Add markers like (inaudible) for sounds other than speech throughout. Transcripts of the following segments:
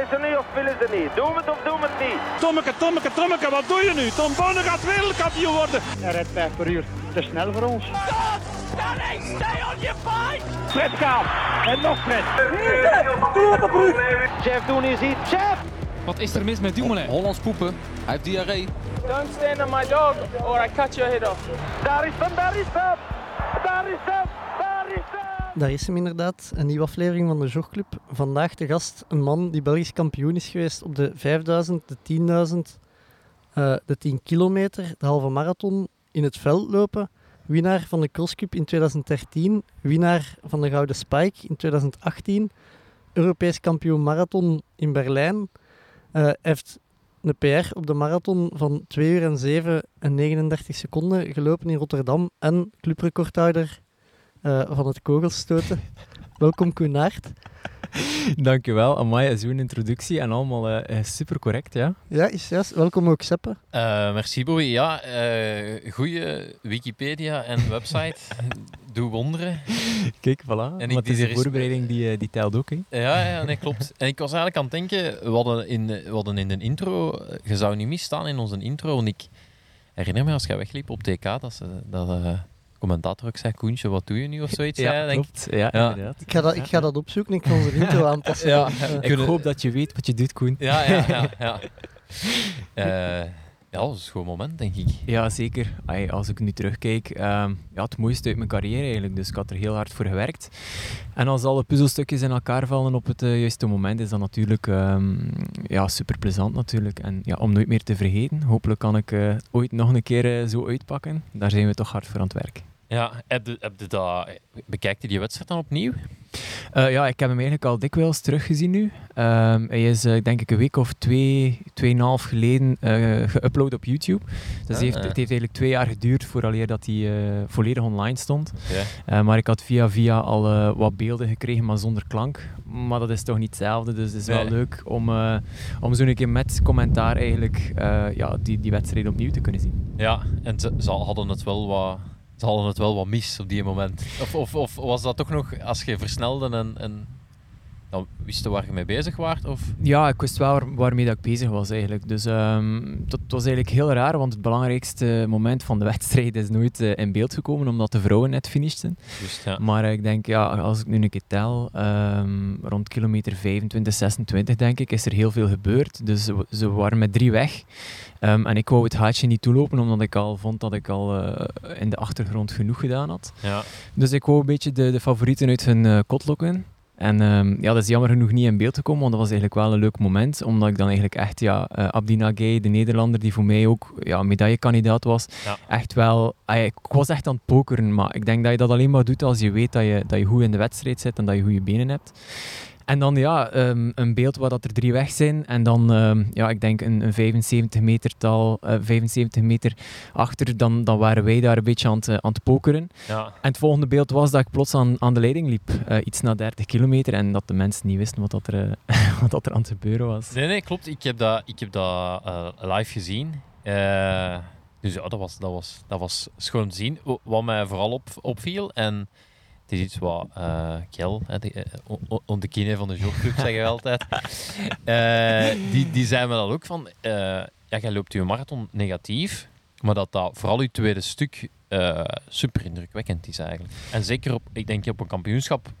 Willen ze niet of willen ze niet? Doe het of doe het niet? Tommeke, Tommeke, Tommeke, wat doe je nu? Tom Bonne gaat wereldkampioen worden. Hij rijdt 5 per uur. Te snel voor ons. Stay on your fight. Fred gaat. En nog Fred. Chef, doen is iets. Chef! Wat is er mis met Dumoulin? Hollands poepen. Hij heeft diarree. Don't stand on my dog or I cut your head off. Daar is hem, daar is hem! Daar is hem, daar is hem! Daar is hem inderdaad, een nieuwe aflevering van de Jogclub. Vandaag de gast een man die Belgisch kampioen is geweest op de 5000, de 10.000, eh, de 10 kilometer, de halve marathon in het veld lopen. Winnaar van de Crosscup in 2013, winnaar van de Gouden Spike in 2018, Europees kampioen marathon in Berlijn. Hij heeft een PR op de marathon van 2 uur en 7 en 39 seconden gelopen in Rotterdam en clubrecordhouder eh, van het kogelstoten. Welkom Koen Naert. Dankjewel, Amaya, zo'n introductie en allemaal eh, super correct, ja. Ja, is juist. Welkom ook Seppe. Eh, merci Bowie. Ja, eh goede Wikipedia en website. (laughs) Doe wonderen. Kijk, voilà. En ik- er voorbereiding die, eh, die telt ook, hè. Ja, ja, nee, klopt. En ik was eigenlijk aan het denken, we hadden in, de- we hadden in de intro, eh, je zou niet misstaan in onze intro, want ik herinner me als jij wegliep op TK, dat, ze, dat commentator ook zei, Koentje, wat doe je nu of zoiets? Ja, denk ik. klopt. Ja, inderdaad. Ik ga dat, ik ga dat opzoeken. Ik ga onze intro aanpassen. Ja. Ik hoop dat je weet wat je doet, Koen. Ja, ja, ja. (laughs) ja. Eh, ja, dat is een goed moment, denk ik. Ja, zeker. Ai, als ik nu terugkijk, ehm, ja, het mooiste uit mijn carrière eigenlijk. Dus ik had er heel hard voor gewerkt. En als alle puzzelstukjes in elkaar vallen op het eh, juiste moment, is dat natuurlijk ehm, ja, super plezant natuurlijk. En ja, om nooit meer te vergeten. Hopelijk kan ik eh, ooit nog een keer zo uitpakken. Daar zijn we toch hard voor aan het werk. Ja, heb je, heb je dat, bekijkt je die wedstrijd dan opnieuw? Eh, ja, ik heb hem eigenlijk al dikwijls teruggezien nu. Ehm, hij is eh, denk ik een week of twee, tweeënhalf geleden eh geüpload op YouTube. Dus Ah, heeft, het heeft eigenlijk twee jaar geduurd vooraleer dat hij volledig online stond. Maar ik had via via al wat beelden gekregen, maar zonder klank. Maar dat is toch niet hetzelfde, dus het is wel leuk om, om zo'n keer met commentaar eigenlijk ja, die, die wedstrijd opnieuw te kunnen zien. Ja, en ze, ze hadden het wel wat... Hadden het wel wat mis op die moment. Of, of, of was dat toch nog, als je versnelde en, en dan wist je waar je mee bezig waart? Of? Ja, ik wist wel waar- waarmee dat ik bezig was eigenlijk. Dus ehm, dat was eigenlijk heel raar, want het belangrijkste moment van de (laughs) wedstrijd is nooit eh, in beeld gekomen, omdat de vrouwen net finishten. Just, ja. Maar ik denk, ja, als ik nu een keer tel, ehm, rond kilometer 25, 26 denk ik, is er heel veel gebeurd. Dus ze, ze waren met drie weg. Ehm, en ik wou het haatje niet toelopen, omdat ik al vond dat ik al eh, in de achtergrond genoeg gedaan had. Ja. Dus ik wou een beetje de, de favorieten uit hun eh, kot lokken. En ehm, ja, dat is jammer genoeg niet in beeld gekomen, want dat was eigenlijk wel een leuk moment. Omdat ik dan eigenlijk echt, ja, eh Abdi Nagay, de Nederlander, die voor mij ook ja, medaillekandidaat was, Ja. echt wel... ik was echt aan het pokeren, maar ik denk dat je dat alleen maar doet als je weet dat je, dat je goed in de wedstrijd zit en dat je goede benen hebt. En dan ja, ehm, een beeld waar dat er drie weg zijn. En dan, ehm, ja, ik denk een, een 75 meter tal, eh, 75 meter achter, dan, dan waren wij daar een beetje aan het, eh, aan het pokeren. Ja. En het volgende beeld was dat ik plots aan, aan de leiding liep, eh, iets na 30 kilometer, en dat de mensen niet wisten wat, dat er, eh, (laughs) wat dat er aan het gebeuren was. Nee, nee, klopt. Ik heb dat, ik heb dat eh, live gezien. Eh, dus ja, dat was, dat was, dat was schoon te zien. Wat mij vooral op, opviel, en het is iets wat eh Kel, de, eh, de kine van de jogclub, zeggen we altijd, (laughs) Eh, die, die zei me dat ook van, eh, ja, jij loopt je marathon negatief, maar dat dat vooral je tweede stuk eh, super indrukwekkend is eigenlijk. En zeker op, ik denk op een kampioenschap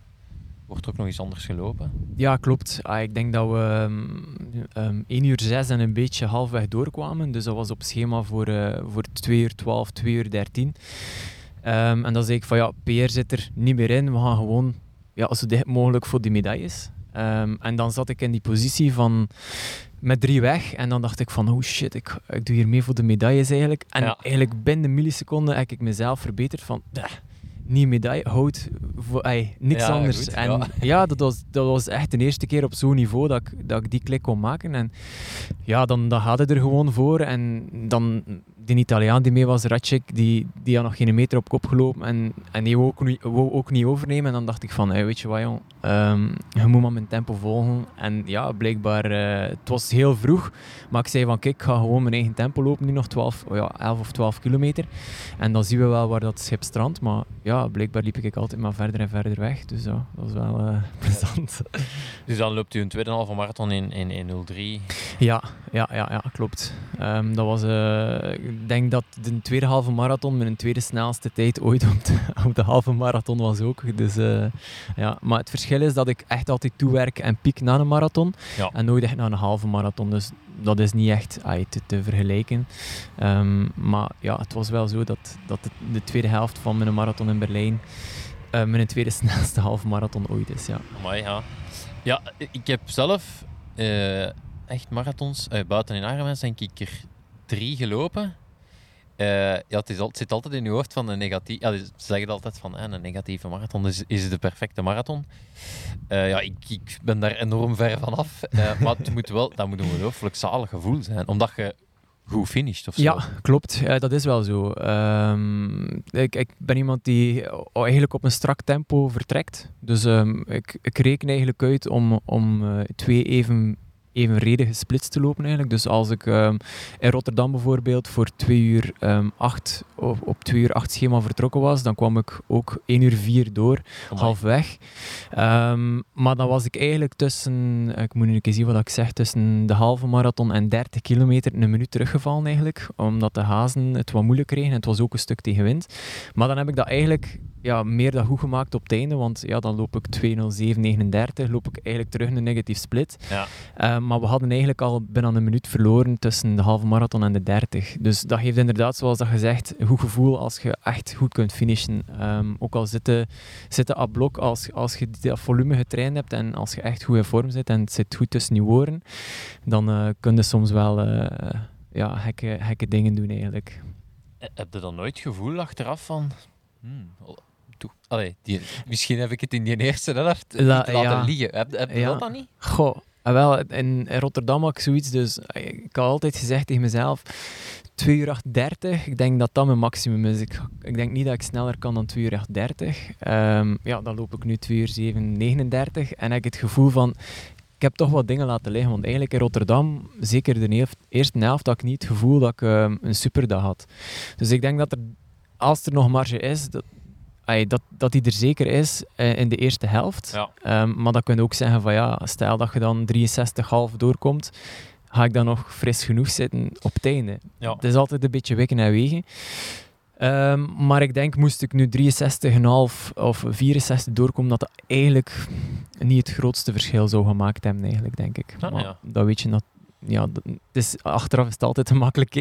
wordt er ook nog iets anders gelopen. Ja, klopt. Ah, ik denk dat we ehm, ehm, 1 uur 6 en een beetje halfweg doorkwamen. Dus dat was op schema voor, eh, voor 2 uur 12, 2 uur 13. Ehm, en dan zei ik van ja, PR zit er niet meer in. We gaan gewoon ja, zo dicht mogelijk voor die medailles. Ehm, en dan zat ik in die positie van met drie weg. En dan dacht ik van oh shit, ik, ik doe hier mee voor de medailles eigenlijk. En Ja. eigenlijk binnen de milliseconde heb ik mezelf verbeterd van... "Dah, niet medaille, hout, voor, ey, niks Ja, anders. goed, en ja. ja, dat, was, dat was echt de eerste keer op zo'n niveau dat ik, dat ik die klik kon maken. En ja, dan, dan gaat het er gewoon voor. En dan die Italiaan die mee was, Ratchik, die, die had nog geen meter op kop gelopen. En, en die wou ook, niet, wou ook niet overnemen. En dan dacht ik van, hey, weet je wat jong, ehm, je moet maar mijn tempo volgen. En ja, blijkbaar, eh, het was heel vroeg. Maar ik zei van, kijk, ik ga gewoon mijn eigen tempo lopen. Nu nog 12, oh ja, 11 of 12 kilometer. En dan zien we wel waar dat schip strandt. Maar ja, blijkbaar liep ik altijd maar verder en verder weg. Dus ja, dat was wel eh, (laughs) plezant. Dus dan loopt u een tweede halve marathon in, in, in 03. Ja, ja, ja, ja klopt. Ehm, dat was, ik denk dat de tweede halve marathon mijn tweede snelste tijd ooit op de, (laughs) op de halve marathon was ook. Dus, eh, ja. Maar het verschil is dat ik echt altijd toewerk en piek na een marathon. Ja. En nooit echt na een halve marathon. Dus dat is niet echt ai, te, te vergelijken. Ehm, maar ja, het was wel zo dat, dat de, de tweede helft van mijn marathon in Berlijn eh, mijn tweede (laughs) snelste halve marathon ooit is. Ja. Ja. Ja, ik heb zelf eh, echt marathons, buiten in Arnhem denk ik er drie gelopen. Eh, ja, het, zit altijd in je hoofd van een negatief... Ja, ze zeggen altijd van een negatieve marathon is, is de perfecte marathon. Eh, ja, ik, ik ben daar enorm ver vanaf. Eh maar het moet wel, dat moet een ongelooflijk zalig gevoel zijn. Omdat je goed finisht of zo. Ja, klopt. Dat is wel zo. Ehm, ik, ik ben iemand die eigenlijk op een strak tempo vertrekt. Dus ehm, ik, ik reken eigenlijk uit om, om twee even evenredige splits te lopen eigenlijk. Dus als ik ehm, in Rotterdam bijvoorbeeld voor 2 uur ehm 8 op, op 2 uur 8 schema vertrokken was, dan kwam ik ook 1 uur 4 door, Amai. halfweg. Ehm, maar dan was ik eigenlijk tussen, ik moet nu een keer zien wat ik zeg, tussen de halve marathon en 30 kilometer een minuut teruggevallen eigenlijk, omdat de hazen het wat moeilijk kregen en het was ook een stuk tegen wind. Maar dan heb ik dat eigenlijk ja, meer dan goed gemaakt op het einde, want ja, dan loop ik 2.07.39, loop ik eigenlijk terug een negatief split. Ja. Eh, maar we hadden eigenlijk al binnen een minuut verloren tussen de halve marathon en de 30. Dus dat geeft inderdaad, zoals dat gezegd, een goed gevoel als je echt goed kunt finishen. Ehm, ook al zitten, zitten op blok, als, als je dat volume getraind hebt en als je echt goed in vorm zit en het zit goed tussen je oren, dan eh kun je soms wel eh, ja, gekke, gekke dingen doen eigenlijk. Heb je dan nooit het gevoel achteraf van... Hmm, allee, die, misschien heb ik het in die eerste helft La- laten ja. liggen. Heb, heb je Ja. dat dan niet? Goh, ah, wel, in, Rotterdam had ik zoiets, dus eh, ik had altijd gezegd tegen mezelf, 2 uur 8.30, ik denk dat dat mijn maximum is. Ik, ik denk niet dat ik sneller kan dan 2 uur 8.30. Ehm, ja, dan loop ik nu 2 uur 7, 39 en heb ik het gevoel van, ik heb toch wat dingen laten liggen, want eigenlijk in Rotterdam, zeker de eerste helft, had ik niet het gevoel dat ik ehm, een superdag had. Dus ik denk dat er, als er nog marge is, dat, ai, dat, dat die er zeker is eh, in de eerste helft. Ja. Ehm, maar dat kun je ook zeggen van ja, stel dat je dan 63,5 doorkomt, ga ik dan nog fris genoeg zitten op het einde. Ja. Het is altijd een beetje wikken en wegen. Ehm, maar ik denk, moest ik nu 63,5 of 64 doorkomen, dat dat eigenlijk niet het grootste verschil zou gemaakt hebben, eigenlijk, denk ik. Ah, maar ja. dat weet je, dat, ja, dat- het is, achteraf is het altijd te makkelijk. hè.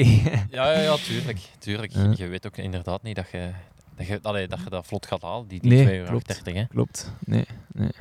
Ja, ja, ja tuurlijk. tuurlijk. Je weet ook inderdaad niet dat je dat, je, allee, dat, je dat vlot gaat halen, die, die Nee, 2 uur klopt. 30, hè. Klopt. Nee, nee.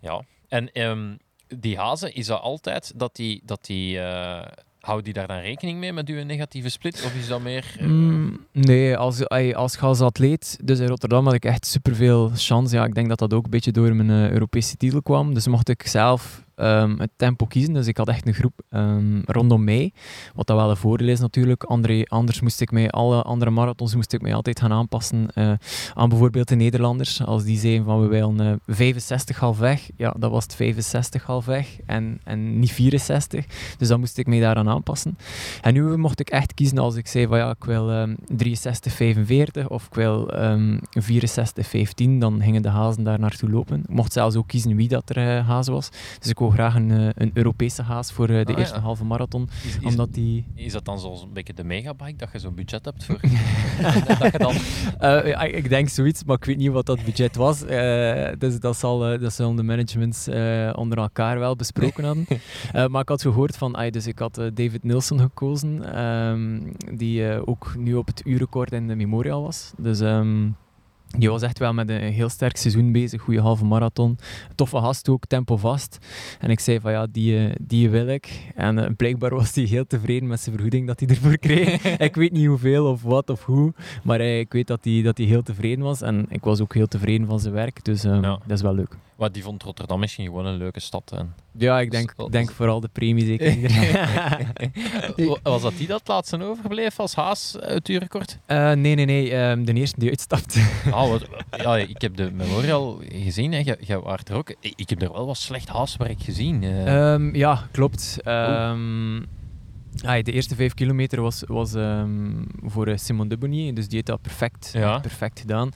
Ja. En ehm, die hazen, is dat altijd dat die... Dat die eh, Houden die daar dan rekening mee met uw negatieve split? Of is dat meer... eh, Mm, nee, als, als als atleet, dus in Rotterdam had ik echt superveel chance. Ja, ik denk dat dat ook een beetje door mijn eh, Europese titel kwam. Dus mocht ik zelf ehm, het tempo kiezen. Dus ik had echt een groep ehm, rondom mij. Wat dat wel een voordeel is natuurlijk. Andere, anders moest ik mij, alle andere marathons moest ik mij altijd gaan aanpassen eh, aan bijvoorbeeld de Nederlanders. Als die zeiden van we willen eh 65 halfweg, ja, dat was het 65 halfweg en, en niet 64. Dus dan moest ik mij daaraan aanpassen. En nu mocht ik echt kiezen als ik zei van ja, ik wil ehm 63, 45 of ik wil ehm 64, 15, dan gingen de hazen daar naartoe lopen. Ik mocht zelfs ook kiezen wie dat er eh, was. Dus ik wou graag een, eh, een Europese haas voor eh, de Ah, eerste ja. halve marathon, is, is, omdat die... is dat dan zo'n beetje de megabike, dat je zo'n budget hebt voor... (laughs) (laughs) dat je dan... Eh, ja, ik denk zoiets, maar ik weet niet wat dat budget was. Dus dat, zal, dat zullen de managements onder elkaar wel besproken hadden. (laughs) Eh, maar ik had gehoord van, dus ik had David Nilsson gekozen, ehm, die ook nu op het uurrecord in de Memorial was. Dus ehm, die was echt wel met een heel sterk seizoen bezig, goede halve marathon. Toffe gast ook, tempo vast. En ik zei van ja, die, eh, die wil ik. En eh, blijkbaar was hij heel tevreden met zijn vergoeding dat hij ervoor kreeg. (laughs) ik weet niet hoeveel of wat of hoe. Maar eh, ik weet dat hij, dat hij heel tevreden was. En ik was ook heel tevreden van zijn werk. Dus Ja. dat is wel leuk. Maar die vond Rotterdam misschien gewoon een leuke stad. En... Ja, ik denk, denk vooral de premie zeker. (laughs) Wa- Was dat die dat laatste overbleef als haas uit? Eh, nee, nee, nee. ehm, de eerste die uitstapte. (laughs) Ah, wat, ja, ik heb de Memorial gezien. Hè. Jij, waart er ook. Ik heb er wel wat slecht haaswerk gezien. eh. Ehm, ja, klopt. Ehm, Ah, de eerste vijf kilometer was, was ehm, voor eh, Simon de Bonnier, dus die heeft dat perfect, Ja. perfect gedaan.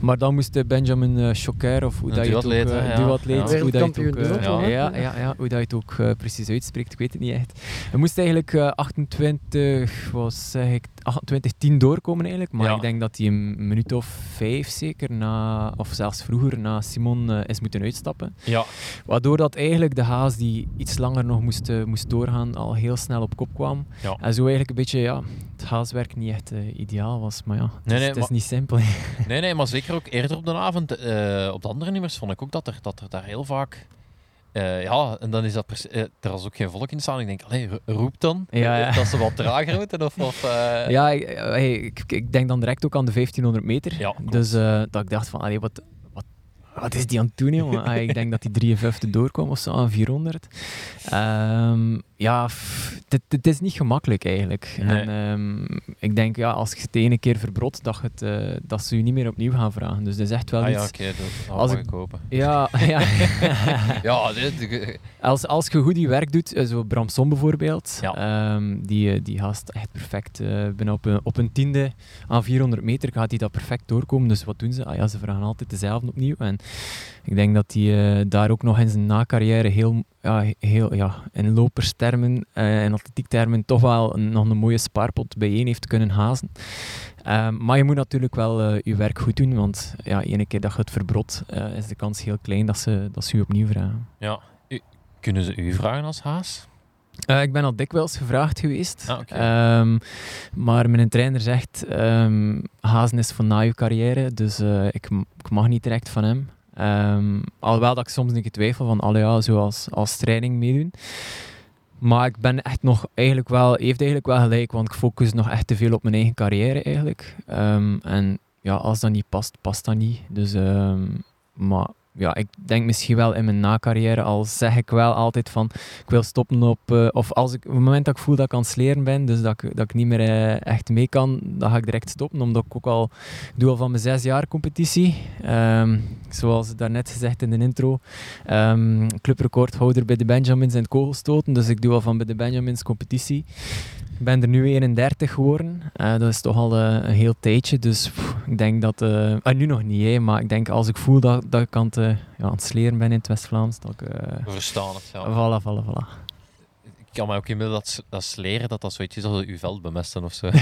Maar dan moest eh, Benjamin uh, Choquer, of hoe dat je het ook... duatleet, eh, ja. duatleet, Ja. hoe dat je het ook... Eh, ja, ja, ja, hoe dat je het ook eh, precies uitspreekt, ik weet het niet echt. Hij moest eigenlijk eh 28, wat zeg ik, 28, 10 doorkomen eigenlijk, maar Ja. ik denk dat hij een minuut of vijf zeker, na, of zelfs vroeger, na Simon eh, is moeten uitstappen. Ja, Waardoor dat eigenlijk de haas die iets langer nog moest, eh, moest doorgaan, al heel snel op kop kwam. Ja. En zo eigenlijk een beetje, ja, het haaswerk niet echt eh, ideaal was. Maar ja, het, Nee, is, nee, het is maar- niet simpel. (laughs) nee, nee, maar zeker ook eerder op de avond, op de andere nummers, vond ik ook dat er, dat er daar heel vaak... eh, ja, en dan is dat... precie- eh, er was ook geen volk in staan. Ik denk, allee, ro- roep dan. Ja, ja. Dat ze wat trager moeten, of... of eh, ja, ik, eh, hey, ik, ik denk dan direct ook aan de 1500 meter. Ja, dus eh, dat ik dacht van, allee, wat, wat, wat is die aan het doen, jongen? (laughs) Ah, ik denk dat die 53 doorkwam of zo aan 400. Ehm, ja, het, is niet gemakkelijk eigenlijk. Nee. En, ehm, ik denk, ja, als je het de ene keer verbrot, dat, het, eh, dat ze je niet meer opnieuw gaan vragen. Dus dat is echt wel Ah iets... ja, oké, dat Als ik- kopen. Ja, (laughs) ja. (laughs) Ja, dit, als, als je goed je werk doet, eh, zo Bramson bijvoorbeeld, Ja. ehm, die, eh, die gast echt perfect. binnen op, een, op een tiende aan 400 meter gaat hij dat perfect doorkomen. Dus wat doen ze? Ah, ja, ze vragen altijd dezelfde opnieuw. En ik denk dat hij eh, daar ook nog in zijn na-carrière heel, ja, heel ja, in loperstermen eh, en atletiektermen toch wel een- nog een mooie spaarpot bijeen heeft kunnen hazen. Ehm, maar je moet natuurlijk wel eh, je werk goed doen, want ja, ene keer dat je het verbrot, is de kans heel klein dat ze, dat ze je opnieuw vragen. ja. U- kunnen ze u vragen als haas? Ik ben al dikwijls gevraagd geweest. Ah, oké. Ehm, maar mijn trainer zegt, ehm Hazen is van na je carrière, dus ik, ik mag niet direct van hem. Ehm, alhoewel dat ik soms een keer twijfel van, allee, ja, zoals als training meedoen. Maar ik ben echt nog eigenlijk wel, heeft eigenlijk wel gelijk, want ik focus nog echt te veel op mijn eigen carrière eigenlijk. Ehm, en ja, als dat niet past, past dat niet. Dus, ehm, maar ja, ik denk misschien wel in mijn na-carrière, al zeg ik wel altijd van, ik wil stoppen op, eh, of als ik, op het moment dat ik voel dat ik aan het ben, dus dat ik, dat ik niet meer eh, echt mee kan, dan ga ik direct stoppen, omdat ik ook al, doe al van mijn zes jaar competitie, Ehm, zoals daarnet gezegd in de intro, Ehm clubrecordhouder bij de Benjamins in het kogelstoten, dus ik doe al van bij de Benjamins competitie. Ik ben er nu 31 geworden. Eh, dat is toch al eh, een heel tijdje. Dus pff, ik denk dat... eh, ah, nu nog niet, hè, maar ik denk als ik voel dat, dat ik aan het, eh, ja, aan het sleren ben in het West-Vlaams, dat ik... eh We verstaan het, ja. Voilà, voilà, voilà. Ik kan mij ook inbeelden dat, dat sleren, dat dat zoiets is als uw veld bemesten of zo. (laughs)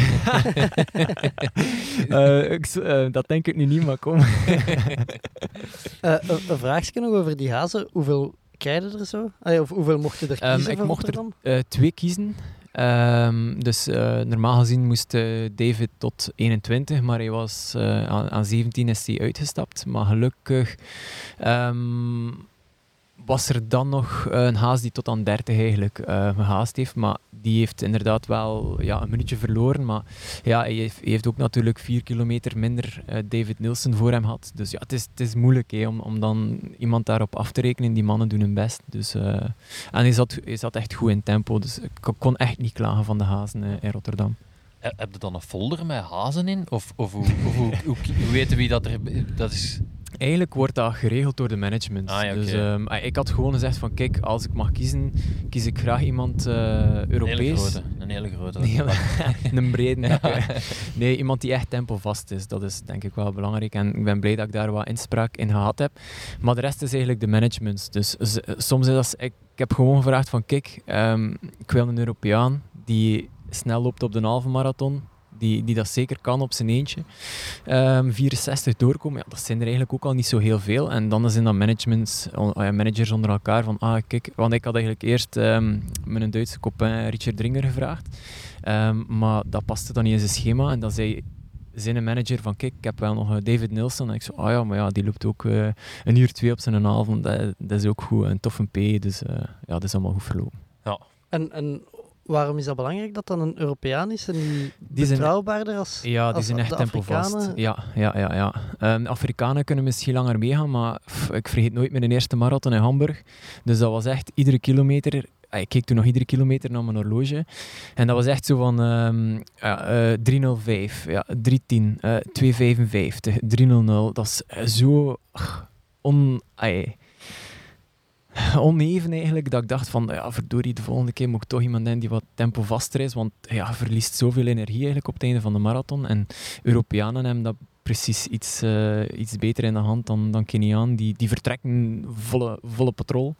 Ik dat denk ik nu niet, maar kom. (laughs) Eh, een, een vraagje nog over die hazen. Hoeveel krijg je er zo? Ja, of hoeveel mocht je er Ehm, kiezen ik mocht er-? Eh, twee kiezen. Ehm, dus eh, normaal gezien moest eh, David tot 21, maar hij was, eh, aan, aan 17 is hij uitgestapt. Maar gelukkig ehm, was er dan nog een haas die tot aan 30 eigenlijk eh, gehaast heeft. Maar die heeft inderdaad wel ja, een minuutje verloren. Maar ja, hij heeft, ook natuurlijk 4 kilometer minder eh, David Nielsen voor hem gehad. Dus ja, het is, het is moeilijk hè, om, om dan iemand daarop af te rekenen. Die mannen doen hun best. Dus, eh, en hij zat, hij zat echt goed in tempo. Dus ik kon echt niet klagen van de hazen eh, in Rotterdam. He- Heb je dan een folder met hazen in? Of, of hoe, hoe, hoe, hoe weten wie dat er... Dat is... Eigenlijk wordt dat geregeld door de management. Ah, ja. Dus ehm, ah, ik had gewoon gezegd van kijk, als ik mag kiezen, kies ik graag iemand eh, Een hele Europees. grote. Een hele grote. Een, hele- (laughs) een brede. Nee, iemand die echt tempovast is. Dat is denk ik wel belangrijk. En ik ben blij dat ik daar wat inspraak in gehad heb. Maar de rest is eigenlijk de management. Dus soms is dat... Ik, ik heb gewoon gevraagd van kijk, ehm, ik wil een Europeaan die snel loopt op de halve marathon. Die, die dat zeker kan op zijn eentje. Ehm 64 doorkomen, ja, dat zijn er eigenlijk ook al niet zo heel veel. En dan zijn dat managements, on- ja, managers onder elkaar van, ah kijk, want ik had eigenlijk eerst ehm mijn Duitse copain Richard Dringer gevraagd. Ehm, maar dat paste dan niet in zijn schema. En dan zei zijn manager van, kijk, ik heb wel nog eh, David Nielsen. En ik zo, ah ja, maar ja, die loopt ook eh, een uur twee op zijn avond. Dat, dat is ook goed. Een toffe P, dus eh, ja, dat is allemaal goed verlopen. En, en waarom is dat belangrijk dat dan een Europeaan is en die, Die zijn- betrouwbaarder als Ja, die als zijn echt tempovast. Afrikanen? Ja, ja, ja. ja. Ehm, Afrikanen kunnen misschien langer meegaan, maar pff, ik vergeet nooit mijn eerste marathon in Hamburg. Dus dat was echt iedere kilometer. ah, Ik keek toen nog iedere kilometer naar mijn horloge. En dat was echt zo van ehm, ja, eh, 305, ja, 310, eh 255, 300. Dat is eh, zo on... (laughs) oneven eigenlijk. Dat ik dacht van, ja, verdorie, de volgende keer moet ik toch iemand hebben die wat tempo vaster is. Want ja, verliest zoveel energie eigenlijk op het einde van de marathon. En Europeanen hebben dat precies iets, eh, iets beter in de hand dan, dan Keniaan. Die, die vertrekken volle, volle patrol.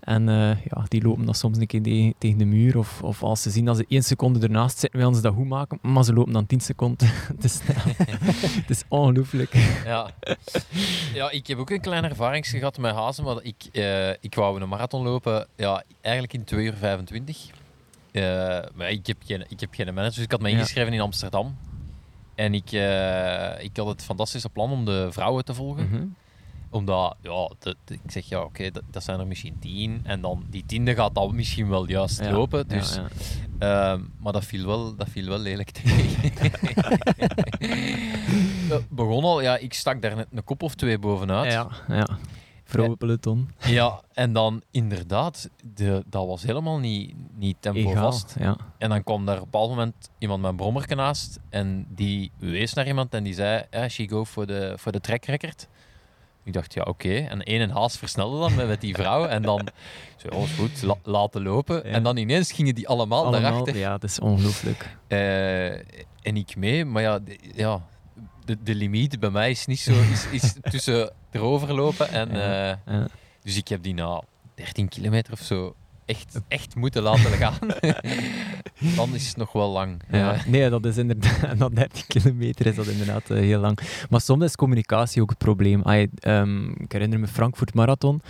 En eh, ja, die lopen dan soms een keer de- tegen de muur. Of, of als ze zien dat ze één seconde ernaast zitten, willen ze dat goed maken. Maar ze lopen dan tien seconden (laughs) te snel. Het is ongelooflijk. Ja. ja, ik heb ook een kleine ervaring gehad met Hazen. Maar ik, eh, ik wou een marathon lopen, ja, eigenlijk in 2 uur 25. Eh, maar ik heb, geen, ik heb geen manager, dus ik had Ja. ingeschreven in Amsterdam. En ik, eh, ik had het fantastische plan om de vrouwen te volgen. Mhm. Omdat, ja, ik zeg ja, oké, dat, dat zijn er misschien tien. En dan die tiende gaat dan (laughs) misschien wel juist Ja, lopen. Dus, ja. Ehm, maar dat viel wel, dat viel wel lelijk tegen. (laughs) (laughs) Begon al, ja, ik stak daar net een kop of twee bovenuit. Ja, ja. Vrouwenpeloton. Ja, en dan inderdaad, de, dat was helemaal niet, niet tempo vast. ja. En dan kwam daar op een bepaald moment iemand met een brommerke naast en die wees naar iemand en die zei, ja, she go voor de, voor de track record. Ik dacht, ja, oké. En één en haast versnelde dan met, met die vrouw. En dan, (laughs) zo, alles goed, la- laten lopen. Ja. En dan ineens gingen die allemaal, Allemaal, daarachter. ja, het is ongelooflijk. Eh, en ik mee, maar ja, ja de, de limiet bij mij is niet zo, is, is (laughs) tussen erover lopen en... Eh, ja. dus ik heb die na 13 kilometer of zo echt, echt moeten laten (laughs) gaan. (laughs) Dan is het nog wel lang. Ja, Eh, nee, dat is inderdaad, na 13 kilometer is dat inderdaad eh, heel lang. Maar soms is communicatie ook het probleem. Ehm, ik herinner me Frankfurt Marathon.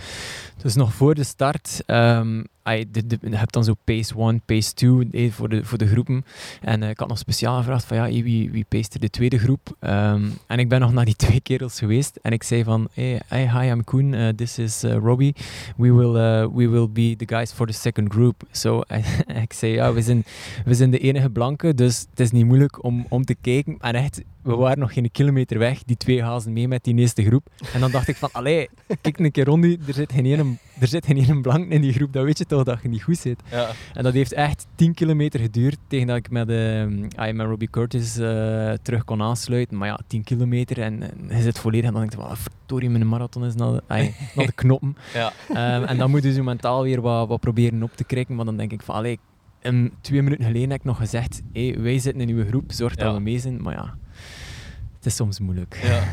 Dus nog voor de start, ehm, je hebt dan zo pace 1, pace 2 eh, voor, de, voor de groepen. En eh, ik had nog speciaal gevraagd van ja, wie, wie de tweede groep? Ehm, en ik ben nog naar die (laughs) twee kerels geweest en ik zei van hey, hi, I'm Koen, eh, this is eh, Robbie. We will, we will be the guys for the second group. So, (laughs) ik zei ja, we zijn we zijn de enige blanke, dus het is niet moeilijk om, om te kijken. En echt, we waren nog geen kilometer weg, die twee hazen mee met die eerste groep. En dan dacht ik van, allee, kijk een keer rond er zit geen ene, er zit geen ene blank in die groep, dan weet je toch dat je niet goed zit. ja. En dat heeft echt 10 kilometer geduurd tegen dat ik met, uh, met Robbie Curtis eh, terug kon aansluiten. Maar ja, 10 kilometer en, en je zit volledig en dan denk je, van, verdorie, mijn marathon is naar de, (laughs) naar de knoppen. Ja. Ehm, en dan moet je zo mentaal weer wat, wat proberen op te krikken. Maar dan denk ik van, allee, twee minuten geleden heb ik nog gezegd, hey, wij zitten in uw groep, zorg dat Ja. we mee zijn. Maar ja, het is soms moeilijk. Ja.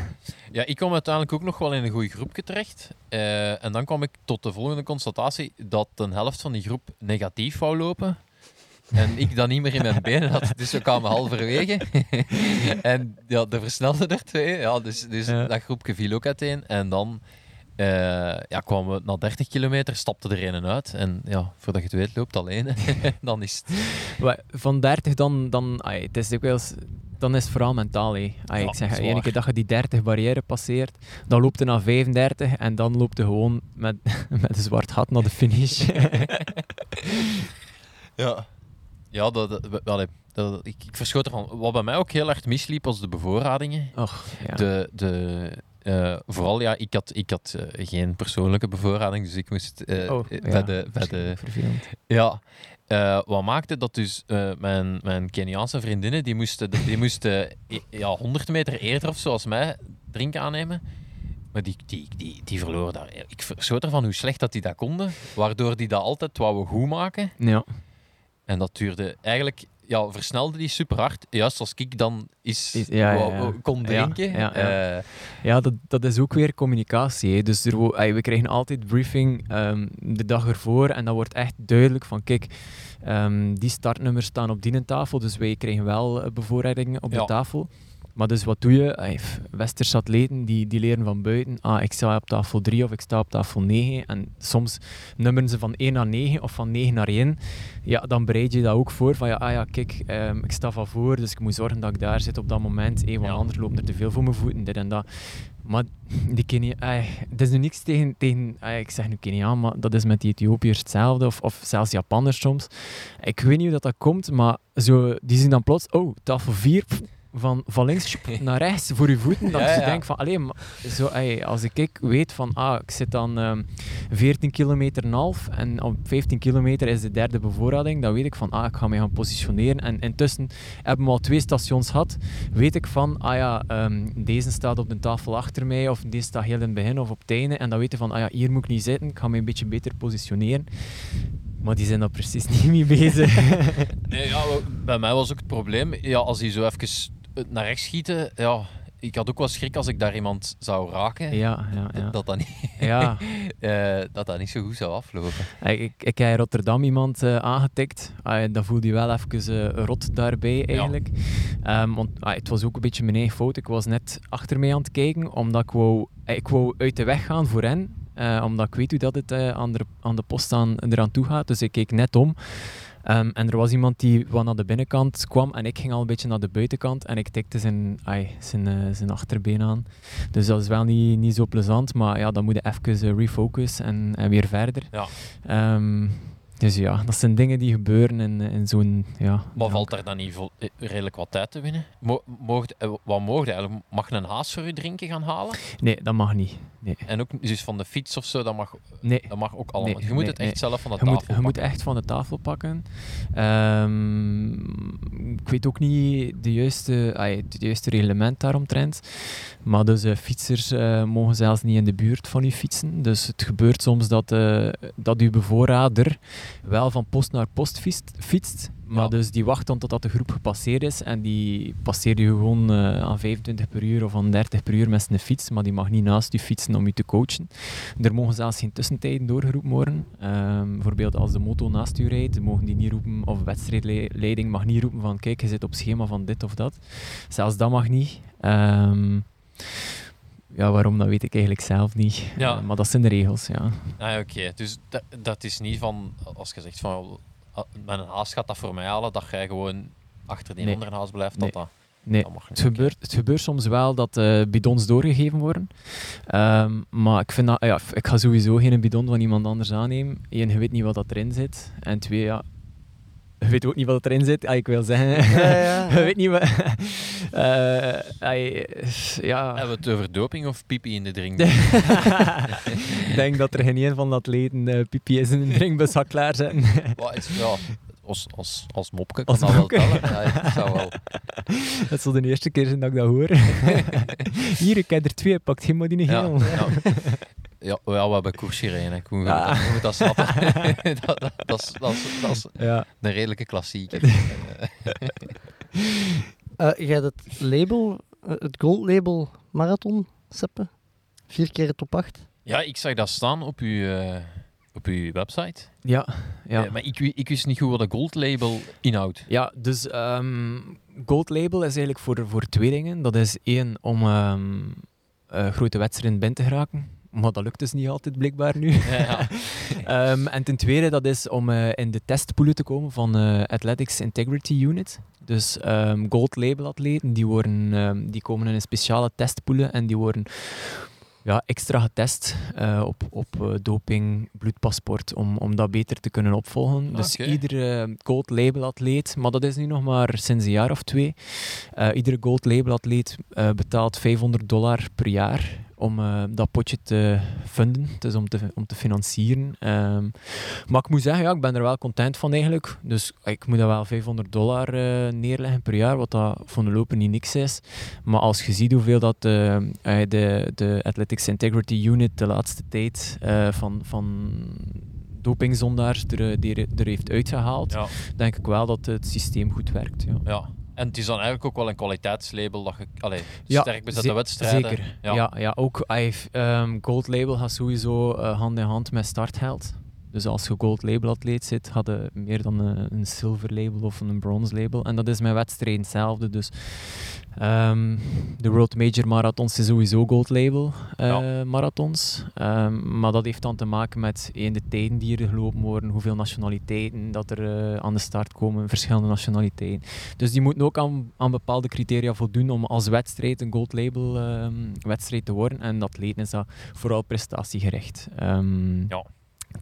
ja, ik kwam uiteindelijk ook nog wel in een goede groepje terecht. Eh, en dan kwam ik tot de volgende constatatie dat een helft van die groep negatief wou lopen. En ik dan niet meer in mijn benen had, dus we kwamen halverwege. (laughs) en ja, er versnelden er twee. Ja, dus dus Ja. dat groepje viel ook uiteen. En dan eh, ja, kwamen we na 30 kilometer, stapte er een uit. En ja, voordat je het weet, loopt alleen. (laughs) dan is het... Maar van 30 dan, dan het is dikwijls, dan is het vooral mentaal. Ja, ik zeg, is ene keer dat je die 30 barrière passeert, dan loopt je naar 35 en dan loopt je gewoon met, (laughs) met een zwart gat naar de finish. (laughs) Ja. Ja, dat, dat, dat- ik, ik verschoot ervan. Wat bij mij ook heel erg misliep, was de bevoorradingen. Och, ja. De, de, eh, vooral, ja, ik had, ik had eh, geen persoonlijke bevoorrading, dus ik moest eh, Oh, ja. de... Bij de Vervelend. ja. Wat maakte dat dus mijn, mijn Keniaanse vriendinnen, die moesten, die (laughs) moesten ja, 100 meter eerder of zoals mij drinken aannemen. Maar die, die, die, die verloren daar. Ik verschoot ervan hoe slecht dat die dat konden, waardoor die dat altijd wouden goed maken. Ja. En dat duurde eigenlijk, ja, versnelde die super hard. Juist als ik dan is, ja, ja, ja. kon drinken. ja, dat, dat is ook weer communicatie. hè. Dus er, we krijgen altijd briefing ehm, de dag ervoor en dat wordt echt duidelijk van kijk, ehm, die startnummers staan op die tafel, dus wij krijgen wel eh, bevoorradingen op de tafel. Maar dus wat doe je? Westerse atleten die, die leren van buiten, ah, ik sta op tafel 3 of ik sta op tafel 9 en soms nummeren ze van 1 naar 9 of van 9 naar 1. Ja, dan bereid je dat ook voor van ja, ah ja, kijk, ehm, ik sta van voor, dus ik moet zorgen dat ik daar zit op dat moment, eh, want Ja. anders lopen er te veel voor mijn voeten, dit en dat. Maar die Kenia, het is nu niks tegen, tegen ik zeg nu Keniaan, maar dat is met die Ethiopiërs hetzelfde, of, of zelfs Japanners soms. Ik weet niet hoe dat, dat komt, maar zo, die zien dan plots, oh, tafel 4, van, van links (laughs) naar rechts voor je voeten. Dat Ja, je ja. denkt van, alleen zo, ey, als ik, ik weet van, ah, ik zit dan ehm 14 kilometer en half en op 15 kilometer is de derde bevoorrading, dan weet ik van, ah, ik ga mij gaan positioneren. En intussen hebben we al twee stations gehad, weet ik van, ah ja, ehm, deze staat op de tafel achter mij, of deze staat heel in het begin of op het einde. En dan weet je van, ah ja, hier moet ik niet zitten, ik ga mij een beetje beter positioneren. Maar die zijn daar precies (laughs) niet mee bezig. (laughs) Nee, ja, bij mij was ook het probleem, ja, als die zo even naar rechts schieten, ja, ik had ook wel schrik als ik daar iemand zou raken, ja, ja, ja. dat, dat, niet, (laughs) ja. (laughs) eh, dat dat niet zo goed zou aflopen. Ik, ik, ik heb in Rotterdam iemand eh, aangetikt. Ah, dan voelde je wel even eh, rot daarbij eigenlijk. Ehm, want ah, het was ook een beetje mijn eigen fout. Ik was net achter mij aan het kijken, omdat ik wou, ik wou uit de weg gaan voor hen. omdat ik weet hoe dat het aan, de, aan de post aan, eraan toe gaat. Dus ik keek net om. Ehm, en er was iemand die wat naar de binnenkant kwam en ik ging al een beetje naar de buitenkant en ik tikte zijn, ai, zijn, eh, zijn achterbeen aan. Dus dat is wel niet, niet zo plezant, maar ja, dan moet je even eh, refocus en, en weer verder. Ja. Ehm, dus ja, dat zijn dingen die gebeuren in, in zo'n... Ja, Maar valt daar dan niet eh, redelijk wat tijd te winnen? Mo moogt, eh, wat mocht eigenlijk? Mag je een haas voor je drinken gaan halen? Nee, dat mag niet. Nee, En ook dus van de fiets of zo, dat mag, nee. dat mag ook allemaal. Nee, je moet het echt zelf van de Je tafel moet, je moet pakken. echt van de tafel pakken. Ehm, ik weet ook niet de juiste, het juiste reglement daaromtrent. Maar dus eh, fietsers eh, mogen zelfs niet in de buurt van u fietsen. Dus het gebeurt soms dat, eh, dat uw bevoorrader wel van post naar post fietst. fietst maar Ja. dus die wacht dan totdat de groep gepasseerd is. En die passeert je gewoon eh, aan 25 per uur of aan 30 per uur met zijn fiets. Maar die mag niet naast u fietsen om u te coachen. Er mogen zelfs geen tussentijden doorgeroepen worden. Ehm, bijvoorbeeld als de moto naast u rijdt, mogen die niet roepen, of wedstrijdleiding mag niet roepen van kijk, je zit op schema van dit of dat. Zelfs dat mag niet. Ehm, ja, waarom, dat weet ik eigenlijk zelf niet. Ja. Eh, maar dat zijn de regels, ja. Ah, oké. Dus dat, dat is niet van, als je zegt van, ah, met een haas gaat dat voor mij halen, dat jij gewoon achter die Nee. andere haas blijft. Nee. Dat, dat, Nee, dat. Het gebeurt, het gebeurt soms wel dat eh, bidons doorgegeven worden. Ehm, maar ik, vind dat, ja, ik ga sowieso geen bidon van iemand anders aannemen. Eén, je weet niet wat dat erin zit. En twee, ja, je weet ook niet wat erin zit. Ah, ik wil zeggen, Ja, ja, (laughs) je weet niet wat... (laughs) Eh, ai, ja... Hebben we het over doping of pipi in de drink? (laughs) ik denk dat er geen een van de atleten eh pipi is in een drinkbus gaat klaarzetten. Wat is- ja, als, als, als mopke kan Als dat wel tellen. Ja, het zou wel. dat zal de eerste keer zijn dat ik dat hoor. Hier, ik heb er twee, pakt geen maar die Ja, geel. ja. Ja, ja, we hebben koers je Ah. moet dat- (laughs) moet dat snappen. (laughs) dat, dat, dat, is, dat, is, dat is Ja. een redelijke klassieker. (laughs) Eh, jij het label, eh, het gold label marathon, Seppe. Vier keer top 8. Ja, ik zag dat staan op uw, eh, op uw website. Ja, ja. Maar ik, ik wist niet goed wat een gold label inhoudt. Ja, dus ehm, Gold Label is eigenlijk voor, voor twee dingen. Dat is één, om ehm, eh, grote wedstrijden binnen te geraken. Maar dat lukt dus niet altijd, blijkbaar nu. Ja. (laughs) Ehm, en ten tweede, dat is om eh, in de testpoelen te komen van eh, Athletics Integrity Unit. Dus ehm, Gold Label atleten, die, worden, ehm, die komen in een speciale testpoelen en die worden ja, extra getest eh, op, op doping, bloedpaspoort, om, om dat beter te kunnen opvolgen. Dus iedere Gold Label atleet, maar dat is nu nog maar sinds een jaar of twee, iedere Gold Label atleet betaalt 500 dollar per jaar om eh, dat potje te funden, dus om te, om te financieren. Ehm, maar ik moet zeggen, ja, ik ben er wel content van eigenlijk. Dus ik moet dat wel 500 dollar eh, neerleggen per jaar, wat dat van de lopen niet niks is. Maar als je ziet hoeveel dat eh, de, de Athletics Integrity Unit de laatste tijd van, van dopingzondaars er, er, er heeft uitgehaald, Ja. denk ik wel dat het systeem goed werkt. Ja. ja. En het is dan eigenlijk ook wel een kwaliteitslabel dat je allee, Ja, sterk bezette ze- wedstrijden. Zeker. Ja. Ja. Ja, ook ehm, Gold Label gaat sowieso eh, hand in hand met startgeld. Dus als je Gold Label atleet zit, had je meer dan een, een Silver Label of een Bronze Label. En dat is met wedstrijden hetzelfde. Dus ehm, de World Major Marathons is sowieso Gold Label Ja. marathons. Ehm, maar dat heeft dan te maken met één, de tijden die er gelopen worden, hoeveel nationaliteiten dat er eh, aan de start komen, verschillende nationaliteiten. Dus die moeten ook aan, aan bepaalde criteria voldoen om als wedstrijd een gold label ehm, wedstrijd te worden. En dat atleten is dat vooral prestatiegericht. Ja.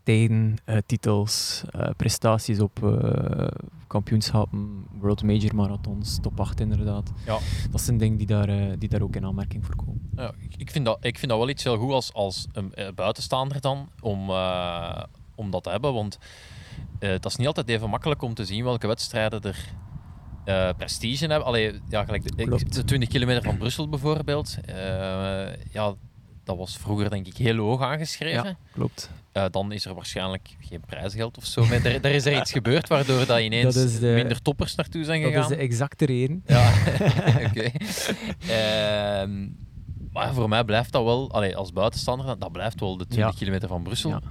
Tijden, eh, titels, eh, prestaties op eh, kampioenschappen, World Major Marathons, top 8 inderdaad. Ja. Dat zijn dingen die daar, die daar ook in aanmerking voor komen. Ja, ik, vind dat, ik vind dat wel iets heel goed als, als een buitenstaander dan, om, om dat te hebben. Want dat is niet altijd even makkelijk om te zien welke wedstrijden er eh, prestige hebben. Allee, ja, gelijk de, ik- Klopt. de 20 kilometer van Brussel bijvoorbeeld. ja, dat was vroeger denk ik heel hoog aangeschreven. Klopt. Eh, dan is er waarschijnlijk geen prijsgeld of zo. Maar er, er is er iets (laughs) gebeurd waardoor dat ineens Dat is de- minder toppers naartoe zijn Dat gegaan. is de exacte reden. Ja, (laughs) oké. Ehm, maar voor mij blijft dat wel, allee, als buitenstaander, dat blijft wel de 20 Ja. kilometer van Brussel. Ja.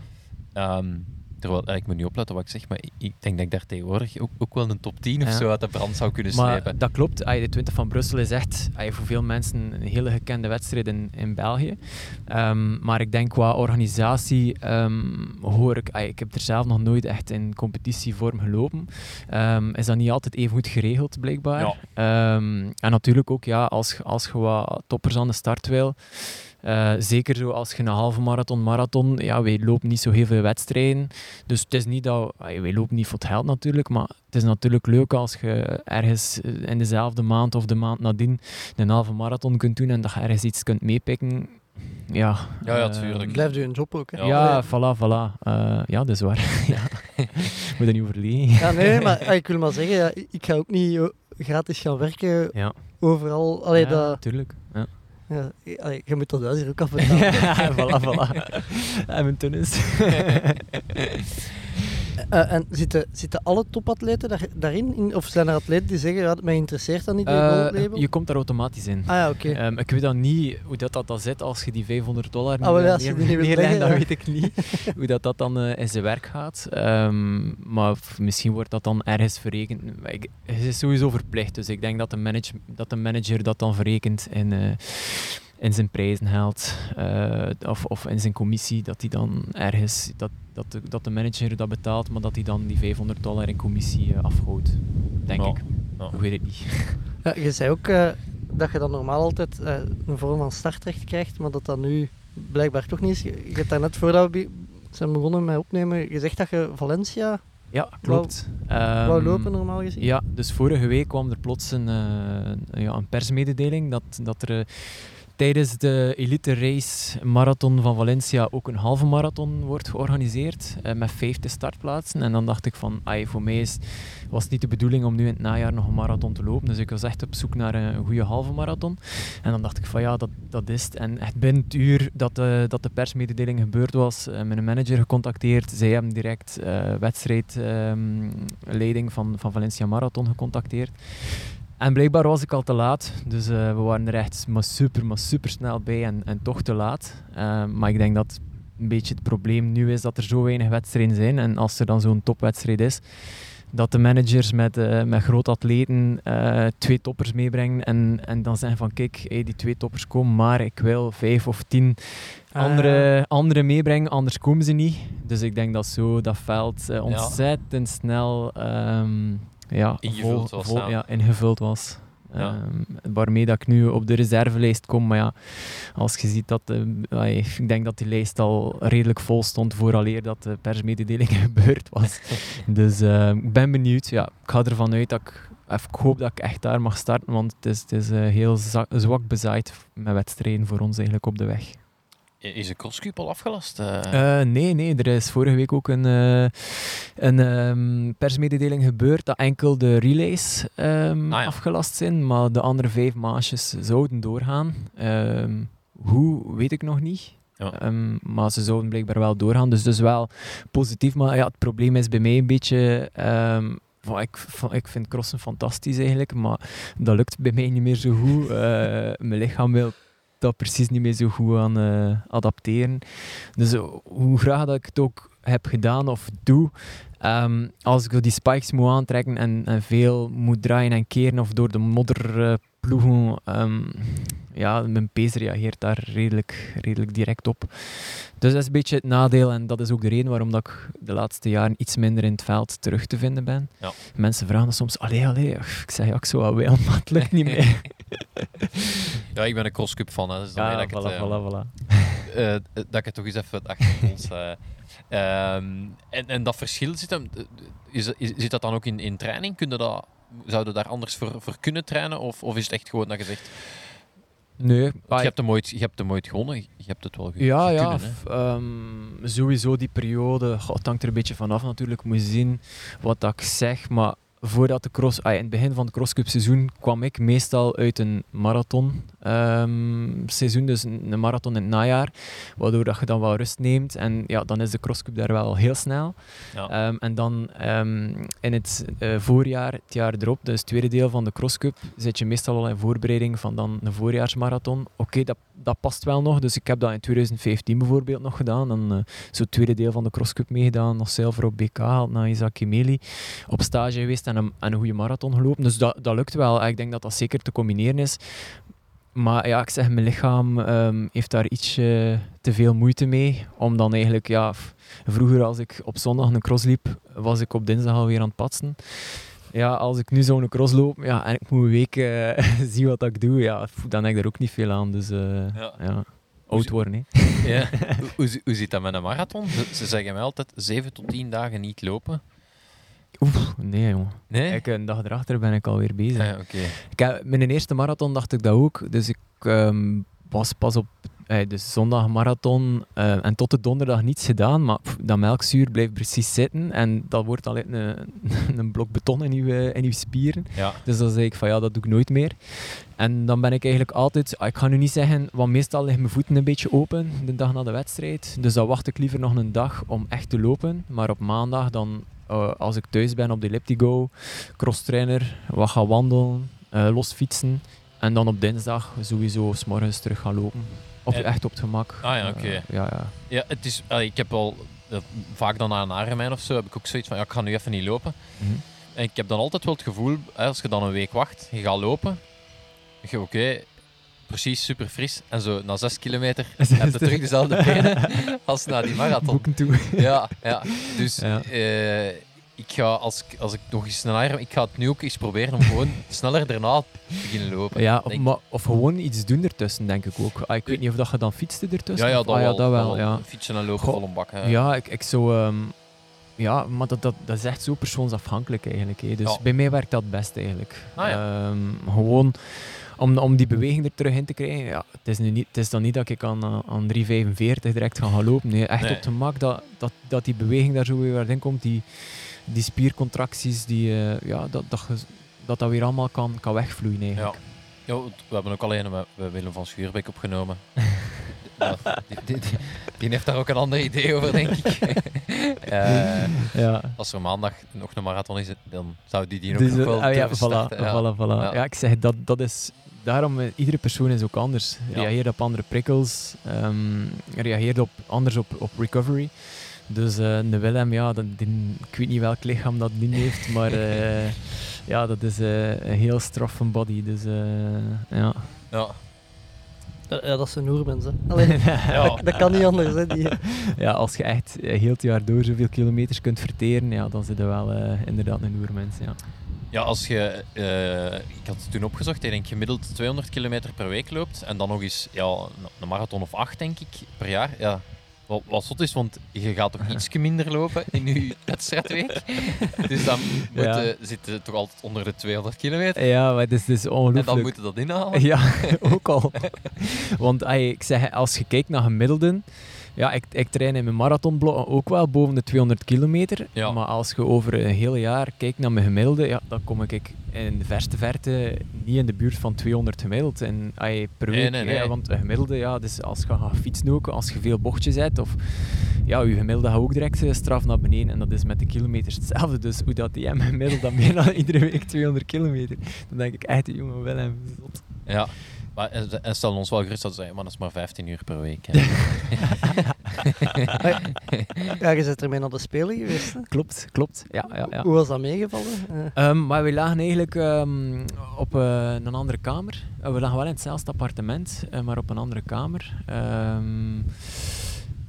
Ehm, terwijl, eh, ik moet niet opletten wat ik zeg, maar ik, denk dat ik daar tegenwoordig ook, ook wel een top 10 of Ja. zo uit de brand zou kunnen Maar slepen. dat klopt. De 20 van Brussel is echt voor veel mensen een hele gekende wedstrijd in, in België. Ehm, maar ik denk qua organisatie ehm, hoor ik, ik heb er zelf nog nooit echt in competitievorm gelopen. Ehm, is dat niet altijd even goed geregeld, blijkbaar. Ja. Ehm, en natuurlijk ook, ja, als, je- als je wat toppers aan de start wil. Eh, zeker zo als je een halve marathon, marathon, ja, wij lopen niet zo heel veel wedstrijden. Dus het is niet dat, wij lopen niet voor het geld natuurlijk, maar het is natuurlijk leuk als je ergens eh, in dezelfde maand of de maand nadien een halve marathon kunt doen en dat je ergens iets kunt meepikken. Ja, Ja, ja, eh, tuurlijk. Blijft u een job ook, hè? Ja. Ja, voilà, voilà. Eh, ja, dat is waar. (laughs) ja. Moet er niet over liegen. Ja, nee, maar ah, ik wil maar zeggen, ja, ik ga ook niet gratis gaan werken Ja, overal. Allee, ja dat, natuurlijk. Ja. Ja, allee, je moet dat huis hier ook afbetalen. (laughs) ja, (laughs) voilà, voilà. (laughs) En mijn tennis. Eh, en zitten, zitten alle topatleten daar, daarin? In, of zijn er atleten die zeggen, ja, mij interesseert dat niet, die Eh, goldlabel? je komt daar automatisch in. Ah ja, oké. Ehm, ik weet dan niet hoe dat, dat dan zit als je die 500 dollar Ah, neer- als neerlegt, leggen, dat ja. weet ik niet. (laughs) hoe dat, dat dan eh, in zijn werk gaat. Ehm, maar misschien wordt dat dan ergens verrekend. Ik- Het is sowieso verplicht, dus ik denk dat de, manage, dat de manager dat dan verrekent in, eh, in zijn prijzen haalt. eh, of, of in zijn commissie, dat hij dan ergens, dat, dat, de, dat de manager dat betaalt, maar dat hij dan die 500 dollar in commissie eh, afhoudt. Denk ik. ja. Ik weet het niet. (laughs) Ja, je zei ook eh, dat je dan normaal altijd eh, een vorm van startrecht krijgt, maar dat dat nu blijkbaar toch niet is. Je, je hebt daarnet voordat we zijn begonnen met opnemen gezegd dat je Valencia Ja, klopt. wou Ehm, lopen normaal gezien. Ja, dus vorige week kwam er plots een, eh, ja, een persmededeling dat, dat er eh, tijdens de elite race marathon van Valencia ook een halve marathon wordt georganiseerd eh, met 50 startplaatsen. En dan dacht ik van, ai, voor mij was het niet de bedoeling om nu in het najaar nog een marathon te lopen. Dus ik was echt op zoek naar een, goede halve marathon. En dan dacht ik van ja, dat, dat is het. En echt binnen het uur dat de, dat de persmededeling gebeurd was, eh, mijn manager gecontacteerd. Zij hebben direct eh wedstrijdleiding van, van Valencia Marathon gecontacteerd. En blijkbaar was ik al te laat, dus eh, we waren er echt maar super, maar super snel bij en, en toch te laat. Eh, maar ik denk dat een beetje het probleem nu is dat er zo weinig wedstrijden zijn. En als er dan zo'n topwedstrijd is, dat de managers met, eh, met grote atleten twee toppers meebrengen en, en dan zeggen van kijk, hey, die twee toppers komen, maar ik wil vijf of tien Ah, andere, andere meebrengen, anders komen ze niet. Dus ik denk dat zo dat veld Ja. ontzettend snel ehm, ja, Ingevuld vol- was, vol- ja. ingevuld was. Ja. Ehm, waarmee dat ik nu op de reservelijst kom. Maar ja, als je ziet dat... eh, ai, ik denk dat die lijst al redelijk vol stond vooraleer dat de persmededeling (laughs) gebeurd was. (laughs) dus eh, ik ben benieuwd. Ja, ik ga ervan uit dat ik... of ik hoop dat ik echt daar mag starten, want het is, het is eh, heel zwak bezaaid met wedstrijden voor ons eigenlijk op de weg. Is de crosscup al afgelast? eh? Eh, nee, nee, er is vorige week ook een, eh, een ehm, persmededeling gebeurd dat enkel de relays ehm, Ah, ja. afgelast zijn, maar de andere vijf maasjes zouden doorgaan. Ehm, hoe, weet ik nog niet. Ja. Maar ze zouden blijkbaar wel doorgaan, dus dus wel positief. Maar ja, het probleem is bij mij een beetje... van, ik, van, ik vind crossen fantastisch eigenlijk, maar dat lukt bij mij niet meer zo goed. Mijn lichaam wil dat precies niet meer zo goed aan eh, adapteren. Dus eh, hoe graag dat ik het ook heb gedaan of doe, ehm, als ik die spikes moet aantrekken en, en veel moet draaien en keren of door de modder eh, ploegen, ehm, ja, mijn pees reageert daar redelijk, redelijk direct op. Dus dat is een beetje het nadeel en dat is ook de reden waarom dat ik de laatste jaren iets minder in het veld terug te vinden ben. Ja. Mensen vragen soms, allee, allee, ik zeg ja, ik zou wel wel, (laughs) maar het lukt niet meer. (laughs) (laughs) Ja, ik ben een crosscup fan, hè, dus Ja, ik voilà, het, eh, voilà, voilà. eh, dat ik het toch eens even achter ons... eh, Ehm, en, en dat verschil zit, hem, is, is, zit dat dan ook in, in training? Kun je dat, zouden daar anders voor, voor kunnen trainen? Of, of is het echt gewoon dat je zegt, Nee, je hebt, hem ooit, je hebt hem ooit gewonnen, je hebt het wel Ja, ja. kunnen, f- ehm, sowieso die periode. goh, het hangt er een beetje vanaf natuurlijk. Moet je zien wat dat ik zeg. Maar voordat de cross... ah, in het begin van het crosscup seizoen kwam ik meestal uit een marathon ehm, seizoen. Dus een marathon in het najaar. Waardoor dat je dan wel rust neemt. En ja, dan is de crosscup daar wel heel snel. Ja. Ehm, en dan ehm, in het eh, voorjaar, het jaar erop, dus het tweede deel van de crosscup, zit je meestal al in voorbereiding van dan een voorjaarsmarathon. Oké, dat, dat past wel nog. Dus ik heb dat in 2015 bijvoorbeeld nog gedaan. Dan eh, zo het tweede deel van de crosscup meegedaan, nog zilver op BK gehaald naar Isaac Kimeli. Op stage geweest en een, en een goede marathon gelopen. Dus dat, dat lukt wel. Ik denk dat dat zeker te combineren is. Maar ja, ik zeg, mijn lichaam ehm, heeft daar iets te veel moeite mee. Om dan eigenlijk, ja, vroeger als ik op zondag een cross liep, was ik op dinsdag alweer aan het patsen. Ja, als ik nu zo'n cross loop ja, en ik moet een week eh, (laughs) zien wat ik doe, ja, dan heb ik er ook niet veel aan. Dus eh, Ja. ja. oud worden, hè. Ja. (laughs) hoe, hoe, zi- hoe zit dat met een marathon? Ze, ze zeggen mij altijd 7 tot 10 dagen niet lopen. Oef, nee jongen. Nee? Ik, een dag erachter ben ik alweer bezig. Ah, Oké. Ik heb, mijn eerste marathon dacht ik dat ook. Dus ik ehm, was pas op eh, de zondag marathon eh, en tot de donderdag niets gedaan. Maar pff, dat melkzuur blijft precies zitten. En dat wordt al een, (laughs) een blok beton in uw, in uw spieren. Ja. Dus dan zei ik van ja, dat doe ik nooit meer. En dan ben ik eigenlijk altijd, ah, ik ga nu niet zeggen, want meestal liggen mijn voeten een beetje open de dag na de wedstrijd. Dus dan wacht ik liever nog een dag om echt te lopen. Maar op maandag dan, eh, als ik thuis ben op de Elliptigo, crosstrainer, wat gaan wandelen, eh, los fietsen. En dan op dinsdag sowieso s morgens terug gaan lopen. Of En- echt op het gemak. Ah ja, Eh, oké. ja, ja. Ja, het is, ik heb al eh, vaak dan na een Ironman of zo heb ik ook zoiets van ja, ik ga nu even niet lopen. Mhm. En ik heb dan altijd wel het gevoel, hè, als je dan een week wacht, je gaat lopen, je oké, precies super fris en zo na zes kilometer (laughs) heb je terug dezelfde benen als na die marathon. Boeken toe. Ja, ja. Dus Ja. eh, ik ga als, ik- als ik nog eens een Ironman, ik ga het nu ook eens proberen om gewoon sneller daarna te beginnen lopen. Ja, of, maar, of gewoon iets doen ertussen, denk ik ook. Ah, ik weet niet of dat je dan fietste ertussen. ja, ja, of- dat ah, wel. ja, dat wel. ja. Fietsen en lopen Goh, vol een bak. hè. Ja, ik, ik zou... ehm, ja, maar dat, dat, dat is echt zo persoonsafhankelijk eigenlijk. Hè. Dus Ja. bij mij werkt dat best eigenlijk. Ah, ja. Ehm, gewoon om, om die beweging er terug in te krijgen. Ja, het, is nu niet, het is dan niet dat ik aan, aan 3,45 direct ga gaan lopen. Nee, echt Nee. op het gemak dat, dat, dat die beweging daar zo weer in komt. Die, die spiercontracties, die, eh, ja, dat, dat, dat dat weer allemaal kan, kan wegvloeien eigenlijk. Ja, we hebben ook alleen met Willem van Schuurbeek opgenomen. (laughs) Die, die, die- die heeft daar ook een ander idee over, denk ik. (laughs) Eh, Ja. als er maandag nog een marathon is, dan zou die die ook Dus, nog wel ah, ja, voilà, starten. Ja. voilà, voilà. Ja. ik zeg, dat, dat is... Daarom, eh, iedere persoon is ook anders. Ja. Reageert op andere prikkels. ehm, reageert op, anders op, op recovery. Dus eh de Willem, ja, dat, die, ik weet niet welk lichaam dat die heeft, maar (laughs) eh, ja, dat is eh, een heel straffe body. Dus eh, ja. Ja. Ja, dat zijn Oermens, hè. Allee, (laughs) Ja. dat, dat kan niet anders, hè. Die, (laughs) ja, als je echt heel het jaar door zoveel kilometers kunt verteren, ja, dan zit je wel eh, inderdaad een oermens. Ja. Ja, als je, eh, ik had het toen opgezocht, ik denk gemiddeld 200 kilometer per week loopt en dan nog eens ja, een- marathon of acht, denk ik, per jaar. Ja, wat, wat zot is, want je gaat toch iets minder lopen in je (laughs) wedstrijdweek. Dus dan moet, Ja. je- zit je toch altijd onder de 200 kilometer. ja, maar het is, het is En ongelooflijk. dan moet je dat inhalen. (laughs) Ja, ook al. Want ik zeg, als je kijkt naar gemiddelden, ja, ik, ik train in mijn marathonblok ook wel boven de 200 kilometer. Ja. Maar als je over een heel jaar kijkt naar mijn gemiddelde, ja, dan kom ik in de verste verte niet in de buurt van 200 gemiddeld. En, per week, nee, nee. want een gemiddelde, ja, dus als je gaat fietsen ook, als je veel bochtjes hebt, of ja, je gemiddelde gaat ook direct eh, straf naar beneden. En dat is met de kilometers hetzelfde. Dus hoe dat die hem gemiddeld dan meer dan (laughs) iedere week 200 kilometer, dan denk ik echt, jongen, Willem, zot. Ja. Maar, en, en stel ons wel gerust dat ze zeggen, maar dat is maar 15 uur per week. (laughs) Ja, je bent ermee naar de Spelen geweest, hè. Klopt, klopt. Ja, ja, ja. Hoe was dat meegevallen? Eh, Ehm, maar we lagen eigenlijk ehm, op eh, een andere kamer. Eh, we lagen wel in hetzelfde appartement, eh, maar op een andere kamer. Ehm,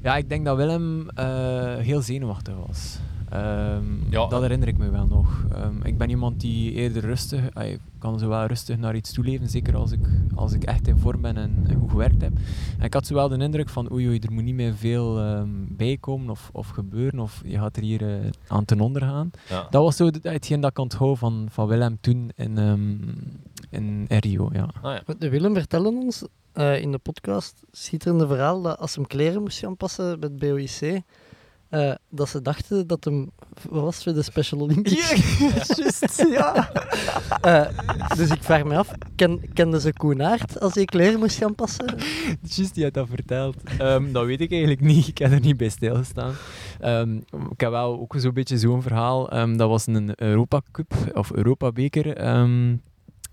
ja, ik denk dat Willem eh, heel zenuwachtig was. Ehm, Ja, dat herinner ik me wel nog. Ehm, ik ben iemand die eerder rustig, ik kan zo wel rustig naar iets toeleven, zeker als ik, als ik echt in vorm ben en, en goed gewerkt heb. En ik had zo wel de indruk van oei oei, er moet niet meer veel ehm, bijkomen of, of gebeuren of je gaat er hier eh, aan ten onder gaan. Ja. Dat was zo hetgeen dat ik onthoud van, van Willem toen in, ehm, in, in Rio. Ja. Ah, ja. De Willem vertelde ons eh, in de podcast, schitterende verhaal, dat als hem kleren moest gaan passen bij het BOIC, eh, dat ze dachten dat hem wat was het, voor de Special Olympics. (laughs) Juist, ja. Eh, dus ik vraag me af, ken, kende ze Koenaert als hij kleren moest gaan passen? Juist, die had dat verteld. Ehm, dat weet ik eigenlijk niet. Ik heb er niet bij stilgestaan. Ehm, ik heb wel ook zo'n beetje zo'n verhaal. Ehm, dat was een Europa Cup of Europa Beker. ehm,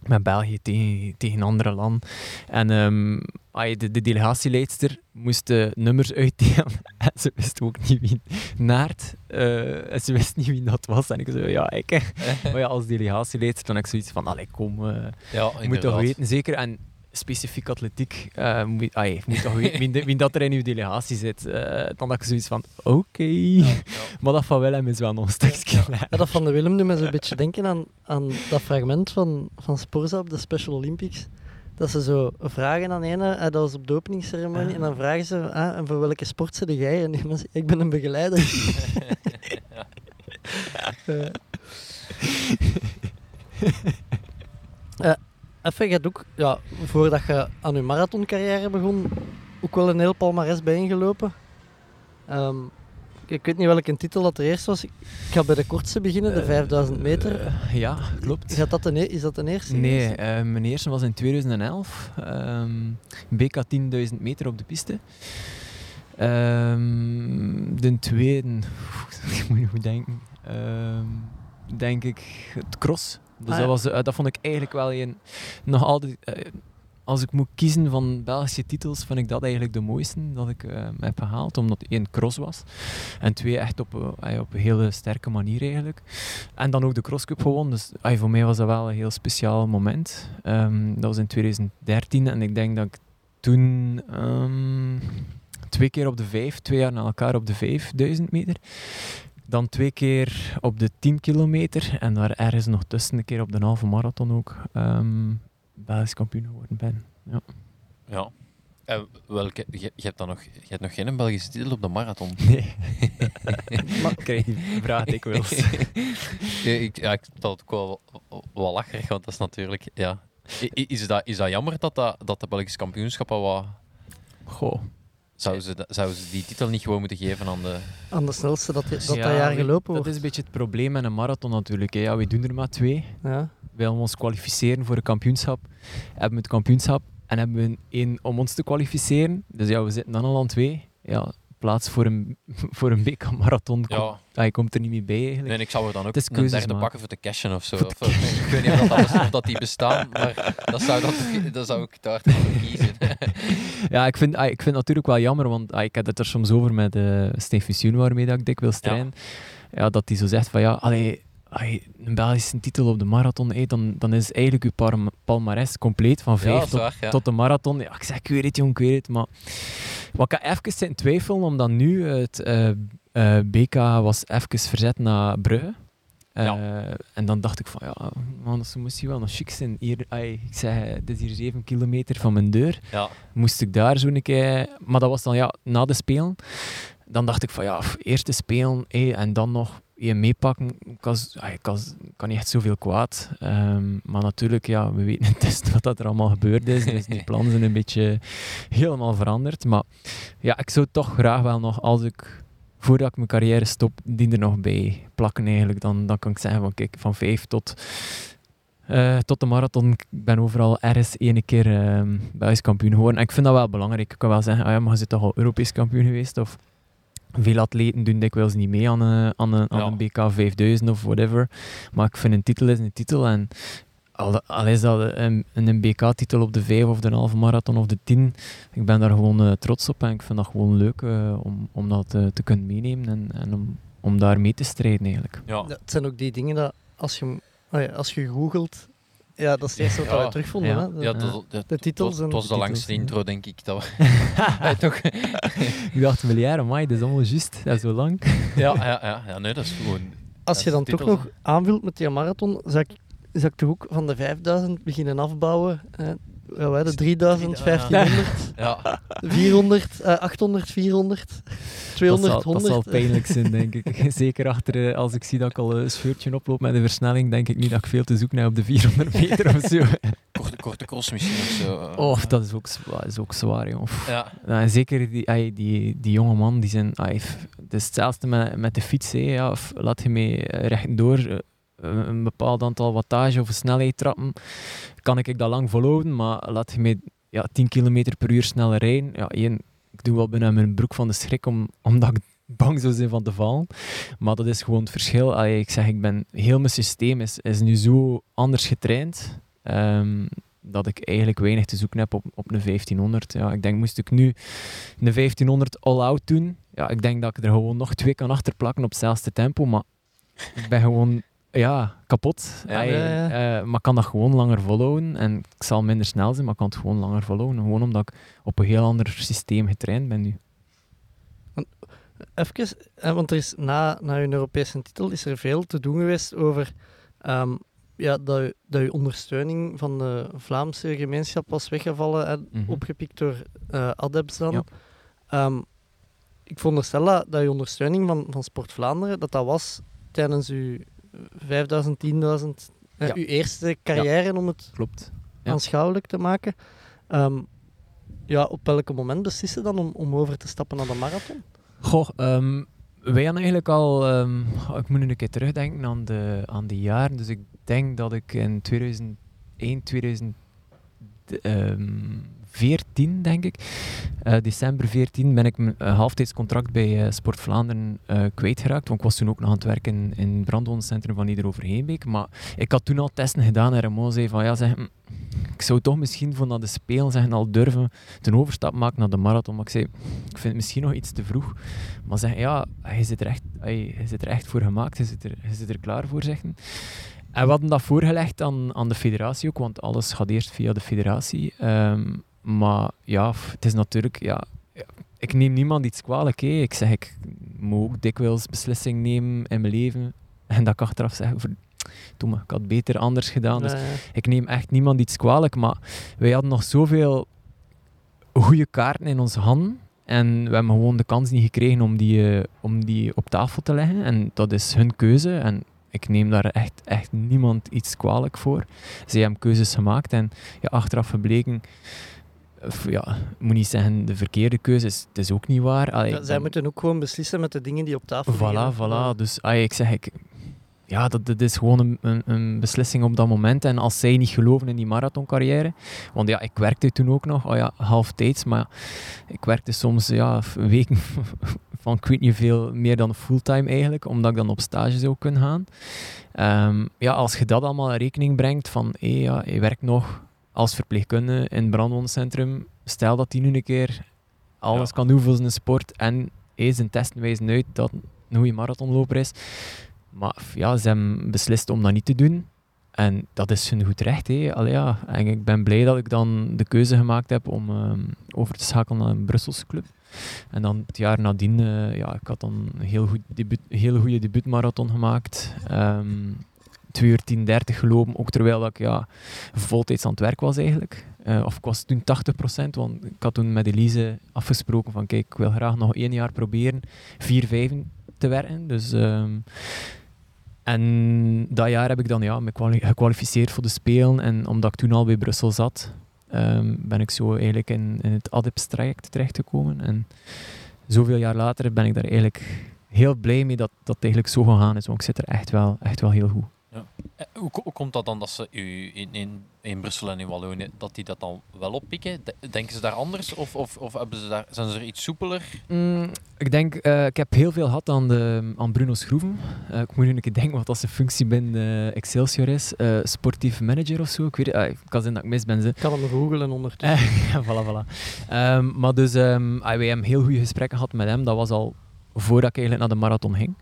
met België tegen, tegen andere landen. En ai, de, de delegatieleidster moest de nummers uitdelen. (laughs) En ze wist ook niet wie Naert. eh, en ze wist niet wie dat was. En ik zei, ja, ik. (laughs) Maar ja, als delegatieleidster dan ik zoiets van, allee, kom... eh, Ja, je moet toch weten, zeker. En specifiek atletiek, eh moet, ah, moet toch weten wie, dat er in uw delegatie zit. Eh, dan had ik zoiets van, oké. (laughs) Maar dat van Willem is wel nog een klein. Ja, dat van de Willem doet me zo'n beetje denken aan, aan dat fragment van, van Sporza op de Special Olympics. Dat ze zo vragen aan ene, eh, dat was op de openingsceremonie, en dan vragen ze, ah, en voor welke sport zit jij? En die ik ben een begeleider. (laughs) (laughs) Eh, even, je had ook, ja, voordat je aan je marathoncarrière begon, ook wel een heel palmares bijeengelopen. Ehm, ik weet niet welke titel dat er eerst was. Ik ga bij de kortste beginnen, de 5000 meter. Eh, ja, klopt. Is dat, de, e- is dat de eerste? Nee, eh, mijn eerste was in 2011. ehm BK 10.000 meter op de piste. Ehm, de tweede, (laughs) ik moet nog denken, Ehm, denk ik het cross. Dus Ah, ja. dat, was, eh, dat vond ik eigenlijk wel een, nog altijd, eh, als ik moet kiezen van Belgische titels, vind ik dat eigenlijk de mooiste dat ik eh, heb gehaald, omdat één cross was en twee echt op, op een hele sterke manier eigenlijk. En dan ook de crosscup gewonnen, dus voor mij was dat wel een heel speciaal moment. Ehm, dat was in 2013 en ik denk dat ik toen ehm, twee keer op de vijf, twee jaar na elkaar op de 5000 meter. Dan twee keer op de 10 kilometer en daar ergens nog tussen een keer op de halve marathon ook ehm Belgisch kampioen geworden ben. Ja. Ja. En welke, je, je, hebt dan nog, je hebt nog geen Belgische titel op de marathon. (laughs) Nee. maar (laughs) ik krijg die vraag (laughs) dikwijls. ik, ja, ik vond het ook wel, wel lacherig, want dat is natuurlijk... Ja. Is dat, is dat jammer dat, dat, dat de Belgische kampioenschappen wat... Goh. Zouden ze, dat- zouden ze die titel niet gewoon moeten geven aan de... Aan de snelste dat dat, dat Ja, jaar gelopen Dat wordt. is een beetje het probleem met een marathon natuurlijk. Hè. Ja, we doen er maar twee. Ja. We willen ons kwalificeren voor een kampioenschap. Hebben we het kampioenschap en hebben we één om ons te kwalificeren. Dus ja, we zitten dan al aan twee. Ja, plaats voor een, (laughs) voor een BK-marathon Ja. komt, ah, je komt er niet mee bij eigenlijk. Nee, ik zou er dan ook een derde maken. pakken voor te cashen of zo. Of, eh, ik weet niet of dat, (laughs) best- of dat die bestaan, maar dat zou, dat, dat zou ik daar voor kiezen. (laughs) Ja, ik vind, ah, ik vind het natuurlijk wel jammer, want ah, ik heb het er soms over met uh, Steve Sjoen, waarmee dat ik dikwijls train. Ja. dat hij zo zegt van ja, allee, allee, een Belgische titel op de marathon, dan, dan is eigenlijk par- palmares compleet van vijf tot, waar, ja. tot de marathon. Ja, ik zeg, ik weet het jong, ik weet het, maar wat ik even in twijfel, omdat nu het eh, eh, BK was even verzet naar Brugge. Uh, en dan dacht ik van, ja, man, dat moest hier wel nog chic zijn. Hier, ay, ik zeg, het is hier 7 kilometer van mijn deur. Moest ik daar zo een keer... Maar dat was dan, ja, na de Spelen. Dan dacht ik van, ja, eerst de Spelen hey, en dan nog je meepakken. Ik kan, kan, kan niet echt zoveel kwaad. Um, maar natuurlijk, ja, we weten intussen (laughs) wat dat er allemaal gebeurd is. Dus die (laughs) plannen zijn een beetje helemaal veranderd. Maar ja, ik zou toch graag wel nog, als ik voordat ik mijn carrière stop, die er nog bij plakken eigenlijk. Dan, dan kan ik zeggen van kijk, van vijf tot, uh, tot de marathon, ik ben overal ergens ene keer uh, Belgisch kampioen geworden. En ik vind dat wel belangrijk. Ik kan wel zeggen, ah ja, maar je zit toch al Europees kampioen geweest? Of veel atleten doen dikwijls niet mee aan, een, aan, een, aan ja. een BK 5000 of whatever. Maar ik vind een titel is een titel en al, al is dat een, een BK-titel op de 5 of de halve marathon of de 10, ik ben daar gewoon uh, trots op en ik vind dat gewoon leuk uh, om, om dat uh, te kunnen meenemen en, en om, om daar mee te strijden eigenlijk. Ja. Dat zijn ook die dingen dat als je, als je googelt Ja, dat is het eerste wat we terugvonden. Ja. Hè? De, Ja, dat, dat, de titels. het en was, de langste intro, denk ik. Dat we, (laughs) Ja, toch? (laughs) Ik dacht, miljard, amai, dat is allemaal juist. Dat is zo lang. (laughs) Ja, ja, ja, ja, nee, dat is gewoon... Als je dan toch nog aanvult met die marathon, zou ik, zou ik toch ook van de 5000 beginnen afbouwen. Hè? (laughs) Ja, wij de 3000, 1500, Ja, 400, eh, 800, 400, 200, dat, zal, 100. dat zal pijnlijk zijn, (laughs) denk ik. (laughs) Zeker achter, eh, als ik zie dat ik al een scheurtje oploop met de versnelling, denk ik niet dat ik veel te zoeken heb op de 400 meter of zo. korte, korte cross misschien of zo. Oh, dat is ook, is ook zwaar, joh. Ja, Ja, en zeker die, die, die jonge man, die zijn... f- het is hetzelfde met, met de fiets. hè, ja, of laat je mee rechtdoor eh, een bepaald aantal wattage of een snelheid trappen, kan ik dat lang volhouden, maar laat je mee ja, 10 km per uur sneller rijden. Ja, één, ik doe wel bijna mijn broek van de schrik, om, omdat ik bang zou zijn van te vallen. Maar dat is gewoon het verschil. Ik zeg, ik ben, heel mijn systeem is, is nu zo anders getraind. ehm, dat ik eigenlijk weinig te zoeken heb op, op een 1500. Ja, ik denk, moest ik nu een 1500 all-out doen, ja, ik denk dat ik er gewoon nog twee kan achterplakken op hetzelfde tempo, maar ik ben gewoon ja, kapot. Ja, ja, eh, maar ik kan dat gewoon langer volhouden en ik zal minder snel zijn, maar ik kan het gewoon langer volhouden. Gewoon omdat ik op een heel ander systeem getraind ben nu. Even, eh, want er is na, na je Europese titel is er veel te doen geweest over ehm, ja, dat, je, dat je ondersteuning van de Vlaamse gemeenschap was weggevallen en Mhm. opgepikt door eh Adepts dan. Ja. Ehm, ik veronderstel dat, dat je ondersteuning van, van Sport Vlaanderen, dat dat was tijdens je 5000, 10.000, eh, Ja. uw eerste carrière om het Klopt. Aanschouwelijk te maken. Ehm, ja, op welk moment beslissen dan om, om over te stappen naar de marathon? Goh, ehm, wij hadden eigenlijk al... ehm, ik moet nu een keer terugdenken aan de, aan die jaren. Dus ik denk dat ik in 2001, 2014, denk ik, eh, december 14, ben ik mijn halftijdscontract bij eh, Sport Vlaanderen eh, kwijtgeraakt. Want ik was toen ook nog aan het werken in het brandwondencentrum van Ieder Overheenbeek. Maar ik had toen al testen gedaan en Ramon zei van ja, zeg, ik zou toch misschien voor naar de Spelen zeggen, al durven ten overstap maken naar de marathon. Ik zei, ik vind het misschien nog iets te vroeg. Maar zeg, ja, je zit er echt, je zit er echt voor gemaakt, je zit er, je zit er klaar voor, zeggen. En we hadden dat voorgelegd aan, aan de federatie ook, want alles gaat eerst via de federatie. Ehm, maar ja, het is natuurlijk, ja, ik neem niemand iets kwalijk. Ik zeg, ik moet ook dikwijls beslissingen nemen in mijn leven. En dat ik achteraf zeg, doe maar, ik had beter anders gedaan. Dus ik neem echt niemand iets kwalijk, maar wij hadden nog zoveel goede kaarten in onze handen. En we hebben gewoon de kans niet gekregen om die, eh, om die op tafel te leggen. En dat is hun keuze. En ik neem daar echt, echt niemand iets kwalijk voor. Zij hebben keuzes gemaakt en ja, achteraf gebleken... of Ja, ik moet niet zeggen de verkeerde keuzes. Het is ook niet waar. Allee, ja, zij ben- moeten ook gewoon beslissen met de dingen die op tafel Voilà, liggen. voilà. Dus ah, ik zeg, ik, ja, dat, dat is gewoon een, een, een beslissing op dat moment. En als zij niet geloven in die marathoncarrière, want ja, ik werkte toen ook nog, oh ja, halftijds, maar ik werkte soms ja, weken (laughs) van ik weet niet veel meer dan fulltime eigenlijk, omdat ik dan op stage zou kunnen gaan. Ehm, ja, als je dat allemaal in rekening brengt, van hé, ja, je werkt nog als verpleegkundige in het brandwondencentrum, stel dat die nu een keer alles Ja. kan doen voor zijn sport en hé, zijn testen wijzen uit dat een goede marathonloper is. Maar ja, ze hebben beslist om dat niet te doen. En dat is hun goed recht. Hé. Allee, ja. En ik ben blij dat ik dan de keuze gemaakt heb om ehm, over te schakelen naar een Brusselse club. En dan het jaar nadien, eh, ja, ik had dan een heel, goed debuut, een hele goede debuutmarathon gemaakt. Ehm 2 uur 10, 30 gelopen, ook terwijl ik ja, voltijds aan het werk was eigenlijk. Eh, of ik was toen 80%, want ik had toen met Elise afgesproken van kijk, ik wil graag nog één jaar proberen 4, 5 te werken. Dus, ehm, en dat jaar heb ik dan ja, me kwali- gekwalificeerd voor de Spelen. En omdat ik toen al bij Brussel zat, ehm, ben ik zo eigenlijk in, het ADEPS-traject terechtgekomen. En zoveel jaar later ben ik daar eigenlijk heel blij mee dat dat eigenlijk zo gegaan is. Want ik zit er echt wel, echt wel heel goed. Eh, Hoe, hoe komt dat dan dat ze u in, in, in Brussel en in Wallonië, dat die dat dan wel oppikken? De- Denken ze daar anders of, of, of hebben ze daar, zijn ze er iets soepeler? Mm, ik denk, eh, ik heb heel veel gehad aan, de, aan Bruno Schroeven. Eh, ik moet nu een keer denken wat dat zijn functie binnen eh, Excelsior is. Eh, sportief manager of zo. Ik weet het, ah, kan zijn dat ik mis ben. Ze. Ik kan hem googlen ondertussen. (laughs) Ja, voilà, voilà. Ehm, maar dus, ehm, ah, wij hebben heel goede gesprekken gehad met hem. Dat was al voordat ik eigenlijk naar de marathon ging.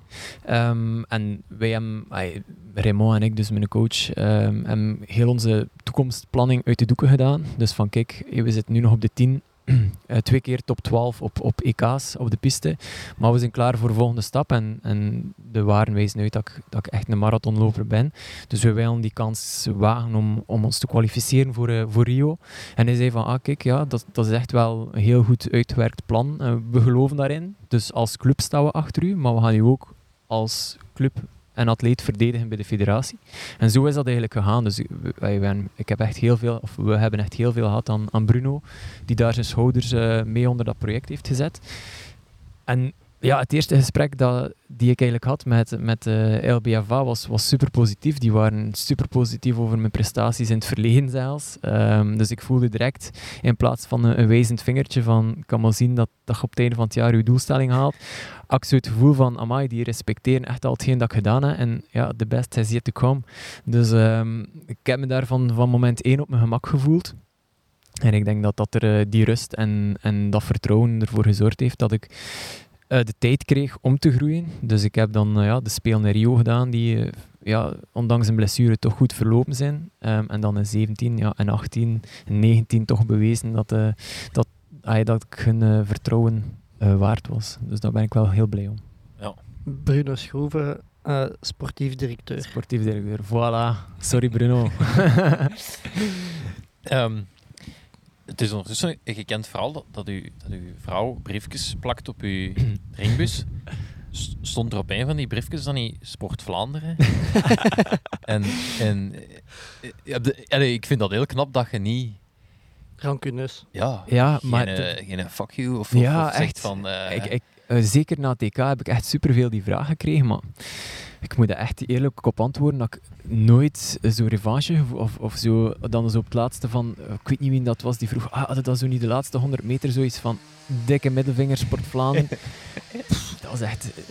Ehm, en wij hebben, ay, Raymond en ik, dus mijn coach, ehm, hebben heel onze toekomstplanning uit de doeken gedaan. Dus van kijk, we zitten nu nog op de 10, eh, (clears throat) twee keer top 12 op, op EK's op de piste. Maar we zijn klaar voor de volgende stap. En, en de waren wijzen uit dat ik, dat ik echt een marathonloper ben. Dus we willen die kans wagen om, om ons te kwalificeren voor, eh, voor Rio. En hij zei van, ah kijk, ja, dat, dat is echt wel een heel goed uitgewerkt plan. Eh, we geloven daarin. Dus als club staan we achter u. Maar we gaan u ook als club en atleet verdedigen bij de federatie. En zo is dat eigenlijk gegaan. Dus wij, ik heb echt heel veel, of we hebben echt heel veel gehad aan, aan Bruno, die daar zijn schouders eh, mee onder dat project heeft gezet. En ja, het eerste gesprek dat, die ik eigenlijk had met, met LBFA was, was super positief. Die waren super positief over mijn prestaties in het verleden zelfs. Ehm, dus ik voelde direct, in plaats van een, wijzend vingertje van ik kan wel zien dat, dat je op het einde van het jaar je doelstelling haalt, zo het gevoel van, amai, die respecteren echt al hetgeen dat ik gedaan heb. En ja, the best has yet to come. Dus ehm, ik heb me daar van, van moment één op mijn gemak gevoeld. En ik denk dat dat er eh, die rust en, en dat vertrouwen ervoor gezorgd heeft dat ik eh, de tijd kreeg om te groeien. Dus ik heb dan eh, ja, de Spelen in Rio gedaan, die eh, ja, ondanks een blessure toch goed verlopen zijn. Ehm, en dan in 17 ja, en 18 en 19 toch bewezen dat, eh, dat, dat ik hun vertrouwen eh, waard was. Dus daar ben ik wel heel blij om. Bruno Schroeven, eh, sportief directeur. Sportief directeur. Voilà. Sorry Bruno. (laughs) (laughs) Ehm, het is ondertussen een gekend verhaal dat, dat, u, dat uw vrouw briefjes plakt op uw (clears throat) ringbus. Stond er op een van die briefjes dan niet Sport Vlaanderen? (laughs) en en eh, ja, de- allee, ik vind dat heel knap dat je niet... Rancuneus. Ja, Ja, geen, maar eh, geen fuck you of, Ja, of zegt echt. van... eh, ik, ik, eh, zeker na TK heb ik echt superveel die vraag gekregen, maar ik moet er echt eerlijk op antwoorden dat ik nooit zo revanche of, of zo, dan zo op het laatste van, eh, ik weet niet wie dat was, die vroeg, ah, het dan zo niet de laatste 100 meter zoiets van dikke middelvinger Sport Vlaanderen? (laughs) Dat was echt eh,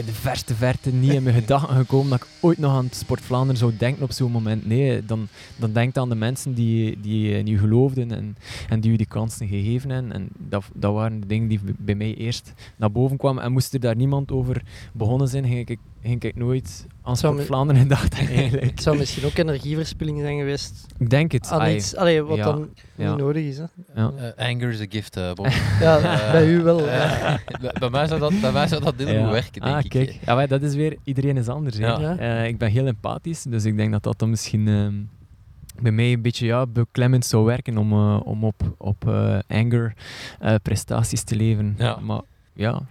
de verste verte niet in mijn gedachten gekomen dat ik ooit nog aan het Sport Vlaanderen zou denken op zo'n moment. Nee, dan, dan denk aan de mensen die, die in u geloofden en, en die u die kansen gegeven hebben. En dat, dat waren de dingen die bij mij eerst naar boven kwamen. En moest er daar niemand over begonnen zijn, ging ik, ging (laughs) ik nooit aan Sport Vlaanderen gedacht eigenlijk. Het zou misschien ook energieverspilling zijn geweest. Ik denk het. Aan iets, allee, wat ja, dan ja. niet nodig is. Hè. ja. eh, anger is a gift, Bob. (laughs) Ja, Eh, bij u wel. (laughs) bij, mij zou dat, bij mij zou dat heel Ja. goed werken, denk ah, ik. kijk. Ja, maar dat is weer... Iedereen is anders. hè. Ja. Ja. Eh, ik ben heel empathisch, dus ik denk dat dat dan misschien ehm, bij mij een beetje ja, beklemmend zou werken om, om op, op eh, anger eh, prestaties te leveren. Ja. Maar ja,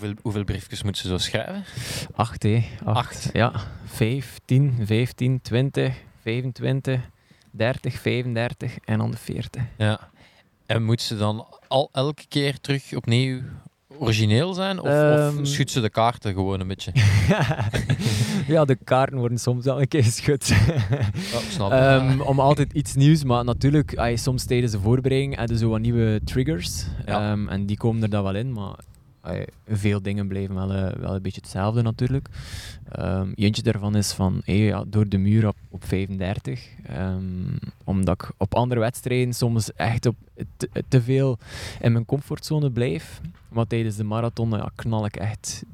Hoeveel, hoeveel briefjes moet ze zo schrijven? acht, hè. Acht. Acht. Ja, vijf, tien, vijftien, twintig, 25, 30, 35 en dan de 40. Ja. En moet ze dan al elke keer terug opnieuw origineel zijn? Of, Ehm. of schudt ze de kaarten gewoon een beetje? (laughs) ja, de kaarten worden soms wel een keer geschud. Snap. Ehm, om altijd iets nieuws, maar natuurlijk, ay, soms tijdens de voorbereiding hebben zo wat nieuwe triggers. Ja. Ehm, en die komen er dan wel in, maar veel dingen blijven wel, eh, wel een beetje hetzelfde natuurlijk. Ehm eentje daarvan is van hey, ja, door de muur op, op 35. Ehm, omdat ik op andere wedstrijden soms echt op te, te veel in mijn comfortzone blijf. Maar tijdens de marathon ja, knal ik echt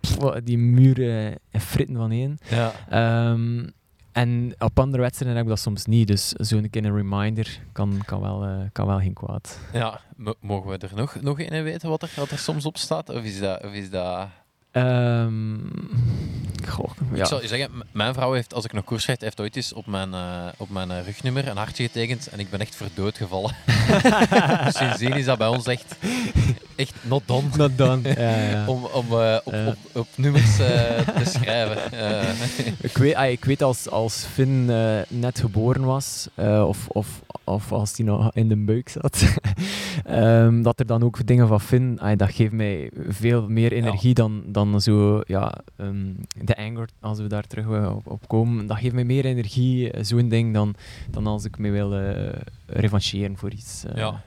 pff, die muren en fritten van één. ja. Ehm, en op andere wedstrijden heb ik dat soms niet. Dus zo'n keer een reminder kan, kan, wel, eh, kan wel geen kwaad. ja. Mogen we er nog, nog een weten wat er, wat er soms op staat? Of is dat... Of is dat... Ehm goh, ja. Ik zal je zeggen, mijn vrouw heeft, als ik nog koers rijd, heeft ooit eens op mijn, eh, op mijn eh, rugnummer een hartje getekend en ik ben echt verdood gevallen. (laughs) Sindsdien is dat bij ons echt, echt not done. Not done. ja, ja. (laughs) Om, om eh, op, op, op nummers te schrijven. Ik weet, ah, ik weet als, als Finn net geboren was, of, of, of als hij nog in de buik zat, (laughs) ehm, dat er dan ook dingen van Finn, ah, dat geeft mij veel meer energie dan, dan zo, ja, ehm, de anger, als we daar terug eh, op, op komen. Dat geeft mij meer energie, eh, zo'n ding, dan, dan als ik me wil eh revancheren voor iets. ja.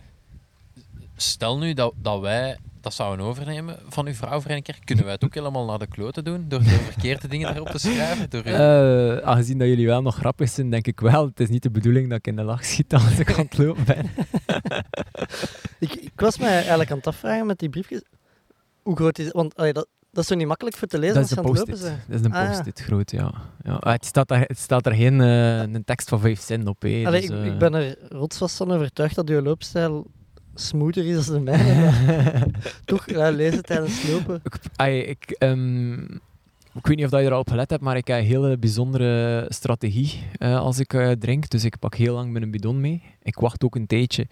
Stel nu dat, dat wij dat zouden overnemen van uw vrouw voor een keer, kunnen wij het ook helemaal naar de kloten doen? Door de verkeerde dingen erop te schrijven? Door u- Eh, aangezien dat jullie wel nog grappig zijn, denk ik wel. Het is niet de bedoeling dat ik in de lach schiet als ik aan het lopen ben. (laughs) Ik, ik was mij eigenlijk aan het afvragen met die briefjes. Hoe groot is het? Want allee, dat, dat is zo niet makkelijk voor te lezen Dat als is je een aan het lopen post-it. bent. Dat is een Ah, ja. post-it groot, ja. ja. Ah, Het, staat daar, het staat er geen eh, een tekst van vijf zinnen op. Hè, Allee, dus, ik, eh, ik ben er rotsvast van overtuigd dat je loopstijl smoother is dan de (laughs) mijne. maar toch ja, lezen tijdens het lopen. Ik, ai, ik, ehm, ik weet niet of dat je er al op gelet hebt, maar ik heb een hele bijzondere strategie eh, als ik eh, drink. Dus ik pak heel lang mijn bidon mee. Ik wacht ook een tijdje.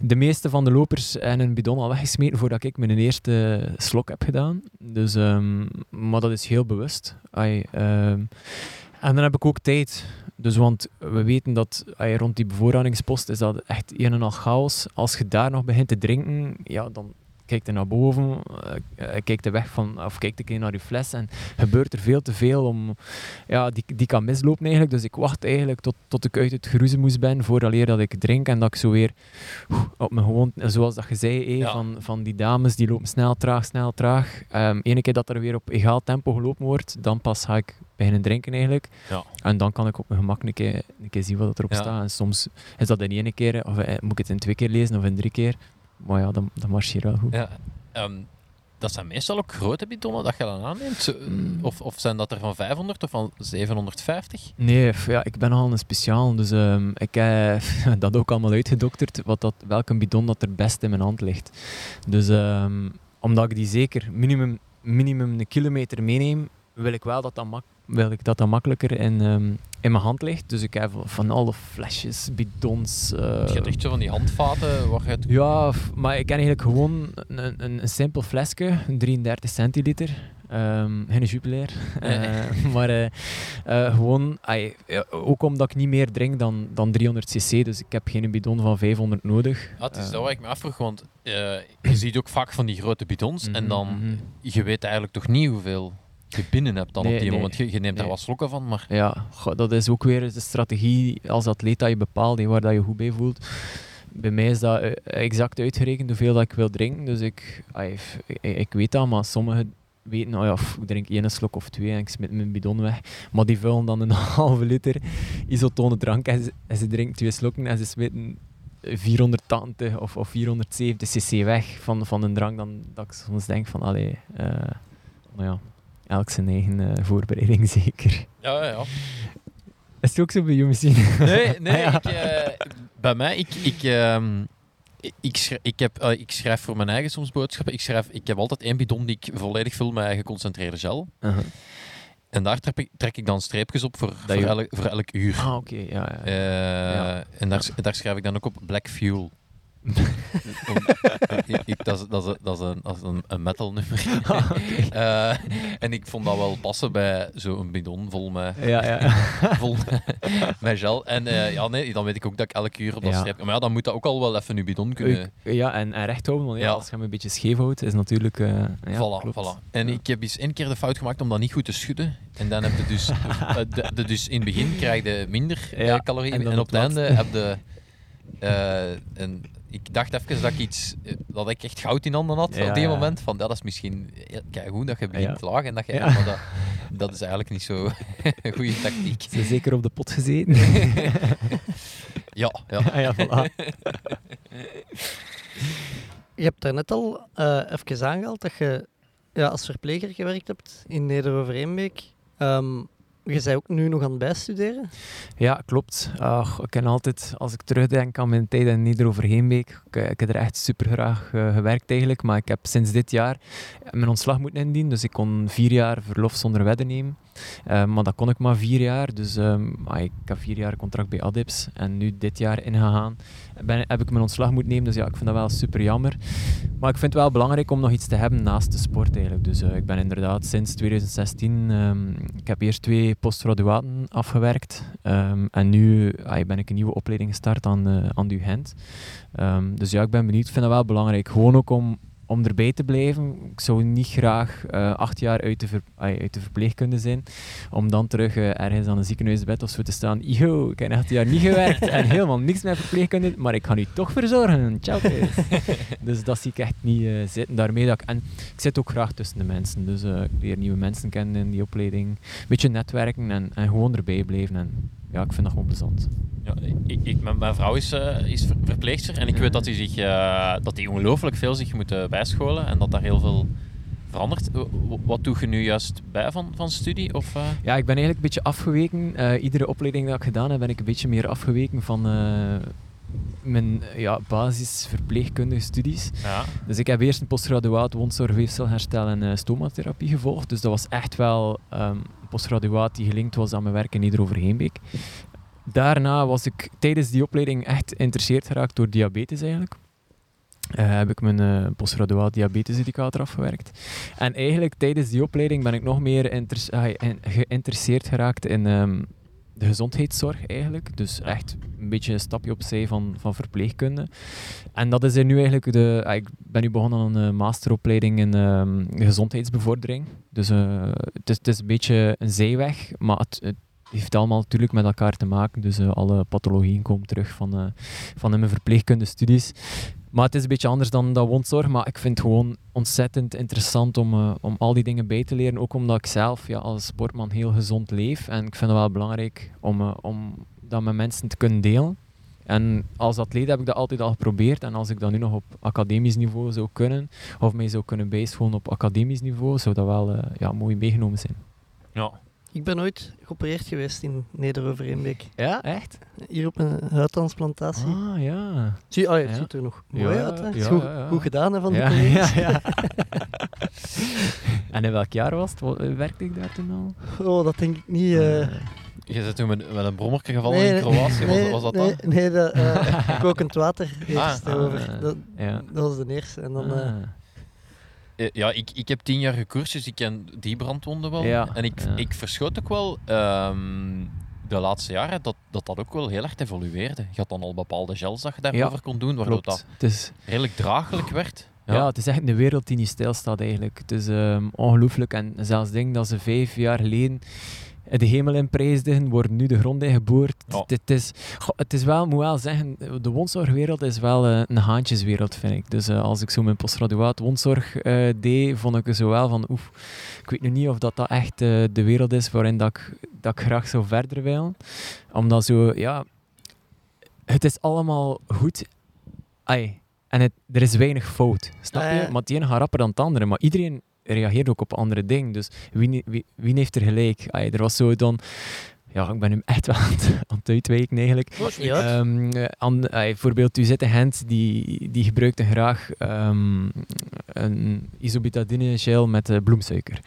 De meeste van de lopers hebben een bidon al weggesmeten voordat ik mijn eerste slok heb gedaan. Dus, ehm, maar dat is heel bewust. Ai, ehm, en dan heb ik ook tijd. Dus want we weten dat rond die bevoorradingspost is dat echt een en al chaos. Als je daar nog begint te drinken, ja, dan kijkt er naar boven, eh, eh, kijkt er weg van, of kijkt een keer naar je fles en gebeurt er veel te veel om, ja, die, die kan mislopen eigenlijk. Dus ik wacht eigenlijk tot, tot ik uit het geroezemoes ben, vooraleer dat ik drink en dat ik zo weer op mijn gewoon, zoals dat je zei, eh, Ja. van, van die dames die lopen snel, traag, snel, traag. Ehm ene keer dat er weer op egaal tempo gelopen wordt, dan pas ga ik beginnen drinken eigenlijk. Ja. En dan kan ik op mijn gemak een keer, een keer zien wat erop Ja. staat. En soms is dat in één keer, of moet ik het in twee keer lezen of in drie keer. Maar ja, dan, dan marcheert wel goed. Ja. Ehm, dat zijn meestal ook grote bidonnen dat je dan aanneemt. Zo- Mm. Of, of zijn dat er van 500 of van 750? Nee, ja, ik ben al een speciaal, dus ehm, ik heb (laughs) dat ook allemaal uitgedokterd, wat dat, welke bidon dat er best in mijn hand ligt. Dus ehm, omdat ik die zeker minimum, minimum een kilometer meeneem, wil ik wel dat dat, mak wil ik dat, dat makkelijker in, ehm, in mijn hand ligt. Dus ik heb van alle flesjes, bidons... eh, je hebt echt zo van die handvaten waar het... ja, maar ik ken eigenlijk gewoon een, een, een simpel flesje, een 33 centiliter. Ehm geen Jupiler. Nee. Eh, (laughs) maar eh, eh, gewoon, ook omdat ik niet meer drink dan, dan 300 cc, dus ik heb geen bidon van 500 nodig. Ah, het is dat waar ik me afvroeg, want je ziet ook vaak van die grote bidons en mhm, dan, mhm. je weet eigenlijk toch niet hoeveel je binnen hebt dan Nee, op die nee. moment. Je, je neemt er Nee. wat slokken van, maar Ja, goh, dat is ook weer de strategie als atleet dat je bepaalt en waar dat je goed bij voelt. Bij mij is dat eh, exact uitgerekend hoeveel dat ik wil drinken. Dus ik, ik, ik weet dat, maar sommigen weten, oh ja, ik drink één slok of twee en ik smit mijn bidon weg. Maar die vullen dan een (laughs) halve liter isotone drank en ze, en ze drinken twee slokken en ze smitten 480 of, of 470 cc weg van, van een drank. Dan dat ik soms denk van, allee, eh, nou ja, elk zijn eigen eh, voorbereiding (laughs) zeker. ja, ja. Is het ook zo bij jou misschien? Nee, nee (laughs) Ja. ik, eh, bij mij, ik, ik, ehm, ik, ik, schrijf, ik, heb, eh, ik schrijf voor mijn eigen soms boodschappen. Ik, schrijf, ik heb altijd één bidon die ik volledig vul met geconcentreerde gel. Uh-huh. En daar trek ik, trek ik dan streepjes op voor, voor, je- elk, voor elk uur. Ah, oké, ja, ja. Ja. En daar, daar schrijf ik dan ook op Black Fuel. Ik, dat is, dat is, dat is, een, dat is een, een metal nummer. (laughs) Ah. Eh, en ik vond dat wel passen bij zo'n bidon vol met, ja, ja. (laughs) vol met gel. En eh, ja, nee, dan weet ik ook dat ik elk uur op dat Ja. Maar ja, dan moet dat ook al wel even uw bidon kunnen... Ja, en, en recht houden, want ja, als je hem een beetje scheef houdt, is natuurlijk... ja, voilà. En ik heb eens één keer de fout gemaakt om dat niet goed te schudden. En dan heb je dus... (laughs) de, de- dus in het begin krijg je minder calorieën. en En, op het einde heb je... een, ik dacht even dat ik iets... eh, Dat ik echt goud in handen had Ja, op die ja. moment. Van, dat is misschien... Ja, goed dat je begint laag en dat je... Ja. Maar dat, dat is eigenlijk niet zo een (laughs) goede tactiek. Ze zeker op de pot gezeten. (laughs) Ja, ja. ja, (laughs) ja, voilà. Je hebt daarnet al eh even aangehaald dat je ja, als verpleger gewerkt hebt in Neder-Overeenbeek. Ehm, je bent ook nu nog aan het bijstuderen. Ja, klopt. Ach, ik ken altijd, als ik terugdenk aan mijn tijd in Neder-Overheenbeek, ik, ik heb er echt super graag gewerkt eigenlijk, maar ik heb sinds dit jaar mijn ontslag moeten indienen, dus ik kon vier jaar verlof zonder wedden nemen. Eh, maar dat kon ik maar vier jaar, dus ehm, ah, ik heb vier jaar contract bij Adips en nu dit jaar ingegaan ben, heb ik mijn ontslag moeten nemen, dus ja, ik vind dat wel super jammer. Maar ik vind het wel belangrijk om nog iets te hebben naast de sport eigenlijk. Dus eh, ik ben inderdaad sinds 2016, ehm, ik heb eerst twee postgraduaten afgewerkt ehm, en nu ah, ben ik een nieuwe opleiding gestart aan, eh aan de Gent. Ehm, dus ja, ik ben benieuwd, ik vind dat wel belangrijk. Gewoon ook om, om erbij te blijven. Ik zou niet graag eh, acht jaar uit de, ver, uit de verpleegkunde zijn, om dan terug eh, ergens aan een ziekenhuisbed of zo te staan. Yo, ik heb acht jaar niet gewerkt en helemaal niks met verpleegkunde, maar ik ga u toch verzorgen. Ciao, (laughs) dus dat zie ik echt niet eh, zitten. Daarmee dat ik, en ik zit ook graag tussen de mensen, dus ik leer nieuwe mensen kennen in die opleiding. Een beetje netwerken en, en gewoon erbij blijven. En, ja, ik vind dat gewoon plezant. Ja, ik, ik, mijn, vrouw is, eh, is ver- verpleegster en ik weet dat hij zich, eh, dat die ongelooflijk veel zich moet eh, bijscholen en dat daar heel veel w- Wat doe je nu juist bij van, van studie? Of, eh? Ja, ik ben eigenlijk een beetje afgeweken. Iedere opleiding dat ik gedaan heb, ben ik een beetje meer afgeweken van mijn ja, basisverpleegkundige studies. Ja. Dus ik heb eerst een postgraduaat wondzorg, weefselherstel en eh, stomatherapie gevolgd. Dus dat was echt wel een postgraduaat die gelinkt was aan mijn werk in Neder-Overheenbeek. Daarna was ik tijdens die opleiding echt geïnteresseerd geraakt door diabetes eigenlijk. Eh, heb ik mijn eh postgraduaat diabetesindicator afgewerkt. En eigenlijk tijdens die opleiding ben ik nog meer ah, geïnteresseerd geraakt in ehm, de gezondheidszorg eigenlijk. Dus echt een beetje een stapje opzij van, van verpleegkunde. En dat is er nu eigenlijk de... ah, ik ben nu begonnen aan een eh, masteropleiding in ehm, gezondheidsbevordering. Dus eh, het, is, het is een beetje een zijweg, maar het, het heeft allemaal natuurlijk met elkaar te maken. Dus eh, alle pathologieën komen terug van, van in mijn verpleegkundestudies. Maar het is een beetje anders dan dat wondzorg. Maar ik vind het gewoon ontzettend interessant om, eh, om al die dingen bij te leren. Ook omdat ik zelf ja, als sportman heel gezond leef. En ik vind het wel belangrijk om, eh, om dat met mensen te kunnen delen. En als atleet heb ik dat altijd al geprobeerd. En als ik dat nu nog op academisch niveau zou kunnen, of mij zou kunnen bijscholen op academisch niveau, zou dat wel eh, ja, mooi meegenomen zijn. Ja. Ik ben ooit geopereerd geweest in Neder-Overeenbeek. Ja, echt? Hier op een huidtransplantatie. Ah, ja. Zie, oh ja, het Ja. ziet er nog Ja, mooi uit. Hè? Het is ja, goed, ja, ja. goed gedaan hè, van de collega's. ja, ja. (laughs) en in welk jaar was het? Wa- Werkte ik daar toen al? Oh, dat denk ik niet. eh. Je zit toen met, met een brommerke gevallen Nee, in Kroatië. nee, was, was dat nee, dan? Nee, dat, eh (laughs) kokend water eerst Ah, over. ah, dat, ja. dat was de eerste. En dan, eh, Ah. Eh, Ja, ik, ik heb tien jaar gekoerst, dus ik ken die brandwonden wel. Ja, En ik, ja. ik verschoot ook wel ehm, de laatste jaren dat, dat dat ook wel heel erg evolueerde. Je had dan al bepaalde gels dat je daarover kon doen, waardoor Klopt. dat Het is, redelijk draaglijk werd. ja. het is echt een wereld die niet stilstaat eigenlijk. Het is ehm, ongelooflijk. En zelfs dingen dat ze vijf jaar geleden de hemel in prijsden, worden nu de grond in geboord. Ja. Het, is, goh, het is wel, moet wel zeggen, de wondzorgwereld is wel eh, een haantjeswereld, vind ik. Dus eh, als ik zo mijn postgraduaat wondzorg eh, deed, vond ik er zo wel van, oef, ik weet nu niet of dat, dat echt de wereld is waarin dat ik, dat ik graag zou verder wil. Omdat zo, ja, het is allemaal goed. Ai, en het, er is weinig fout, snap je? Maar het ene gaat rapper dan het andere. Maar iedereen reageert ook op andere dingen. Dus wie, wie, wie heeft er gelijk? Ai, er was zo dan... Ja, ik ben nu echt wel (laughs) aan het, aan het uitwijken eigenlijk. Uit. Ehm, eh, aan, bijvoorbeeld, u zit Gent, die, die gebruikte graag ehm, een isobutadine gel met eh, bloemsuiker.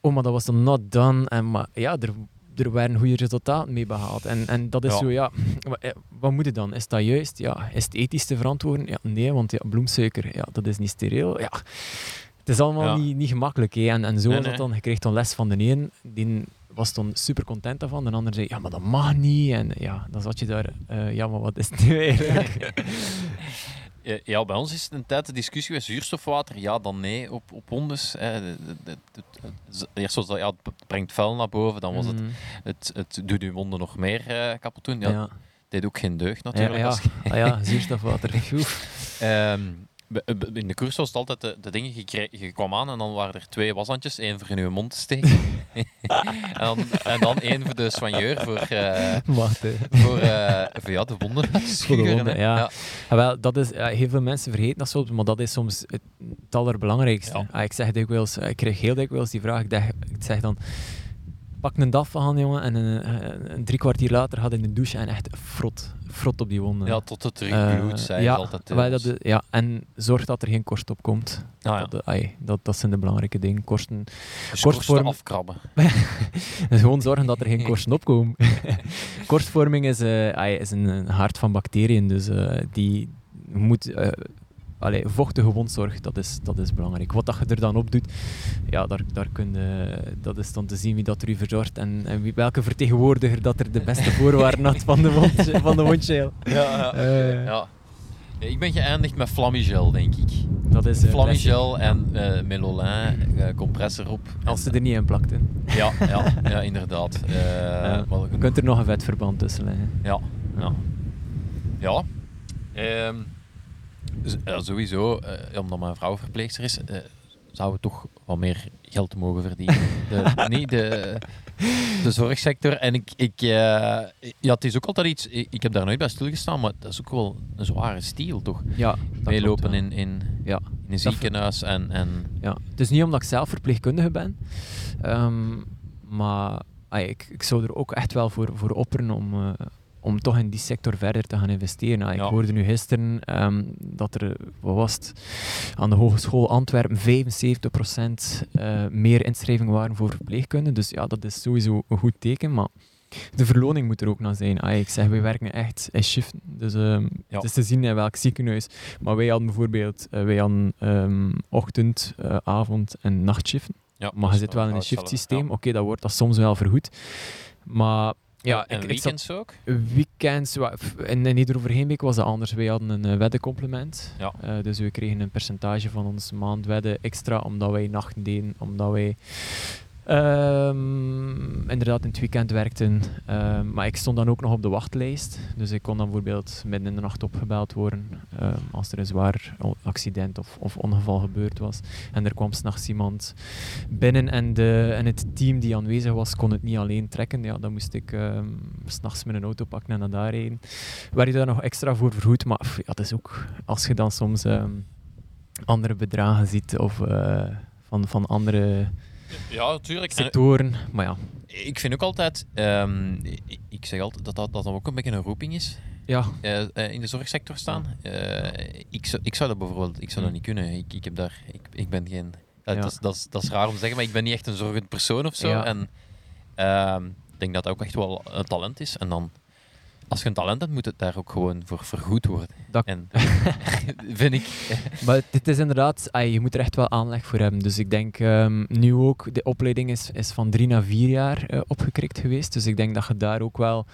Oh, maar dat was dan not done. En, maar ja, er, er waren goede resultaten mee behaald. En, en dat is Ja. zo, ja, eh, wat moet je dan? Is dat juist? Ja, is het ethisch te verantwoorden? Ja, nee, want ja, bloemsuiker, ja, dat is niet steriel. Ja, het is allemaal Ja. niet, niet gemakkelijk. Hè. En, en zo Nee, was dat dan. Je kreeg dan les van de een, die was dan super content daarvan. De ander zei, ja, maar dat mag niet. En ja, dan zat je daar, eh, ja, maar wat is het nu eigenlijk? (laughs) Ja, bij ons is het een tijd de discussie geweest, zuurstofwater, ja dan nee, op, op hondes. Eerst was dat, ja, het brengt vuil naar boven, dan was het, Mm, het, het doet uw wonden nog meer eh, kapot doen. Ja, ja. deed ook geen deugd natuurlijk. Ja, ja. als Ah, ja, zuurstofwater. (laughs) Oef. In de koers was het altijd de, de dingen, je, kreeg- je kwam aan en dan waren er twee washandjes, één voor in je mond te steken. (laughs) en, dan, en dan één voor de soigneur, voor, eh, (laughs) Wacht, voor, eh, voor ja, de wonden (laughs) ja. ja. Ja, wel, dat is, heel veel mensen vergeten dat soms, maar dat is soms het, het allerbelangrijkste. Ja. Ah, ik zeg dikwijls, ik krijg heel dikwijls die vraag, ik, dacht- ik zeg dan, pak een daf van jongen, en een, een, een drie kwartier later gaat in de douche en echt frot, frot op die wonden. Ja, tot het terugbloed, zei ja, ze altijd. eh, wel, dat, is- ja, en zorg dat er geen korst op komt. Ah, ja. dat, ai, dat, dat zijn de belangrijke dingen. Korsten, Dus korstvorm- afkrabben. (laughs) gewoon zorgen dat er geen korsten opkomen. (laughs) Korstvorming is, eh, ai, is een, een haard van bacteriën, dus eh, die moet... allee, vochtige wondzorg, dat is, dat is belangrijk. Wat dat je er dan op doet, ja, daar, daar kun je, dat is dan te zien wie dat er u verzorgt en, en wie, welke vertegenwoordiger dat er de beste voorwaarden had van de, wond, (laughs) van de wondgel. Ja, ja. Eh, ja. Nee, Ik ben geëindigd met Flamigel, denk ik. Dat is eh, Flamigel en eh Melolin, eh, compressor op. Als ze er niet in plakte. Ja, ja, ja inderdaad. Eh, Je kunt er nog een vetverband tussen leggen. Ja, ja. Ja. Ehm, ja, sowieso, eh, omdat mijn vrouw verpleegster is, eh, zouden we toch wat meer geld mogen verdienen. De, (laughs) niet de, de zorgsector. En ik, ik, eh, ja, het is ook altijd iets, ik, ik heb daar nooit bij stilgestaan, maar dat is ook wel een zware stiel, toch? Ja, Meelopen in, in, Ja. in een ziekenhuis en... en Ja, het is niet omdat ik zelf verpleegkundige ben, ehm, maar ah, ik, ik zou er ook echt wel voor, voor opperen om, eh, om toch in die sector verder te gaan investeren. Ah, ik Ja. hoorde nu gisteren ehm, dat er, wat was het, aan de Hogeschool Antwerpen 75% eh, meer inschrijvingen waren voor verpleegkunde. Dus ja, dat is sowieso een goed teken, maar de verloning moet er ook naar zijn. Ah, ik zeg, wij werken echt in shiften. Dus ehm, Ja. het is te zien in welk ziekenhuis. Maar wij hadden bijvoorbeeld eh, wij hadden, ehm, ochtend, eh, avond en nachtshiften. ja, Maar je zit wel in een shiftsysteem. Oké, dat wordt dat soms wel vergoed. Maar ja, en ik, ik zat weekends ook? weekends... In, in Nederoverheenbeek was dat anders. Wij hadden een uh, weddencomplement. Ja. Eh, dus we kregen een percentage van ons maandwedden extra, omdat wij nachten deden, omdat wij... ehm, inderdaad in het weekend werkten. Ehm, maar ik stond dan ook nog op de wachtlijst. Dus ik kon dan bijvoorbeeld midden in de nacht opgebeld worden ehm, als er een zwaar accident of, of ongeval gebeurd was. En er kwam s'nachts iemand binnen en, de, en het team die aanwezig was kon het niet alleen trekken. Ja, dan moest ik s'nachts met een auto pakken en naar daar rijden. Waar je daar nog extra voor vergoed. Maar ja, dat is ook als je dan soms andere bedragen ziet of eh, van, van andere Ja, natuurlijk. sectoren. Maar ja, Ik vind ook altijd, ehm, ik, zeg altijd dat dat, dat dan ook een beetje een roeping is. ja, eh, eh, in de zorgsector staan. Eh, ik, zou, ik zou dat bijvoorbeeld ik zou dat Hm. niet kunnen. Ik, ik, heb daar, ik, ik ben geen. eh, Ja. dat, is, dat, is, dat is raar om te zeggen, maar ik ben niet echt een zorgend persoon of zo. Ja. En ehm, ik denk dat dat ook echt wel een talent is. En dan, als je een talent hebt, moet het daar ook gewoon voor vergoed worden. Dat- En (laughs) vind ik. (laughs) maar het, is inderdaad, je moet er echt wel aanleg voor hebben. Dus ik denk ehm, nu ook, de opleiding is, is van drie naar vier jaar eh, opgekrikt geweest. Dus ik denk dat je daar ook wel,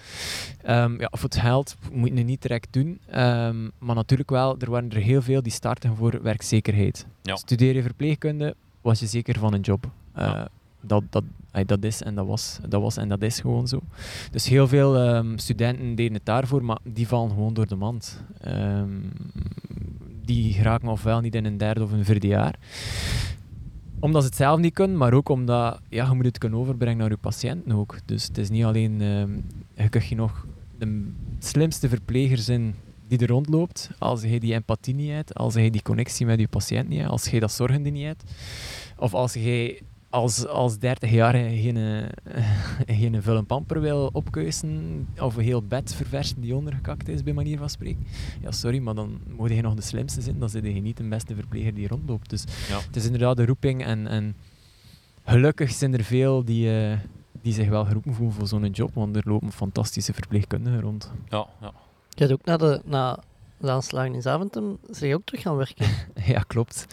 ehm, ja, voor het geld moet je niet direct doen. Ehm, maar natuurlijk wel, er waren er heel veel die starten voor werkzekerheid. Ja. Studeer je verpleegkunde, was je zeker van een job. Eh, Ja. dat, dat, dat is en dat was, dat was en dat is gewoon zo. Dus heel veel ehm, studenten deden het daarvoor, maar die vallen gewoon door de mand. Ehm, die raken ofwel niet in een derde of een vierde jaar. Omdat ze het zelf niet kunnen, maar ook omdat ja, je moet het kunnen overbrengen naar je patiënten ook. Dus het is niet alleen, je kunt je nog de slimste verpleger zijn die er rondloopt, als je die empathie niet hebt, als je die connectie met je patiënt niet hebt, als je dat zorgende niet hebt, of als je als, als 30 jaar geen, eh, (laughs) geen vulle pamper wil opkeuzen of een heel bed verversen die ondergekakt is, bij manier van spreken. Ja, sorry, maar dan moet je nog de slimste zijn, dan zit je niet de beste verpleger die rondloopt. Dus Ja. het is inderdaad de roeping en, en gelukkig zijn er veel die, eh, die zich wel geroepen voelen voor zo'n job, want er lopen fantastische verpleegkundigen rond. Ja, ja. Je hebt ook na de, na de aanslagen in Zaventem zeg je ook terug gaan werken. (laughs) Ja, klopt.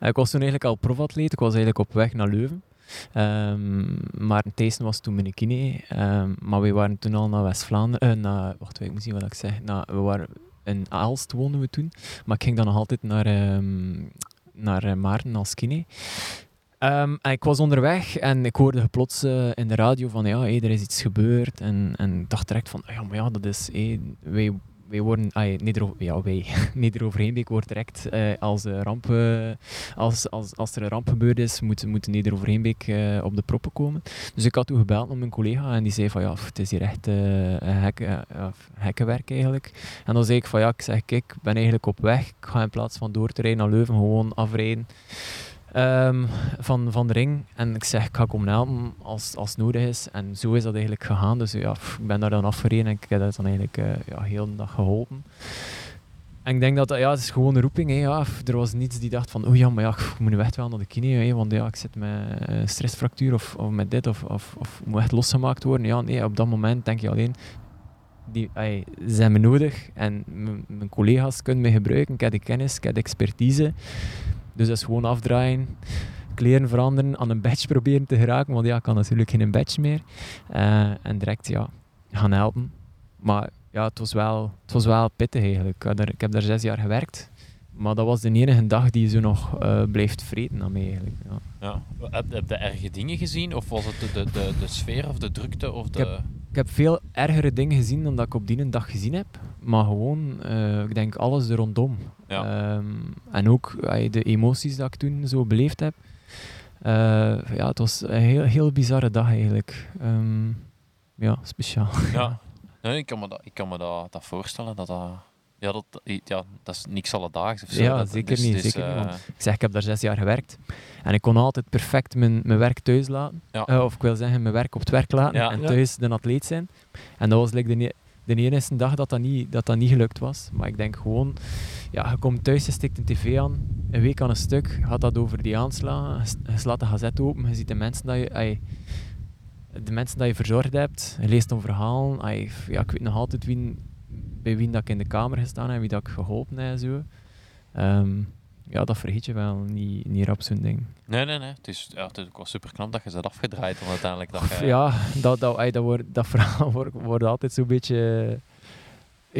Eh, ik was toen eigenlijk al profatleet. Ik was eigenlijk op weg naar Leuven. Ehm, maar Thijssen was toen mijn kine. Ehm, maar we waren toen al naar West-Vlaanderen. naar, wacht, ik moet zien wat ik zeg. Nou, we waren in Aalst woonden we toen. Maar ik ging dan nog altijd naar, ehm, naar eh, Maarten als kine. En ik was onderweg en ik hoorde plots in de radio van ja, er is iets gebeurd. En, en ik dacht direct van, ja, maar ja, dat is, wij, wij worden, ah, Neder, ja, wij, (laughs) Nederoverheenbeek wordt direct eh, als, ramp, eh, als, als, als er een ramp gebeurd is, moet, moet Nederoverheenbeek eh op de proppen komen. Dus ik had toen gebeld met mijn collega en die zei van ja, het is hier echt een hek, ja, hekkenwerk eigenlijk. En dan zei ik van ja, ik zeg kijk, ik ben eigenlijk op weg. Ik ga in plaats van door te rijden naar Leuven gewoon afrijden. Ehm, van, van de ring. En ik zeg, ik ga komen als, als nodig is. En zo is dat eigenlijk gegaan. Dus ja, ik ben daar dan afgereden en ik heb dat dan eigenlijk eh, ja, heel de dag geholpen. En ik denk dat ja, het is gewoon een roeping. Hè, ja. Er was niets die dacht van, oh ja, maar ja, ik moet nu echt wel naar de kine, hè, want ja, ik zit met eh, stressfractuur of, of met dit, of, of, of moet echt losgemaakt worden. Ja, nee, op dat moment denk je alleen, die zijn me nodig en mijn collega's kunnen me gebruiken. Ik heb de kennis, ik heb de expertise. Dus dat is gewoon afdraaien, kleren veranderen, aan een badge proberen te geraken, want ja, ik kan natuurlijk geen badge meer. Eh, en direct ja, gaan helpen. Maar ja, het was wel, het was wel pittig eigenlijk. Ik heb, daar, ik heb daar zes jaar gewerkt. Maar dat was de enige dag die zo nog eh blijft vreten aan mij eigenlijk. Ja. ja. Heb, heb je erge dingen gezien? Of was het de, de, de, de sfeer of de drukte? Of de... heb- Ik heb veel ergere dingen gezien dan dat ik op die een dag gezien heb. Maar gewoon, eh, ik denk alles er rondom. Ja. Ehm, en ook ey, de emoties dat ik toen zo beleefd heb. Eh, ja, het was een heel, heel bizarre dag eigenlijk. Ehm, ja, speciaal. Ja. (laughs) Nee, ik kan me, dat, ik kan me dat, dat voorstellen. Dat dat, ja, dat, ja, dat is niks alledaags of zo. Ja, Dat- zeker dus- niet, dus, zeker niet, eh, want- Ik zeg, ik heb daar zes jaar gewerkt. En ik kon altijd perfect mijn, mijn werk thuis laten. Ja. Eh, of ik wil zeggen, mijn werk op het werk laten Ja. en Ja. thuis de atleet zijn. En dat was like, de, de enige dag dat dat, niet, dat dat niet gelukt was. Maar ik denk gewoon, ja, je komt thuis, je stikt een tv aan, een week aan een stuk, gaat dat over die aanslagen, je slaat de gazet open, je ziet de mensen dat je... ai, de mensen dat je verzorgd hebt, je leest een verhaal. ja, ik weet nog altijd wie, bij wie dat ik in de kamer gestaan heb en wie dat ik geholpen heb. Zo. Ehm, ja, dat vergeet je wel niet, niet rap zo'n ding. Nee, nee, nee. Het is, ja, het is ook wel super knap dat je ze hebt afgedraaid dan uiteindelijk. Dat je, Ja, dat, dat, dat, wordt, dat verhaal (laughs) wordt, wordt altijd zo'n beetje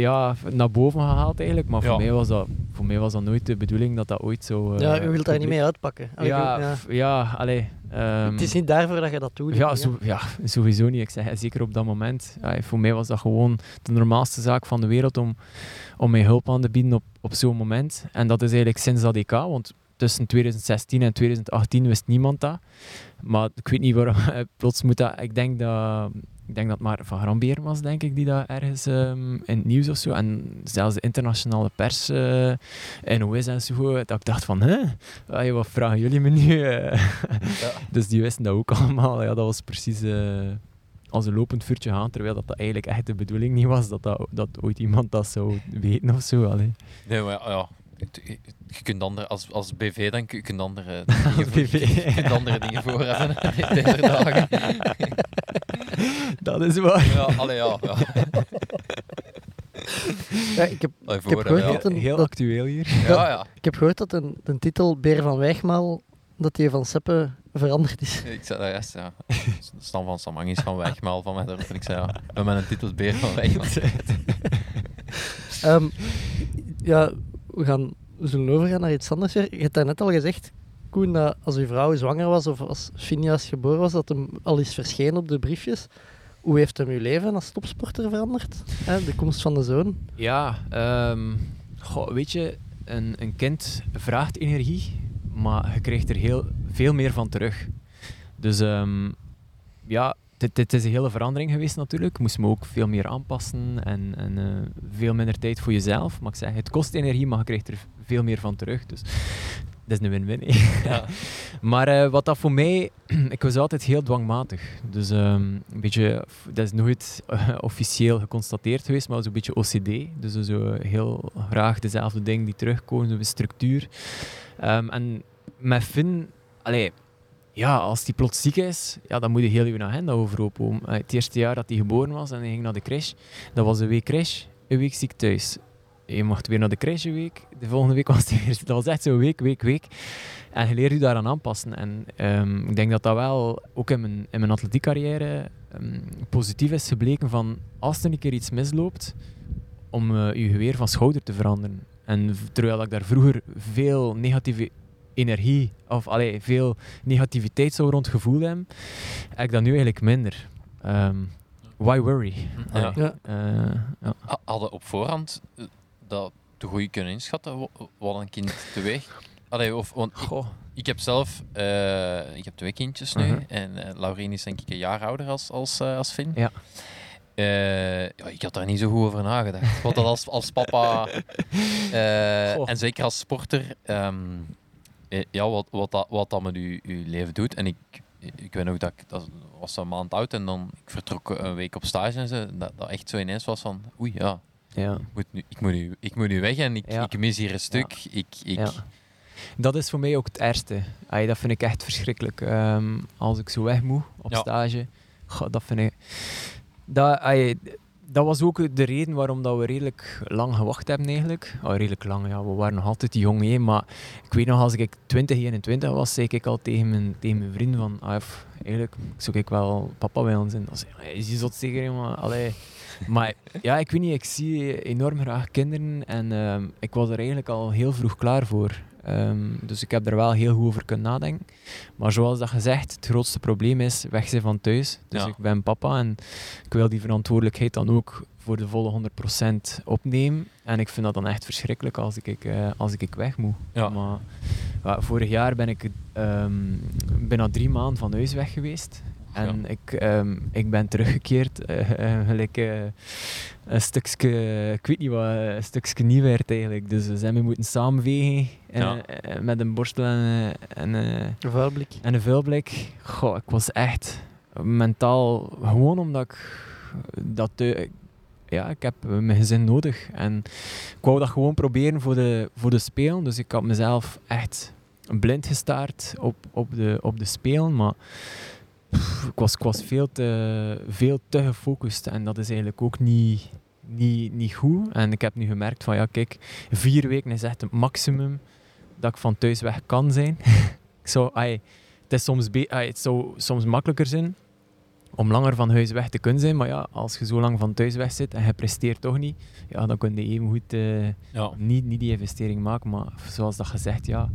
ja, naar boven gehaald eigenlijk. Maar voor, mij was dat, voor mij was dat nooit de bedoeling dat dat ooit zo... eh, ja, u wilt daar niet mee uitpakken. Allee, Ja, ja. ja, allee. ehm, Het is niet daarvoor dat je dat doet. Ja, zo, ja, sowieso niet. Ik zeg, zeker op dat moment. Ja, voor mij was dat gewoon de normaalste zaak van de wereld om, om mij hulp aan te bieden op, op zo'n moment. En dat is eigenlijk sinds dat EK, want tussen 2016 en 2018 wist niemand dat. Maar ik weet niet waarom, (laughs) plots moet dat... Ik denk dat... Ik denk dat het maar Van Grambeer was, denk ik, die dat ergens ehm, in het nieuws of zo. En zelfs de internationale pers, eh NOS en zo, dat ik dacht van, hè? Wat vragen jullie me nu? (laughs) Dus die wisten dat ook allemaal. Ja, dat was precies eh, als een lopend vuurtje gaan, terwijl dat, dat eigenlijk echt de bedoeling niet was dat, dat, dat ooit iemand dat zou weten of zo. Allee. Nee, maar ja, Je kunt andere, als, als BV dan kun je kunt andere, (laughs) dingen voor, BV, je kunt andere dingen voor hebben deze dagen. Dat is waar. Ja, allee, ja. ja. Ja, ik, heb, Allee, ik heb gehoord ja. dat een, Heel dat- actueel hier. Ja, ja. ik heb gehoord dat een, de titel Beer van Wijgmaal dat die van Seppe veranderd is. Ik zei dat juist, ja. Stam van Samang is van Wegmaal van mij. En ik zei, ja, we hebben een titel Beer van Wegmaal. Ehm, ja, we, gaan, we zullen overgaan naar iets anders. Je hebt net al gezegd, Koen, dat als uw vrouw zwanger was of als Phineas geboren was, dat hem al is verschenen op de briefjes. Hoe heeft hem uw leven als topsporter veranderd? De komst van de zoon. Ja, ehm, weet je, een, een kind vraagt energie, maar je krijgt er heel, veel meer van terug. Dus ehm, ja, dit is een hele verandering geweest natuurlijk. Moest me ook veel meer aanpassen en, en eh, veel minder tijd voor jezelf. Maar ik zeg, het kost energie, maar je krijgt er veel meer van terug. Dus dat is een win-win. Ja. (laughs) Maar eh, wat dat voor mij, (clears throat) ik was altijd heel dwangmatig. Dus ehm, een beetje, dat is nooit eh, officieel geconstateerd geweest, maar zo'n beetje OCD. Dus zo heel graag dezelfde dingen die terugkomen, zo'n structuur. Ehm, en met Finn, allee, ja, als die plots ziek is, ja, dan moet je heel je agenda overhoop. om. Eh, Het eerste jaar dat hij geboren was en hij ging naar de crash, dat was een week crash, een week ziek thuis. Je mocht weer naar de crash een week, de volgende week was hij weer... Dat was echt zo week, week, week. En je leert je daaraan aanpassen. En ehm, ik denk dat dat wel ook in mijn, in mijn atletiekcarrière ehm, positief is gebleken van als er een keer iets misloopt, om eh, je geweer van schouder te veranderen. En terwijl ik daar vroeger veel negatieve energie of allee, veel negativiteit zou rond gevoeld hebben, heb ik dat nu eigenlijk minder. Ehm, why worry? Ja. Eh, ja. Hadden op voorhand eh, dat te goed kunnen inschatten wa- wat een kind teweeg. Allee, of, want ik, heb zelf eh, ik heb twee kindjes nu. Mhm. En eh Laurien is denk ik een jaar ouder als, als, eh, als Finn. Ja. Eh, ja, ik had daar niet zo goed over nagedacht. Wat dat als, als papa (laughs) eh, en zeker als sporter, ehm, eh, ja, wat, wat, dat, wat dat met je, je leven doet. En ik, ik weet nog dat ik, dat was een maand oud en dan ik vertrok een week op stage en zo. Dat, dat echt zo ineens was van, oei ja, Ja. ik moet nu, ik moet nu, ik moet nu weg en ik, Ja. ik mis hier een stuk. Ik, ik, Ja. Dat is voor mij ook het ergste. Ay, dat vind ik echt verschrikkelijk. Ehm, als ik zo weg moet op stage, goh, dat vind ik... Dat, ay, dat was ook de reden waarom dat we redelijk lang gewacht hebben eigenlijk. Redelijk lang, ja. We waren nog altijd jong, hè, maar ik weet nog, als ik 20, 21 was, zei ik al tegen mijn, tegen mijn vriend van, ah, pff, eigenlijk zou ik wel papa bij ons zijn. Dan zei is je zot zeker, jongen? Allee. (laughs) Maar ja, ik weet niet, ik zie enorm graag kinderen en ehm, ik was er eigenlijk al heel vroeg klaar voor. Ehm, dus ik heb er wel heel goed over kunnen nadenken. Maar zoals dat gezegd, het grootste probleem is weg zijn van thuis. Dus Ja. ik ben papa en ik wil die verantwoordelijkheid dan ook voor de volle 100% opnemen. En ik vind dat dan echt verschrikkelijk als ik, eh, als ik weg moet. Ja. Maar vorig jaar ben ik ehm bijna drie maanden van huis weg geweest. En ik, ehm, ik ben teruggekeerd, gelijk eh, een stukje, ik weet niet wat, een stukje nieuwheid eigenlijk. Dus we zijn we moeten samenvegen Ja. met een borstel en, eh, en, Een vuilblik. en een vuilblik. Goh, ik was echt mentaal, gewoon omdat ik dat... ja, ik heb mijn gezin nodig. En ik wou dat gewoon proberen voor de, voor de spelen. Dus ik had mezelf echt blind gestaard op, op, de, op de spelen. Maar pff, ik, was, ik was veel te, veel te gefocust. En dat is eigenlijk ook niet, niet, niet goed. En ik heb nu gemerkt van, ja kijk, vier weken is echt het maximum dat ik van thuis weg kan zijn. (laughs) ik zou, ai, het, is soms be- ai, het zou soms makkelijker zijn om langer van huis weg te kunnen zijn. Maar ja, als je zo lang van thuis weg zit en je presteert toch niet, ja, dan kun je even goed eh, Ja. niet, niet die investering maken. Maar zoals dat gezegd, ja,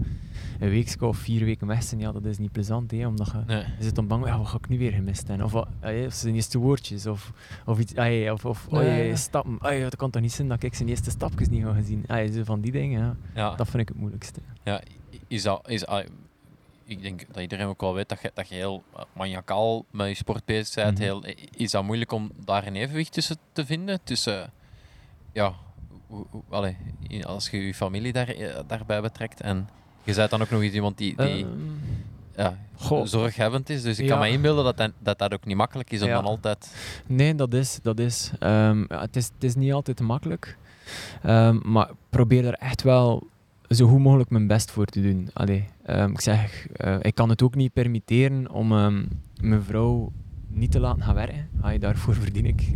een week of vier weken weg zijn, ja, dat is niet plezant. Hè, omdat je, Nee. je zit dan bang, ja, wat ga ik nu weer gemist hebben? Of, of zijn eerste woordjes, of, of iets, ai, of, of ai, ja, ja. stappen. Ai, dat kan toch niet zijn dat ik zijn eerste stapjes niet ga gezien. Zo van die dingen, ja. Ja. dat vind ik het moeilijkste. Ja, is dat, is, ah, ik denk dat iedereen ook wel weet dat je, dat je heel eh, maniacaal met je sport bezig bent. Mhm. heel, is dat moeilijk om daar een evenwicht tussen te vinden? Tussen, ja, allee, als je je familie daar, eh, daarbij betrekt en je bent dan ook nog eens iemand die, die Ehm, ja, goh. zorghebbend is. Dus ik Ja. kan me inbeelden dat dat, dat dat ook niet makkelijk is om Ja. dan altijd... Nee, dat is. Dat is. Ehm, ja, het, is het is niet altijd makkelijk. Ehm, maar probeer er echt wel zo goed mogelijk mijn best voor te doen. Allee, ik zeg, eh, ik kan het ook niet permitteren om ehm, mijn vrouw niet te laten gaan werken. Allee, daarvoor verdien ik,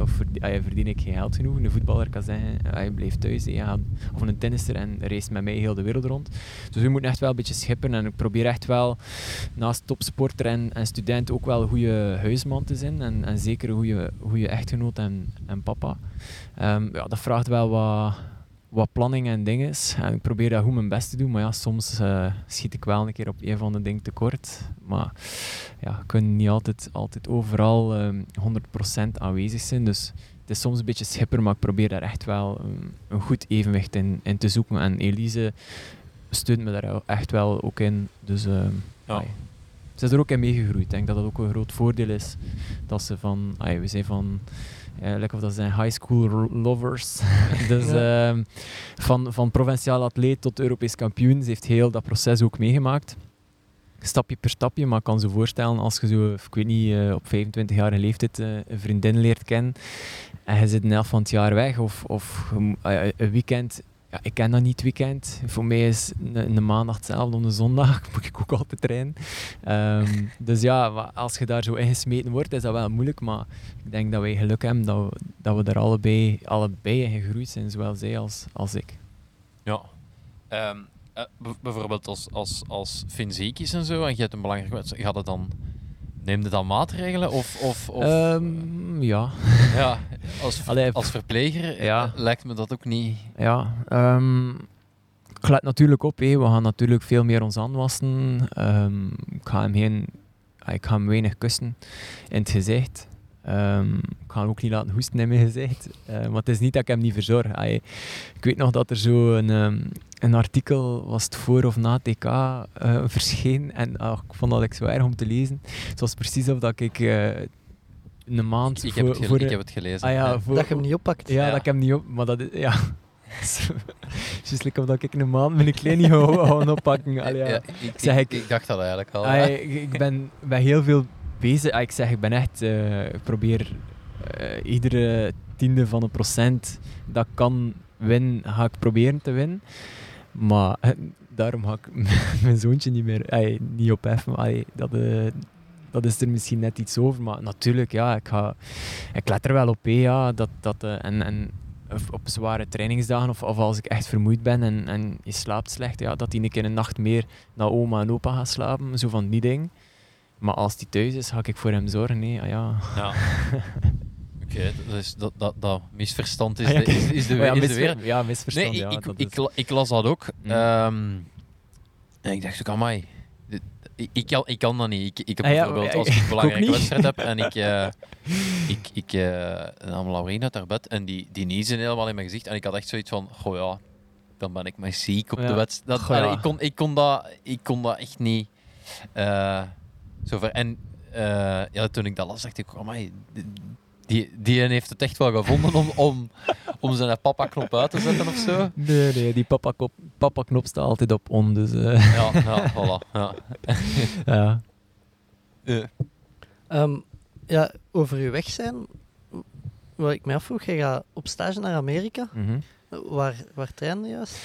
of verdien, verdien ik geen geld genoeg. Een voetballer kan zeggen, hij blijft thuis. of een tennisser en reist met mij heel de wereld rond. Dus we moeten echt wel een beetje schippen. En ik probeer echt wel naast topsporter en, en student ook wel een goede huisman te zijn. En, en zeker een goede, goede echtgenoot en, en papa. Ehm, ja, dat vraagt wel wat, wat planning en dingen. En ik probeer dat goed mijn best te doen. Maar ja, soms eh, schiet ik wel een keer op een van de dingen tekort. Maar ja, ik kan niet altijd, altijd overal ehm 100% aanwezig zijn. Dus het is soms een beetje schipper, maar ik probeer daar echt wel ehm, een goed evenwicht in, in te zoeken. En Elise steunt me daar echt wel ook in. Dus ehm, Ja. ai, ze is er ook in meegegroeid. Ik denk dat dat ook een groot voordeel is. Dat ze van, ai, we zijn van, lekker of dat zijn high school lovers. (laughs) dus ehm, van, van provinciaal atleet tot Europees kampioen. Ze heeft heel dat proces ook meegemaakt. Stapje per stapje, maar ik kan ze voorstellen als je zo, ik weet niet, eh, op 25-jarige leeftijd eh, een vriendin leert kennen en je zit een helft van het jaar weg of, of eh, een weekend ja, ik ken dat niet het weekend. Voor mij is een, maandag hetzelfde om een zondag. (laughs) Moet ik ook altijd trainen. Ehm, dus ja, als je daar zo ingesmeten wordt, is dat wel moeilijk. Maar ik denk dat wij geluk hebben dat we, dat we er allebei, allebei in gegroeid zijn. Zowel zij als, als ik. Ja. Ehm, eh, bijvoorbeeld als, als, als en zo, en je hebt een belangrijke wedstrijd, gaat het dan... Neem je dan maatregelen? Of, of, of Ehm, ja. (laughs) ja, als, ver- Allee, als verpleger eh, ja. lijkt me dat ook niet... Ja, ehm, ik let natuurlijk op. hé. We gaan natuurlijk veel meer ons aanwassen. Ehm, ik ga hem geen, ah, ik ga hem weinig kussen in het gezicht. Ehm, ik ga hem ook niet laten hoesten in mijn gezicht. Eh, maar het is niet dat ik hem niet verzorg. Ah, ik weet nog dat er zo een, ehm, een artikel was het voor of na TK eh, verscheen. En ah, ik vond dat ik zo erg om te lezen. Het was precies of dat ik eh, een maand Ik, voor, heb, het voor ik de- heb het gelezen. Ah ja, ja. voor, Dat je hem niet oppakt. ja, Ja. dat ik hem niet op... Maar dat is... Ja. (laughs) Juist like of dat ik een maand mijn ga gaan oppakken. Allee, ja. Ja, ik, Zeg ik, ik- ik dacht dat eigenlijk al. Ik, ik ben, ben heel veel bezig. Ah, ik zeg, ik ben echt... eh, probeer eh, iedere tiende van een procent dat kan winnen, ga ik proberen te winnen. Maar eh, daarom ga ik (laughs) mijn zoontje niet meer ay, niet opheffen. Ay, dat, dat is er misschien net iets over. Maar natuurlijk, ja, ik, ga, ik let er wel op. ja, dat, dat, en, en op zware trainingsdagen of, of als ik echt vermoeid ben en, en je slaapt slecht, ja, dat die een keer een nacht meer naar oma en opa gaat slapen. Zo van die dingen. Maar als die thuis is, ga ik voor hem zorgen. Nee, ah, ja. Ja. (laughs) Oké, is- dat, dat, dat misverstand is, Ah, ja, de, is, is de, (laughs) Oh ja, is de misver- wereld. ja, misverstand. Nee, ja, ik, ik, las dat ook. Mm. Ehm, En ik dacht ook, amai, dit- ik, kan, ik kan dat niet. Ik, ik heb Ah bijvoorbeeld, ja, als ik een (laughs) belangrijke wedstrijd heb en ik, eh ik, ik eh, nam Laurien uit haar bed en die, die niezen helemaal in mijn gezicht. En ik had echt zoiets van, goh ja, dan ben ik maar ziek op de wedstrijd. Dat, Goh, ja. allee, ik, kon, ik, kon dat, ik kon dat echt niet eh zover. En eh, ja, toen ik dat las, dacht ik, amai, die, die, die heeft het echt wel gevonden om, om, om zijn papa-knop uit te zetten of zo. Nee, nee, die papa-knop papa -knop staat altijd op on, dus... eh, Ja, ja, voilà. Ja. (laughs) ja. Eh, Ehm, ja, over je weg zijn, wat ik me afvroeg, je gaat op stage naar Amerika. Mhm. Waar, waar train je juist?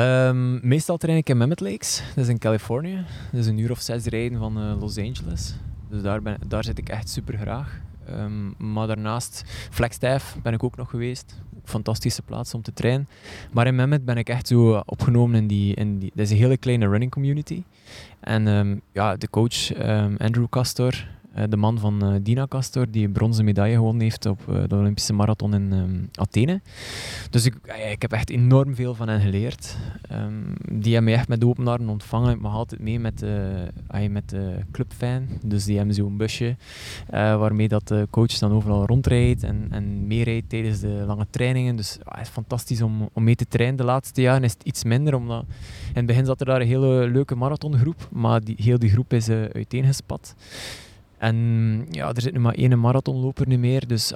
Ehm, meestal train ik in Mammoth Lakes, dat is in Californië. Dat is een uur of zes rijden van eh, Los Angeles. Dus daar, ben, daar zit ik echt super graag. Ehm, maar daarnaast, Flagstaff ben ik ook nog geweest. Fantastische plaats om te trainen. Maar in Mammoth ben ik echt zo eh, opgenomen in die, in die... Dat is een hele kleine running community. En ehm, ja, de coach Andrew Castor, de man van eh, Dina Castor, die een bronzen medaille gewonnen heeft op eh, de Olympische marathon in ehm, Athene. Dus ik, ik heb echt enorm veel van hen geleerd. Ehm, die hebben mij echt met open armen ontvangen. Ik mag altijd mee met ah, met de clubfan. Dus die hebben zo'n busje eh, waarmee dat de coach dan overal rondrijdt en, en meerijdt tijdens de lange trainingen. Dus ja, het is fantastisch om, om mee te trainen. De laatste jaren is het iets minder, omdat in het begin zat er daar een hele leuke marathongroep, maar die, heel die groep is eh, uiteengespat. En ja, er zit nu maar één marathonloper niet meer, dus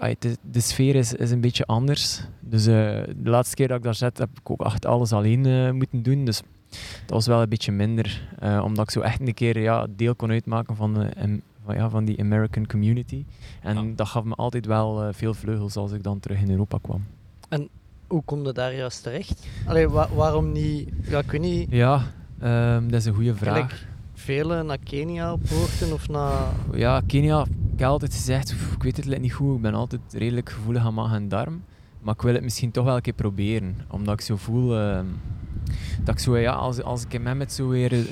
de sfeer is, is een beetje anders. Dus eh, de laatste keer dat ik daar zat, heb ik ook echt alles alleen eh, moeten doen. Dus dat was wel een beetje minder, eh, omdat ik zo echt een keer ja, deel kon uitmaken van, de, van, ja, van die American community. En Ja. dat gaf me altijd wel veel vleugels als ik dan terug in Europa kwam. Hoe kom je daar juist terecht? Allee, wa- waarom niet... Ja, ik weet niet, Ja, ehm, dat is een goede vraag. Velen naar Kenia op hoogten of naar... Ja, Kenia, ik heb altijd gezegd, "Pff, ik weet het niet goed, ik ben altijd redelijk gevoelig aan maag en darm. Maar ik wil het misschien toch wel een keer proberen, omdat ik zo voel ehm, dat ik zo, ja, als, als ik in Mehmet zo weer eh,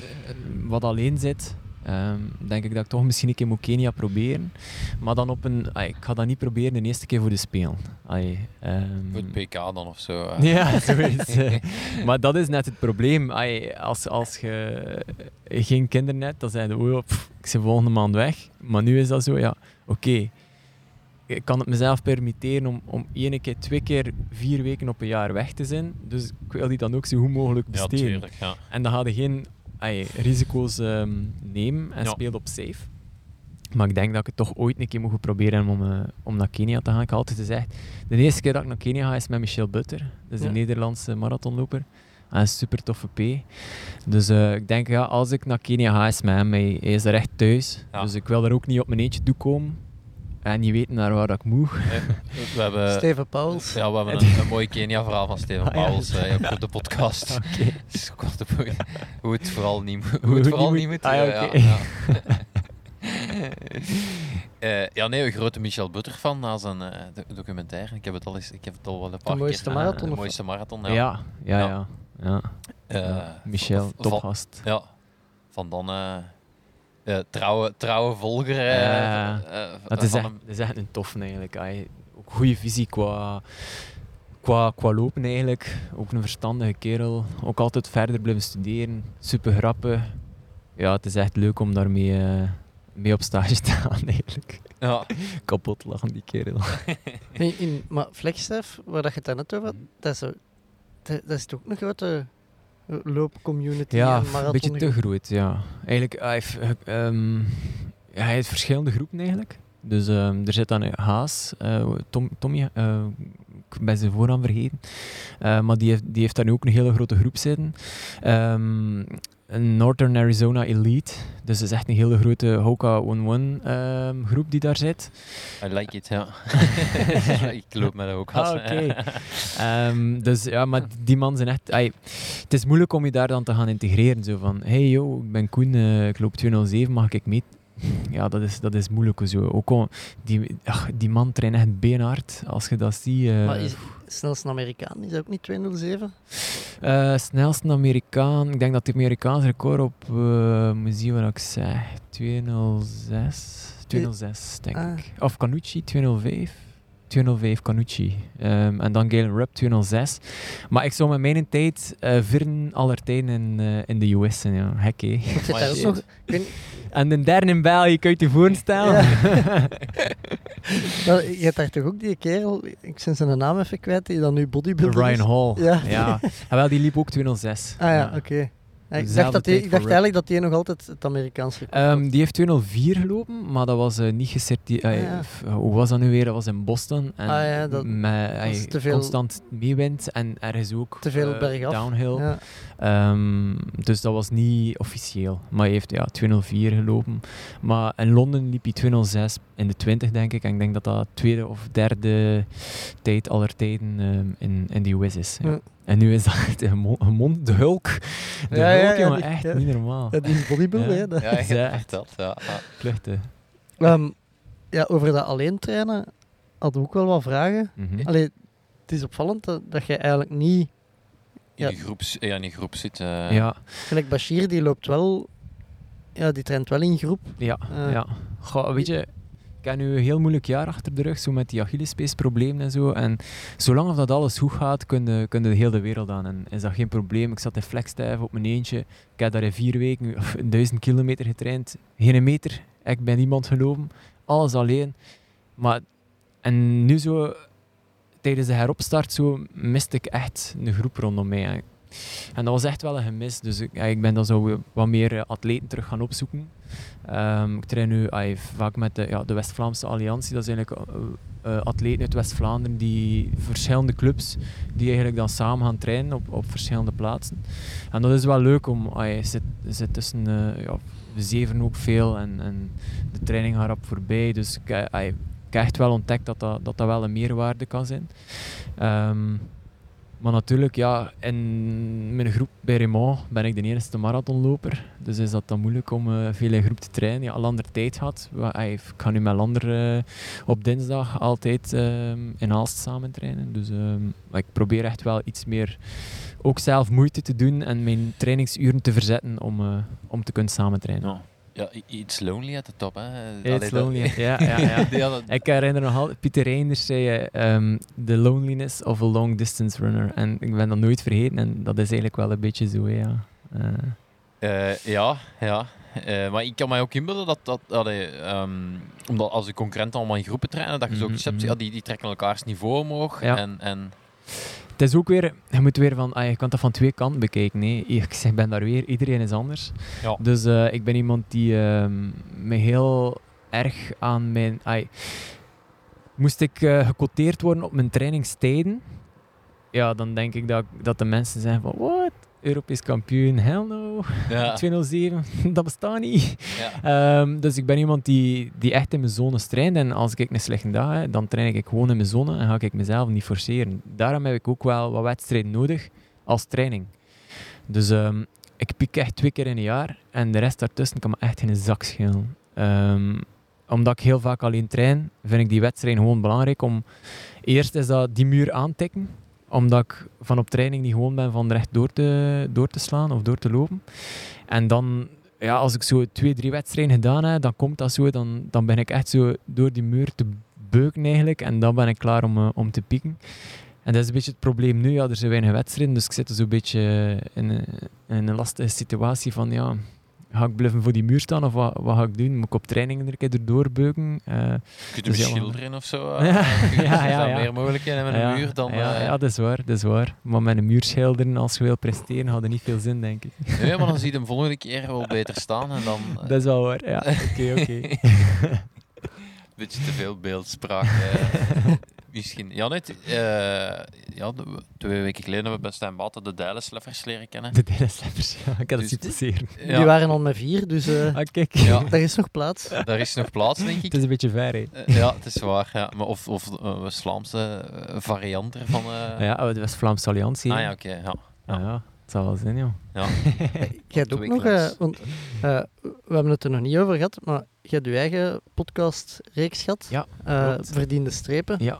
wat alleen zit, ehm, denk ik dat ik toch misschien een keer moet Kenia proberen. Maar dan op een, ik ga dat niet proberen de eerste keer voor de Spelen. Ehm, Voor het PK dan of zo. eh. ja, (laughs) zoiets. eh. maar dat is net het probleem. Als, als je geen kinderen hebt, dan zijn je, oh, ja, pff, ik ben volgende maand weg. Maar nu is dat zo, ja, oké. Ik kan het mezelf permitteren om, om één keer, twee keer, vier weken op een jaar weg te zijn. Dus ik wil die dan ook zo goed mogelijk Ja, besteden. tuurlijk. Ja. En dan ga je geen ai, risico's ehm, nemen en Ja. speelt op safe. Maar ik denk dat ik het toch ooit een keer moet proberen om, eh, om naar Kenia te gaan. Ik heb altijd gezegd, de eerste keer dat ik naar Kenia ga is met Michel Butter. Dat is Ja. een Nederlandse marathonloper. En een super toffe P. Dus eh, ik denk, ja, als ik naar Kenia ga, is met hem. Hij, hij is er echt thuis. Ja. Dus ik wil er ook niet op mijn eentje toe komen. En niet weten naar waar dat ik moet. Eh, We hebben, Steven Pauls. ja, we hebben (laughs) een, een mooi Kenia-verhaal van Steven Ah, ja. Pauls eh, op de podcast. (laughs) Oké. Dus ik was de- hoe het vooral niet, moet- hoe Hoe het vooral niet moet- moet. ah, ja, eh, ja, oké. ja. (laughs) Eh, ja, nee, een grote Michel Butter fan na zijn eh, do- documentaire. Ik heb het al eens, ik heb het al wel een paar mooiste keer. marathon de mooiste marathon, Ja, ja. ja, ja. Ja. Eh. Michel, van- topgast. Ja, van dan eh, eh, trouwe, trouwe volger. eh, Ja. eh, Dat is, van echt, hem. dat is echt een tof eigenlijk. Ai, Ook goede visie qua, qua, qua lopen eigenlijk. Ook een verstandige kerel. Ook altijd verder blijven studeren. Super grappig. Ja, het is echt leuk om daarmee eh, mee op stage (laughs) te gaan eigenlijk. Ja. (laughs) Kapot lachen die kerel. In, in, maar Flagstaff, waar dat je het net over had, dat is, zo, dat, dat is toch ook een grote eh, loopcommunity Ja, en een beetje te groot, ja. Eigenlijk, hij heeft, ja, hij heeft verschillende groepen eigenlijk. Dus ehm, er zit dan een Haas, eh, Tom, Tommy, eh, ik ben zijn voornaam vergeten. Eh, maar die heeft, die heeft daar nu ook een hele grote groep zitten. Ehm, een Northern Arizona Elite. Dus dat is echt een hele grote Hoka 1-1 ehm, groep die daar zit. I like it, ja. (laughs) ik loop met ook Ah, oké. Ehm, dus ja, maar die man zijn echt... het is moeilijk om je daar dan te gaan integreren. Zo van, hey yo, ik ben Koen, eh, ik loop 207, mag ik mee? Ja, dat is, dat is moeilijk. Zo. Ook al, die, ach, die man traint echt beenhard. Als je dat ziet... eh, Maar is, snelste Amerikaan, is dat ook niet 207? eh, snelste Amerikaan, ik denk dat het Amerikaans record op, eh moet zien wat ik zeg, 206, 206 denk Ah. ik. Of Canucci, 205, 205 Canucci. Ehm, en dan Galen Rupp 206. Maar ik zou met mijn tijd eh vieren aller tijden in, eh, in de US zijn. Ja. Hek, En de derde in België, kun je je voorstellen? Ja. (laughs) (laughs) Je hebt daar toch ook die kerel, ik ben zijn naam even kwijt, die dan nu bodybuilder Ryan? Hall. Ja. ja. En (laughs) wel, die liep ook 206. Ah ja, oké. Ja, ik dacht, dat die, ik dacht eigenlijk dat hij nog altijd het Amerikaanse record Ehm, die heeft 204 gelopen, maar dat was eh, niet gecertificeerd. Ah, ja. Hoe was dat nu weer? Dat was in Boston. En Ah, ja, dat- met, veel- constant meewind en er is ook Te veel eh, bergaf. downhill. Ja. Ehm, dus dat was niet officieel. Maar hij heeft ja, 204 gelopen. Maar in Londen liep hij 206 in de 20, denk ik. En ik denk dat dat tweede of derde tijd aller tijden ehm, in, in de US is. En nu is dat echt een mon- een mond, de hulk. De Ja, ja, hulk, ja, jongen, die- echt ja. niet normaal. Ja, die bodybuilder, Ja. hè. dat- Ja, (laughs) je hebt Ja. Kluchten. Ehm, ja, over dat alleen trainen hadden we ook wel wat vragen. Allee, het is opvallend dat, dat je eigenlijk niet... In, Ja. die groep, ja, in die groep zit. eh, Ja, Gelijk Bashir, die loopt wel... Ja, die traint wel in groep. ja, Eh. ja. Goh, weet je, ik heb nu een heel moeilijk jaar achter de rug, zo met die Achillespeesproblemen en zo. En zolang dat alles goed gaat, kun je, de hele wereld aan. En is dat geen probleem. Ik zat in flexstijf op mijn eentje. Ik heb daar in vier weken duizend kilometer getraind. Geen meter. Ik ben niemand gelopen. Alles alleen. Maar, en nu zo, tijdens de heropstart, zo, miste ik echt een groep rondom mij. En, dat was echt wel een gemis. Dus ik, ik ben dan zo wat meer atleten terug gaan opzoeken. Ehm, ik train nu vaak met de, ja, de West-Vlaamse Alliantie. Dat is eigenlijk eh, eh, atleten uit West-Vlaanderen die verschillende clubs die eigenlijk dan samen gaan trainen op, op verschillende plaatsen. En dat is wel leuk om, je zit, zit tussen, eh, ja, zeven ook veel en, en de training gaat voorbij. Dus ik, ik heb echt wel ontdekt dat dat, dat, dat wel een meerwaarde kan zijn. Ehm, maar natuurlijk, ja, in mijn groep bij Raymond ben ik de enige marathonloper. Dus is dat dan moeilijk om eh, veel in groep te trainen. Ja, Lander tijd had. Ey, Ik ga nu met Lander eh, op dinsdag altijd ehm, in Aalst samen trainen. Dus ehm, ik probeer echt wel iets meer ook zelf moeite te doen en mijn trainingsuren te verzetten om, eh, om te kunnen samen trainen. Ja, i- iets lonely at the top. Hè. It's Allee, dat- lonely. Ja, ja, ja. (laughs) Ja, Ik herinner nog altijd, Pieter Reinders zei ehm, The loneliness of a long distance runner. En ik ben dat nooit vergeten en dat is eigenlijk wel een beetje zo, ja. Eh, Eh, ja, ja. Eh, maar ik kan mij ook inbeelden dat, dat allee, ehm, omdat als de concurrenten allemaal in groepen trainen, dat je zo iets hebt, Mhm, ja, die, die trekken elkaars niveau omhoog. Ja. En, en het is ook weer, je moet weer van, ah, je kan dat van twee kanten bekijken. Nee. Ik zeg, ben daar weer, iedereen is anders. Ja. Dus eh, ik ben iemand die ehm, me heel erg aan mijn... moest ik eh, gecoteerd worden op mijn trainingstijden, ja, dan denk ik dat, dat de mensen zeggen van, what? Europees kampioen, hell no. ja, (laughs) 207, (laughs) dat bestaat niet. ja. Ehm, dus ik ben iemand die, die echt in mijn zone traint. En als ik een slechte dag heb, dan train ik gewoon in mijn zone en ga ik mezelf niet forceren. Daarom heb ik ook wel wat wedstrijden nodig als training. Dus ehm, ik piek echt twee keer in een jaar en de rest daartussen kan me echt in een zak schelen. Ehm, omdat ik heel vaak alleen train, vind ik die wedstrijd gewoon belangrijk om... Eerst is dat die muur aantikken, omdat ik van op training niet gewoon ben van recht door te, door te slaan of door te lopen. En dan, ja, als ik zo twee, drie wedstrijden gedaan heb, dan komt dat zo, dan, dan ben ik echt zo door die muur te beuken eigenlijk. En dan ben ik klaar om, eh, om te pieken. En dat is een beetje het probleem nu. Ja, er zijn weinig wedstrijden, dus ik zit zo'n beetje in, een- in een lastige situatie van, ja, ga ik blijven voor die muur staan of wat, wat ga ik doen? Moet ik op trainingen er een keer erdoor beuken? Eh, Kun je Dus hem ja, schilderen of zo? Ja, (laughs) eh? ja, ja, (laughs) zijn ja. meer mogelijkheden met een ja, muur dan... Ja, eh, ja, dat is waar, dat is waar. Maar met een muur schilderen, als je wil presteren, had er niet veel zin, denk ik. Nee, maar dan zie je hem volgende keer wel beter staan en dan... (laughs) eh, Dat is wel waar, ja. Oké, oké. beetje te veel beeldspraak. Eh. Misschien. Ja, net, eh, ja, twee weken geleden hebben we bij Stijn Baten de Dijlensleffers leren kennen. De Dijlensleffers, ja. Ik had het Dus- zien passeren. Ja, Die waren al met vier, dus eh Ah, kijk. Ja. daar is nog plaats. daar is nog plaats, denk ik. Het is een beetje ver, hè. Eh, ja, het is waar. Ja. Maar of of uh, eh, variant ervan. eh. Ja, de West-Vlaamse Alliantie. Ah ja, oké. ja. Ah, ja. Het zal wel zijn, joh. ja. (laughs) Jij hebt ook nog, eh, want eh, we hebben het er nog niet over gehad, maar je hebt je eigen podcast-reeks gehad. Ja, Eh. Verdiende strepen. Ja.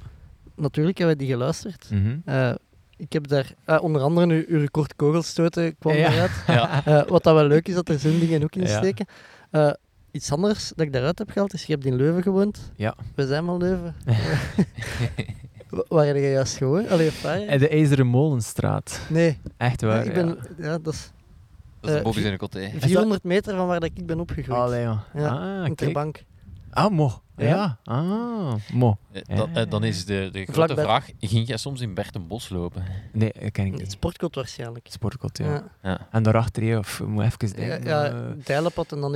Natuurlijk hebben we die geluisterd. Mhm. Eh, ik heb daar eh, onder andere nu uw record kogelstoten kwam Ja. eruit. ja. Eh, wat dat wel leuk is, dat er zo'n dingen ook in Ja. steken. Eh, iets anders dat ik daaruit heb gehaald is, je hebt in Leuven gewoond. Ja. We zijn van Leuven. (laughs) (laughs) Wa- Waar heb je juist gewoond? Allee, de IJzeren Molenstraat. Nee, Echt ja, waar. ik ben, ja, dat is Dat is côté. 400 meter van waar dat ik ben opgegroeid. Allee, ja. Ja, Ah, in. Terbank. Ah, mo. Ja. Ja. Ah, mo. Eh, dan, eh, dan is de, de grote Vlakbij- vraag, ging jij soms in Bertenbos lopen? Nee, dat ken ik Het niet. sportkot waarschijnlijk. Sportkot, ja. Ja, Ja. En daarachter, of, moet even denken. ja, eh, Dijlenpad en dan.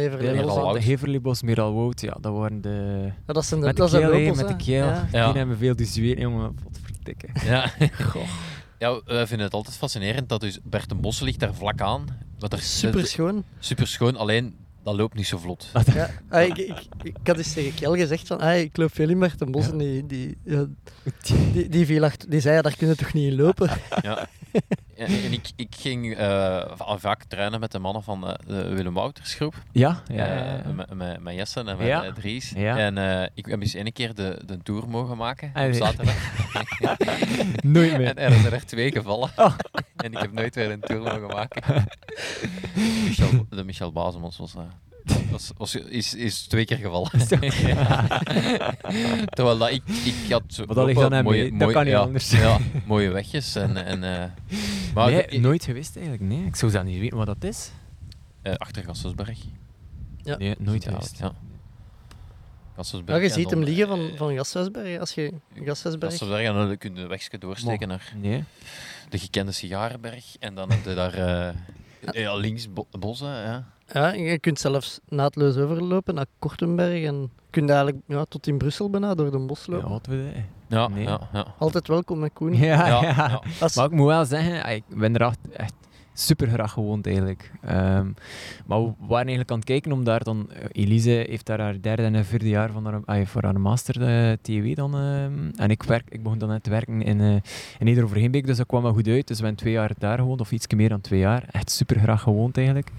Wout. Heverlibos, Meralwoud, ja, dat waren de... Ja, dat zijn de, Met de dat keel, met de keel. Ja. Ja. Die hebben veel dus zweet, jongen. Wat vertikken. Ja. (laughs) ja, wij vinden het altijd fascinerend dat dus Bertenbos ligt daar vlak aan. Wat er Super schoon. super schoon, alleen dat loopt niet zo vlot. Ja. Ah, ik, ik, ik had eens tegen Kjell gezegd van, ah, ik loop veel in Bertenbos en die, die, ja, (laughs) die, die, viel achter, die zei, ja, daar kun je toch niet in lopen? Ja. (laughs) En, en ik, ik ging va- vaak trainen met de mannen van eh, de Willem Wouters groep. Ja, ja, ja, Eh, ja. met, met, Jessen en met Ja. Dries. Ja. En ik heb eens ene keer de, de tour mogen maken Ah, op zaterdag. (laughs) Nooit meer. En er zijn er twee gevallen. Oh. (laughs) En ik heb nooit weer een tour mogen maken. Michel, de Michel Bazemans was, eh, was, was, is, is twee keer gevallen. (laughs) Ja. Terwijl dat ik, ik had zo Maar dat ligt aan hem, mooie, hè. Dat mooie- kan niet ja, anders. Ja, mooie wegjes. En, en, eh, maar nee, ik- nooit geweest eigenlijk. Nee, ik zou zelf niet weten wat dat is. eh, achter Gasselsberg. Ja. Nee, nooit Ja, geweest. Ja. Gasselsberg. Ja, je ziet dan, hem liggen eh, van, van Gashuisberg, als je Gashuisberg... Gasselsberg en dan kun je de wegje doorsteken naar Nee. de gekende Sigarenberg. En dan heb je daar eh, ja, links bo bossen. Ja. Ja, je kunt zelfs naadloos overlopen naar Kortenberg en je kunt eigenlijk ja, tot in Brussel bijna door de bos Ja, lopen. wat we dat? Ja, Nee. ja, ja. Altijd welkom met Koen. Ja, Ja, ja. ja. Als, Maar ik moet wel zeggen, ik ben er echt, echt super graag gewoond eigenlijk. Ehm, maar we waren eigenlijk aan het kijken om daar dan... eh, Elise heeft daar haar derde en vierde jaar van haar, voor haar master eh, TW dan. ehm, en ik, werk, ik begon dan net te werken in, eh in Neder-Overheenbeek, dus dat kwam wel goed uit. Dus we hebben twee jaar daar gewoond, of iets meer dan twee jaar. Echt super graag gewoond eigenlijk.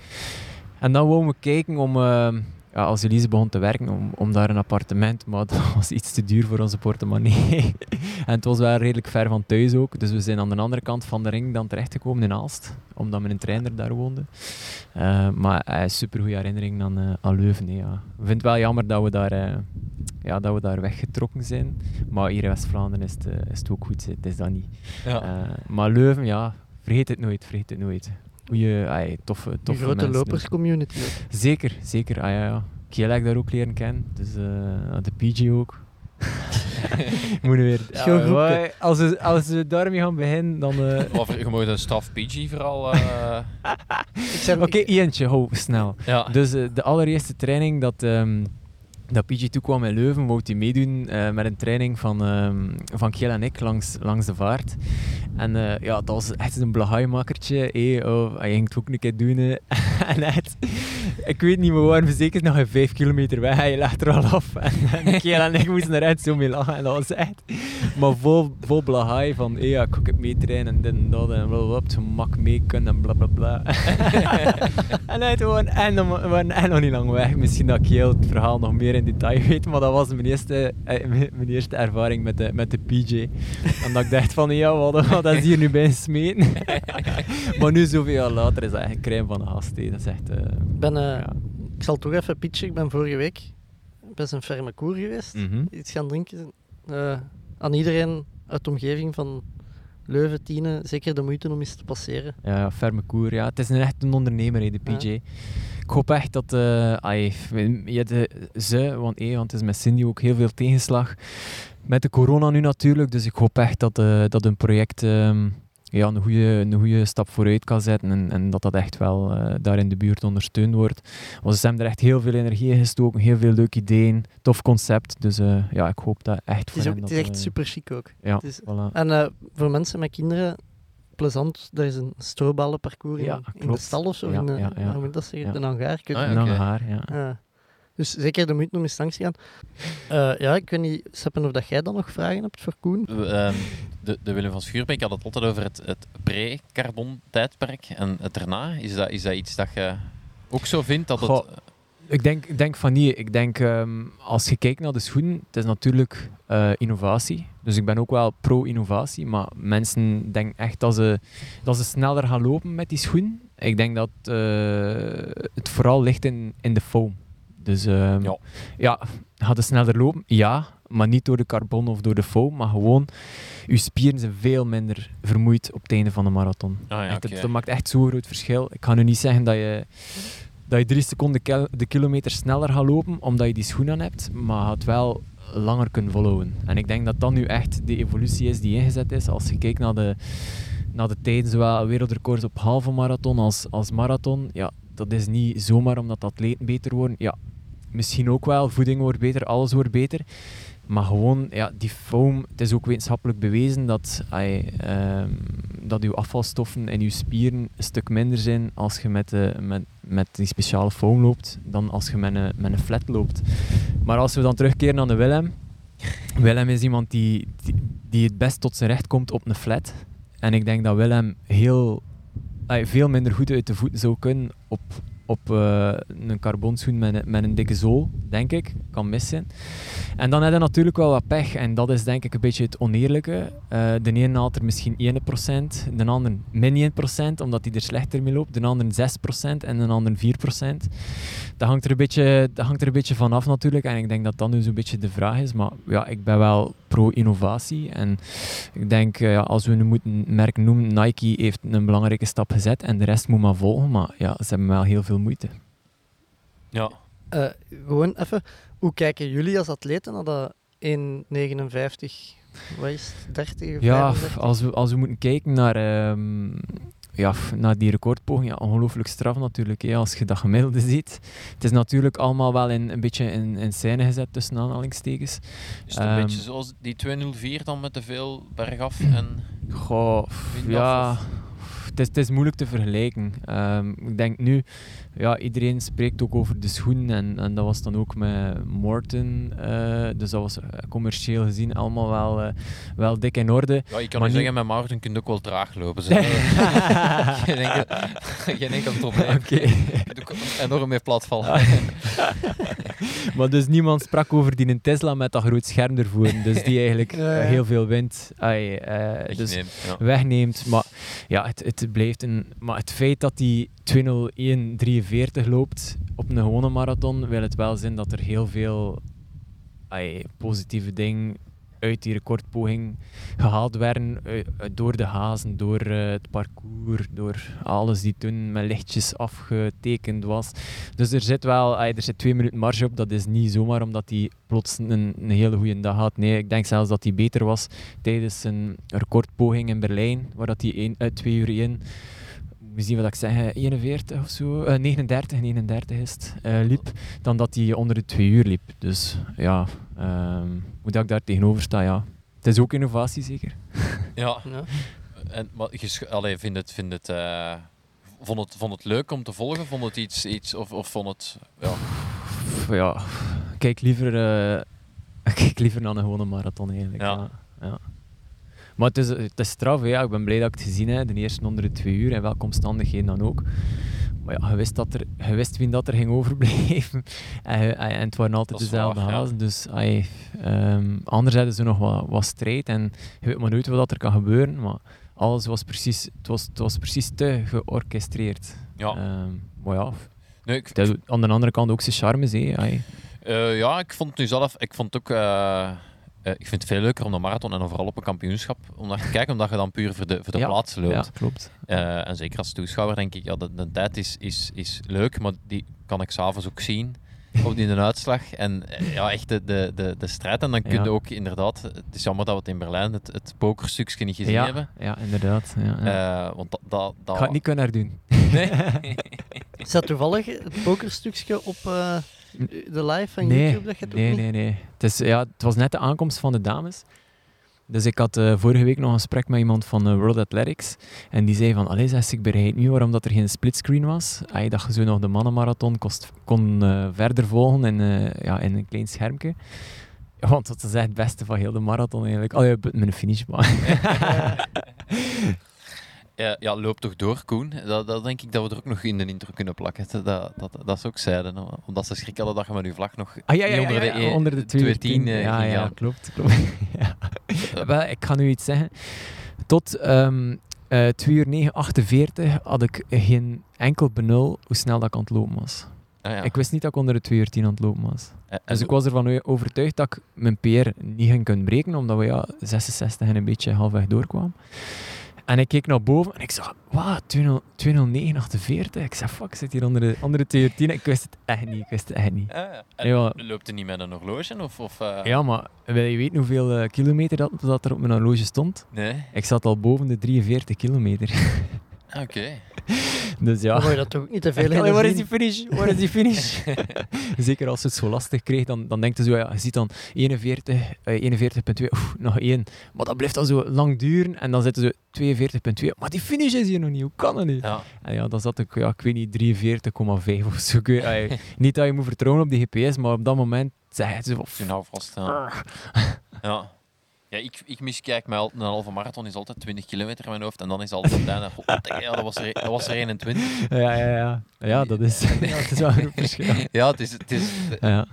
En dan wouden we kijken om... ehm, ja, als Elise begon te werken, om, om daar een appartement, maar (laughs) dat was iets te duur voor onze portemonnee. (laughs) en het was wel redelijk ver van thuis ook, dus we zijn aan de andere kant van de ring dan terechtgekomen in Aalst, omdat mijn trainer daar woonde. Eh, maar is super goede herinnering aan, eh, aan Leuven. hè, ja. Ik vind het wel jammer dat we daar, eh, ja, dat we daar weggetrokken zijn, maar hier in West-Vlaanderen is, het, eh, is het ook goed, het is dat niet. Ja. Eh, maar Leuven, ja, vergeet het nooit, vergeet het nooit. Goeie, ai, toffe, een toffe grote mensen loperscommunity. ook. Zeker, zeker. Ah, ja, ja. Daar ook leren kennen. Dus eh, de PG ook. (laughs) Moeten weer... Als, we, als we daarmee gaan beginnen, dan... eh, (laughs) Of je mag een straf PG vooral. eh, (laughs) Oké, Ientje, ho, snel. ja. Dus de allereerste training dat, ehm dat PG toekwam in Leuven, wou hij meedoen eh, met een training van, ehm van Kiel en ik langs, langs de vaart. En eh, ja, dat was echt een blahaimakertje. Hey, oh, hij ging het ook een keer doen. (laughs) en echt, ik weet niet, we waren zeker nog een vijf kilometer weg. Hij legt er al af. (laughs) En, en Kiel en ik moesten er echt zo mee lachen. En dat was echt... Maar vol, vol blahai van, hey, ja, ik ga het meetrainen en dit en dat. En blablabla, op het gemak mee kunnen en blablabla. (laughs) en hij gewoon, en dan we waren nog niet lang weg. Misschien dat ik heel het verhaal nog meer in detail weet, maar dat was mijn eerste, eh, mijn eerste ervaring met de, met de PJ. En dat ik dacht van, ja, wat, wat is hier nu bij smeten? (laughs) maar nu, zoveel jaar later, is dat echt een crème van de gast. Dat is echt... eh, ben, eh, ja. ik zal toch even pitchen. Ik ben vorige week bij zijn ferme koer geweest. Mhm. Iets gaan drinken. Eh, aan iedereen uit de omgeving van Leuven, Tiene, zeker de moeite om eens te passeren. Ja, ja, ferme koer. Ja. Het is een echt een ondernemer, hè, de PJ. Ik hoop echt dat... ai, de, ze, want, eh, want het is met Cindy ook heel veel tegenslag. Met de corona nu natuurlijk. Dus ik hoop echt dat, eh, dat een project ehm, ja, een, goede, een goede stap vooruit kan zetten. En, en dat dat echt wel eh, daar in de buurt ondersteund wordt. Want ze hebben er echt heel veel energie in gestoken. Heel veel leuke ideeën. Tof concept. Dus ja, ik hoop dat echt Het voor is, ook, hen het dat, is echt super chic ook. Ja, Het is- voilà. En voor mensen met kinderen, plezant. Er is een stroballenparcours Ja, in, in de stal of zo. Ja, in de, ja, ja. Hoe moet dat zeggen? Ja. De weet Ah, niet. ja. Ja. Dus zeker de moeite om eens langs te gaan. Eh, ja, ik weet niet, Seppen, of dat jij dan nog vragen hebt voor Koen? Ehm, de, de Willem van Schuurbeek had het altijd over het, het pre-carbon-tijdperk. En het daarna, is dat, is dat iets dat je ook zo vindt? Dat het, Goh, Ik denk, ik denk van niet. Ik denk, ehm, als je kijkt naar de schoen, het is natuurlijk eh, innovatie. Dus ik ben ook wel pro-innovatie, maar mensen denken echt dat ze, dat ze sneller gaan lopen met die schoen. Ik denk dat eh, het vooral ligt in, in de foam. Dus ehm, Ja. ja, gaat het sneller lopen? Ja, maar niet door de carbon of door de foam, maar gewoon, je spieren zijn veel minder vermoeid op het einde van de marathon. Ah, ja, Echt, dat, dat maakt echt zo'n groot verschil. Ik ga nu niet zeggen dat je, dat je drie seconden de kilometer sneller gaat lopen, omdat je die schoen aan hebt, maar gaat wel langer kunnen volhouden. En ik denk dat dat nu echt de evolutie is die ingezet is. Als je kijkt naar de, naar de tijden, zowel wereldrecords op halve marathon als, als marathon, ja, dat is niet zomaar omdat atleten beter worden. Ja, misschien ook wel, voeding wordt beter, alles wordt beter. Maar gewoon, ja, die foam, het is ook wetenschappelijk bewezen dat, ai, ehm, dat uw afvalstoffen in uw spieren een stuk minder zijn als je met, de, met, met die speciale foam loopt, dan als je met een, met een flat loopt. Maar als we dan terugkeren naar de Willem. Willem is iemand die, die, het best tot zijn recht komt op een flat. En ik denk dat Willem heel, veel minder goed uit de voeten zou kunnen op, op eh, een carbonschoen met, met een dikke zool, denk ik. Kan mis zijn. En dan heb je natuurlijk wel wat pech. En dat is denk ik een beetje het oneerlijke. Eh, de ene haalt er misschien 1%, de ander min 1%, omdat hij er slechter mee loopt. De ander 6% en de ander 4%. Dat hangt, er een beetje, dat hangt er een beetje van af natuurlijk. En ik denk dat dat nu zo'n beetje de vraag is. Maar ja, ik ben wel pro-innovatie. En ik denk, eh, ja, als we nu moeten merken noemen, Nike heeft een belangrijke stap gezet en de rest moet maar volgen. Maar ja, ze hebben wel heel veel moeite. Ja. Eh, gewoon even, hoe kijken jullie als atleten naar dat 1,59, wat is het, 30 of Ja, 35? als we, als we moeten kijken naar, ehm, ja, naar die recordpoging, ja, ongelooflijk straf natuurlijk, hè, als je dat gemiddelde ziet. Het is natuurlijk allemaal wel in, een beetje in, in scène gezet, tussen aanhalingstekens. Is het een Ehm, beetje zoals die 204 dan met te veel bergaf (clears throat) en... Goh, ja, het is, het is moeilijk te vergelijken. Ehm, ik denk nu, ja, iedereen spreekt ook over de schoen en, en dat was dan ook met Morton. eh, dus dat was eh, commercieel gezien allemaal wel, eh, wel dik in orde. Ja, je kan Maar nu zeggen, met Maarten kun je ook wel traag lopen. Zo. (laughs) geen, enkel, geen enkel probleem. Ook enorm mee platvallen. Ah, (laughs) maar dus niemand sprak over die een Tesla met dat groot scherm ervoor. Dus die eigenlijk (laughs) heel veel wind ai, Ik dus ja. wegneemt. Maar ja, het, het blijft een. Maar het feit dat die 40 loopt op een gewone marathon, wil het wel zijn dat er heel veel positieve dingen uit die recordpoging gehaald werden. Eh, eh, door de hazen, door eh, het parcours, door alles die toen met lichtjes afgetekend was. Dus er zit wel er zit twee minuten marge op. Dat is niet zomaar omdat hij plots een, hele goede dag had. Nee, ik denk zelfs dat hij beter was tijdens een recordpoging in Berlijn, waar dat hij twee uur in moet zien wat ik zeg, 41 of zo, eh, 39, 39 is eh, liep, dan dat hij onder de twee uur liep. Dus ja, um, hoe dat ik daar tegenover sta, ja. Het is ook innovatie, zeker. Ja. ja. En, maar je vind het, vind het, eh, vond het, vond het leuk om te volgen? Vond het iets, iets of, of vond het, ja... Ja, kijk liever, (laughs) kijk liever naar een gewone marathon eigenlijk. ja. ja. Maar het is, het is straf, ja. ik ben blij dat ik het gezien heb, de eerste onder de twee uur, en welke omstandigheden dan ook. Maar ja, je wist, dat er, je wist wie dat er ging overblijven. (laughs) en, en het waren altijd dezelfde waar, ja. hazen. Dus ai, ehm, anders hadden ze nog wat, wat strijd. En je weet maar nooit wat dat er kan gebeuren. Maar alles was precies, het was, het was precies te georchestreerd. Ja. Ehm, maar ja, Nee, ik, dat, aan de andere kant ook zijn charmes. hè, ai. Eh, ja, ik vond het nu zelf, ik vond het ook, eh, ik vind het veel leuker om de marathon en vooral op een kampioenschap om naar te kijken, omdat je dan puur voor de, voor de Ja, plaats loopt. Ja, klopt. Eh, en zeker als toeschouwer denk ik, ja, de, de tijd is, is, is leuk, maar die kan ik s'avonds ook zien (laughs) op die uitslag. En eh, ja, echt de, de, de, de strijd. En dan kun je Ja. ook inderdaad, het is jammer dat we het in Berlijn het, het pokerstukje niet gezien ja, hebben. ja, inderdaad. Ja, ja. Eh, want dat, dat, dat... ik ga het niet kunnen herdoen. Nee? (laughs) Zat toevallig het pokerstukje op eh, de live van nee, YouTube? Dat je het ook nee, niet? nee, nee. Het, is, ja, het was net de aankomst van de dames. Dus ik had eh, vorige week nog een gesprek met iemand van eh, World Athletics. En die zei van, allee, zes, ik begrijp nu waarom dat er geen splitscreen was. Dat je zo nog de mannenmarathon kost, kon eh, verder volgen in, eh, ja, in een klein schermpje. Ja, want dat is echt het beste van heel de marathon eigenlijk. Allee, met een finish, maar... (laughs) (laughs) Ja, ja, loop toch door, Koen. Dat, dat denk ik dat we er ook nog in de intro kunnen plakken. Dat, dat, dat, ze ook zeiden. Omdat ze schrikken hadden dat je met je vlag nog Ah, ja, ja, niet ja, onder de, e- onder de 210. 210 eh, ja, ging ja, klopt. (laughs) Wel, ik ga nu iets zeggen. Tot ehm eh 2 uur 9, 48 had ik geen enkel benul hoe snel dat ik aan het lopen was. Ah, ja. Ik wist niet dat ik onder de 2 uur 10 aan het lopen was. En- en Dus ik was ervan overtuigd dat ik mijn PR niet ging kunnen breken, omdat we ja, 66 en een beetje halfweg doorkwamen. En ik keek naar boven en ik zag, wat, 209,48. Ik zei, fuck, ik zit hier onder de, onder de 2 uur 10. Ik wist het echt niet, ik wist het echt niet. Ah, ja. Loopt hij niet met een horloge? Of, of, eh, Ja, maar wil je weten hoeveel eh, kilometer dat, dat er op mijn horloge stond? Nee? Ik zat al boven de 43 kilometer. (laughs) Ah, Oké. Dus ja. Dan moet je dat toch ook niet te veel (laughs) waar is die finish? Waar is die finish? (laughs) Zeker als het zo lastig kreeg, dan, dan denkt je zo, ja, je ziet dan 41, eh, 41.2, oef, nog één. Maar dat blijft dan zo lang duren en dan zitten ze 42.2. Maar die finish is hier nog niet, hoe kan dat niet? Ja. En ja, dan zat ik, ja, ik weet niet, 43,5 of zo. Ik weet- allee, niet dat je moet vertrouwen op die GPS, maar op dat moment zei het zo Toen vast. Ja. ja. Ja, ik, ik miskijk mij al, een halve marathon is altijd 20 kilometer in mijn hoofd en dan is altijd. God, Ja, dat was er, dat was er 21. ja, ja, ja. Ja, dat is, (laughs) ja, het is wel een groot verschil. Ja, het is, het is Ja,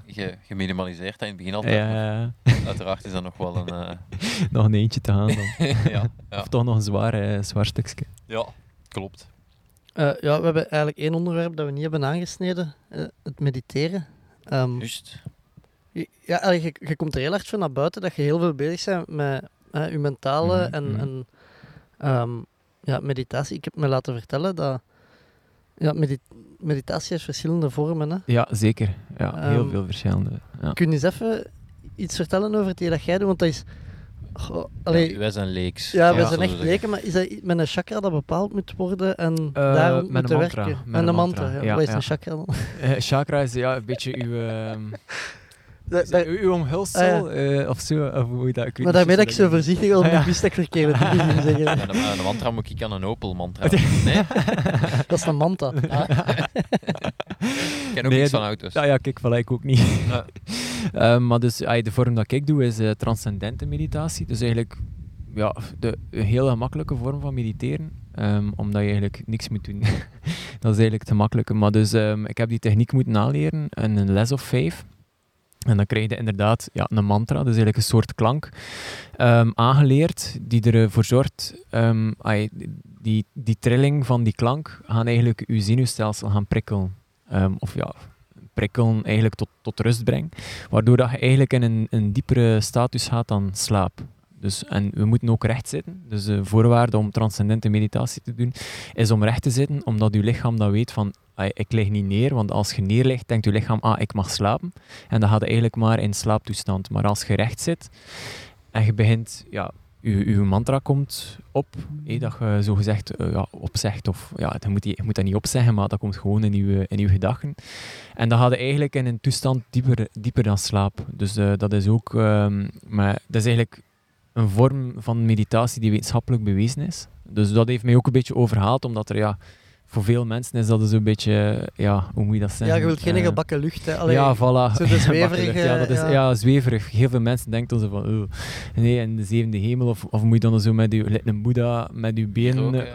geminimaliseerd in het begin altijd. ja, ja. Uiteraard is dat nog wel een. eh, (laughs) Nog een eentje te gaan dan. (laughs) ja, ja. Of toch nog een zwaar, eh, zwaar stukje. ja, klopt. Eh, ja, we hebben eigenlijk één onderwerp dat we niet hebben aangesneden. eh, het mediteren. Ehm, Juist. Je- ja, je, je komt er heel hard van naar buiten dat je heel veel bezig bent met eh, je mentale Mhm, en, mhm. en ehm, ja, meditatie. Ik heb me laten vertellen dat ja, medi- meditatie heeft verschillende vormen. Hè. Ja, zeker. Ja, heel Ehm, veel verschillende. Ja. Kun je eens even iets vertellen over het dat jij doet? Want dat is... Goh, allee, Wij zijn leeks. ja, we ja, zijn echt leken, maar is dat met een chakra dat bepaald moet worden en Eh, daarom met mantra, werken? met een mantra, ja. ja, Wat is ja. een chakra dan? (laughs) Eh, chakra is ja, een beetje uw, ehm, (laughs) Da- da- uw, uw omhulsel Ah, eh, of zo. Of hoe je dat, ik weet maar daarmee dat ik zo voorzichtig Ah, ja. ik wist dat ik verkeerde dingen zeggen. En een, een mantra moet ik aan een Opel mantra. (laughs) Nee? (laughs) Dat is een manta. Ah, Ik ken ook Nee, van auto's. Ja, ja, kijk, voilà, ik ook niet. (laughs) Ehm, maar dus de vorm dat ik doe is eh, transcendente meditatie. Dus eigenlijk ja, de, een heel gemakkelijke vorm van mediteren. ehm, omdat je eigenlijk niks moet doen. dat is eigenlijk te makkelijk. Maar dus ehm, ik heb die techniek moeten aanleren in een les of vijf. En dan krijg je inderdaad ja, een mantra, dus eigenlijk een soort klank, ehm, aangeleerd die ervoor zorgt, ai, die, die trilling van die klank gaan eigenlijk je zenuwstelsel gaan prikkelen. Ehm, of ja, prikkelen eigenlijk tot, tot rust brengen. Waardoor dat je eigenlijk in een, een diepere status gaat dan slaap. Dus, en we moeten ook recht zitten. Dus de voorwaarde om transcendente meditatie te doen, is om recht te zitten, omdat je lichaam dan weet van, "Ai, ik lig niet neer, want als je neerligt, denkt je lichaam, ah, ik mag slapen. En dan gaat je eigenlijk maar in slaaptoestand. Maar als je recht zit en je begint, ja, je, je mantra komt op, hé, dat je zogezegd uh, ja, opzegt, of ja, je moet, je moet dat niet opzeggen, maar dat komt gewoon in je, in je gedachten. En dan ga je eigenlijk in een toestand dieper, dieper dan slaap. Dus eh, dat is ook, ehm, maar dat is eigenlijk een vorm van meditatie die wetenschappelijk bewezen is. Dus dat heeft mij ook een beetje overhaald, omdat er ja, voor veel mensen is dat dus een beetje, ja, hoe moet je dat ja, zeggen? je wilt geen Eh, gebakken lucht. Hè. Allee, ja, voilà. zo de (laughs) zweverige, ja, dat is, ja. ja. zweverig. Heel veel mensen denken dan zo van, oh, nee, in de zevende hemel, of, of moet je dan zo met je, een boeddha, met je benen, Ook, eh,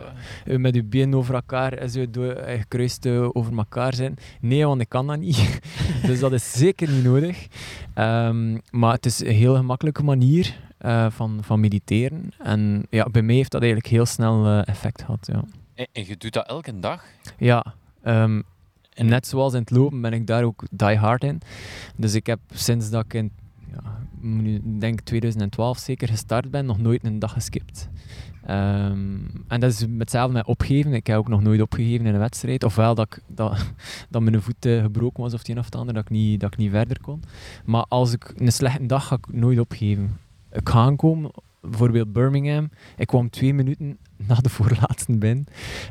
ja. met je benen over elkaar, en zo door, eh, gekruist eh, over elkaar zijn. Nee, want ik kan dat niet. (laughs) dus dat is zeker niet nodig. Ehm, maar het is een heel gemakkelijke manier eh, van, van mediteren. En ja, bij mij heeft dat eigenlijk heel snel effect gehad, ja. En, je doet dat elke dag? Ja, ehm, en net zoals in het lopen ben ik daar ook die hard in. Dus ik heb sinds dat ik in, ja, denk 2012 zeker gestart ben, nog nooit een dag geskipt. Ehm, en dat is hetzelfde met opgeven. Ik heb ook nog nooit opgegeven in een wedstrijd. Ofwel dat, ik, dat, (laughs) dat mijn voet eh, gebroken was of het een of het ander, dat ik, niet, dat ik niet verder kon. Maar als ik een slechte dag ga ik nooit opgeven. Ik ga aankomen, bijvoorbeeld Birmingham. Ik kwam twee minuten na de (laughs) voorlaatste binnen.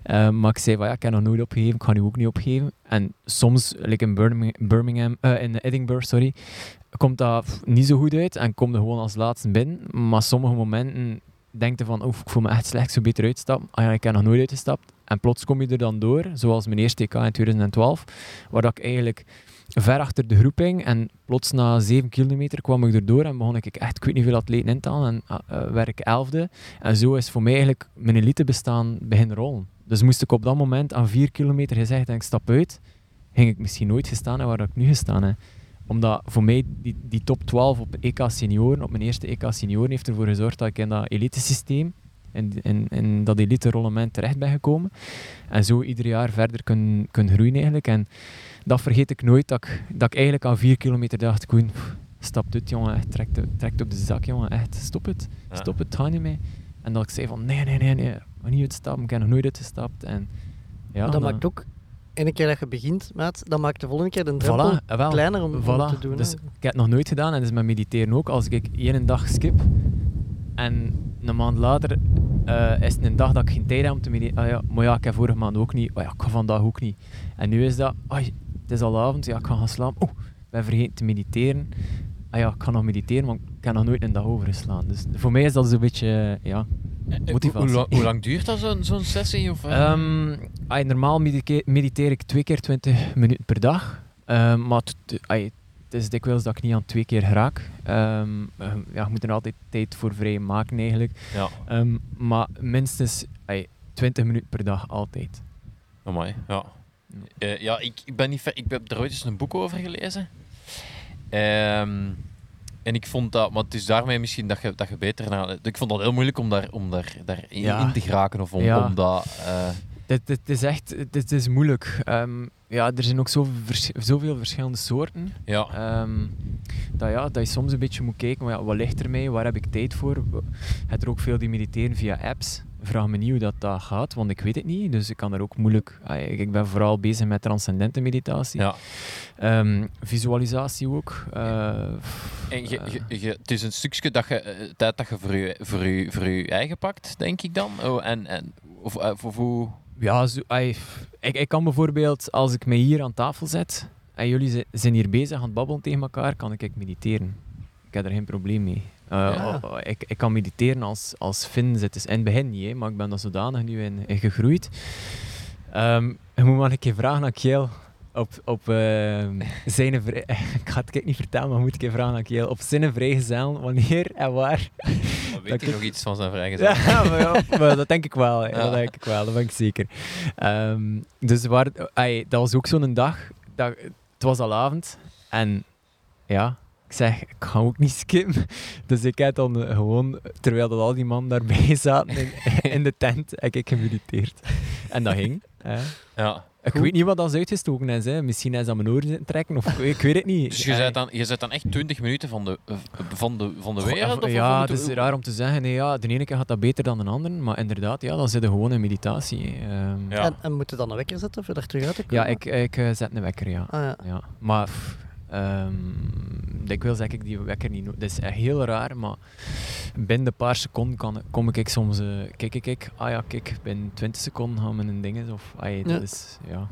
Eh, maar ik zei van ja, ik heb nog nooit opgegeven, ik ga nu ook niet opgeven. En soms, like in Birmingham, eh, in Edinburgh, sorry, komt dat niet zo goed uit en kom er gewoon als laatste binnen. Maar sommige momenten denk je van, oef, ik voel me echt slecht, zou beter uitstappen. Ah ja, ik heb nog nooit uitgestapt. En plots kom je er dan door, zoals mijn eerste EK in 2012, waar dat ik eigenlijk ver achter de groep hing en plots na 7 kilometer kwam ik erdoor en begon ik echt, ik weet niet hoeveel atleten in te halen en uh, werd ik elfde. En zo is voor mij eigenlijk mijn elite bestaan beginnen rollen. Dus moest ik op dat moment aan 4 kilometer gezegd en ik stap uit, ging ik misschien nooit gestaan hebben waar ik nu gestaan heb. Omdat voor mij die, die top 12 op EK senioren, op mijn eerste EK senioren, heeft ervoor gezorgd dat ik in dat elite systeem in, in, in dat elite rollement terecht ben gekomen. En zo ieder jaar verder kunnen kun groeien eigenlijk. En dat vergeet ik nooit, dat ik, dat ik eigenlijk aan vier kilometer dacht, Koen, stap dit jongen, echt, trek, de- trek op de zak jongen, echt, stop het. Ja. Stop het, ga niet mee. En dat ik zei van, nee, nee, nee, nee, niet uitstappen, ik heb nog nooit uitgestapt. En ja, dat dan- maakt ook, ene keer dat je begint, maat, dat maakt de volgende keer de drempel Voilà, eh, wel. kleiner om, te doen. dus ik heb het nog nooit gedaan en dat is met mediteren ook. Als ik één dag skip en een maand later eh, is het een dag dat ik geen tijd heb om te mediteren. Ah ja, maar ja, ik heb vorige maand ook niet. Oh ja, ik ga vandaag ook niet. En nu is dat, ai, het is al avond, ja, ik ga gaan slapen. Oeh, ik ben vergeten te mediteren. Ah ja, ik ga nog mediteren, maar ik heb nog nooit een dag overgeslaan. Dus voor mij is dat zo'n beetje, eh, ja, motivatie. Hoe, lang- hoe lang (laughs) duurt dat, zo'n zo'n sessie? Of, eh? Ehm, normaal mediteer ik twee keer 20 minuten per dag. Ehm, maar het, is dikwijls dat ik niet aan twee keer raak. Ehm, ja, je moet er altijd tijd voor vrij maken eigenlijk. ja, maar minstens ai, 20 minuten per dag altijd. amai, ja. Eh, ja, ik, ik, ben niet ver, ik heb er ooit eens een boek over gelezen. Ehm, en ik vond dat, maar het is daarmee misschien dat je, dat je beter naar. Ik vond dat heel moeilijk om daar, om daar, daar in, Ja. in te geraken of om, Ja. om dat. eh, Dit, dit is echt dit is moeilijk. Ehm, ja, er zijn ook zoveel, vers- zoveel verschillende soorten. ja, Ehm, dat, ja, dat je soms een beetje moet kijken, maar ja, wat ligt er mij, waar heb ik tijd voor? Je hebt er ook veel die mediteren via apps. Vraag me niet hoe dat, dat gaat, want ik weet het niet. Dus ik kan er ook moeilijk... Ik ik ben vooral bezig met transcendente meditatie. ja. Ehm, visualisatie ook. Eh, En je, eh, je, je- het is een stukje dat je, eh, tijd dat je voor je, voor, je, voor je eigen pakt, denk ik dan. Oh, en, en, of, of, of hoe. Ja, zo, ik, ik kan bijvoorbeeld, als ik mij hier aan tafel zet en jullie zi- zijn hier bezig aan het babbelen tegen elkaar, kan ik mediteren. Ik heb er geen probleem mee. Eh, Ja. oh, oh, ik, ik kan mediteren als, als Finn zit. Dus in het begin niet, hè, maar ik ben daar zodanig nu in, in gegroeid. Ehm, je moet maar een keer vragen aan Kiel op, op (laughs) zijn vrij... (laughs) ik ga het niet vertellen, maar moet ik een keer vragen aan Kiel. Op zijn vrijgezel, wanneer en waar Weet je ik- nog iets van zijn vrijgezel? ja, (laughs) maar ja, maar dat denk ik wel. Ja. Dat denk ik wel, dat ben ik zeker. Ehm, dus waar, dat was ook zo'n dag. Dat, het was al avond. En ja, ik zeg, ik ga ook niet skippen. Dus ik heb dan eh, gewoon, terwijl dat al die mannen daarbij (laughs) zaten in, in de tent, heb ik gemediteerd. En dat ging. hè. Ja. Ik weet niet wat dat uitgestoken is. Hè. Misschien is dat mijn oren zitten trekken, of ik weet het niet. Dus je Ai. bent dan, je dan echt 20 minuten van de, eh, van de, van de wereld? Of ja, het is raar om te zeggen. Nee, ja, de ene keer gaat dat beter dan de andere. Maar inderdaad, ja, dan zit je gewoon in meditatie. Ehm, Ja. En, en moet je dan een wekker zetten voor daar terug uit te komen? Ja, ik, ik eh, zet een wekker, ja. Ah, ja. ja. Maar pff, ehm, dikwijls zeg ik die wekker niet. Dat is echt heel raar, maar binnen een paar seconden kan, kom ik soms... eh kijk, kijk, kijk. Ah ja, kijk, binnen 20 seconden gaan we een ding is. Of, ah, ja, dat Ja. is... Ja.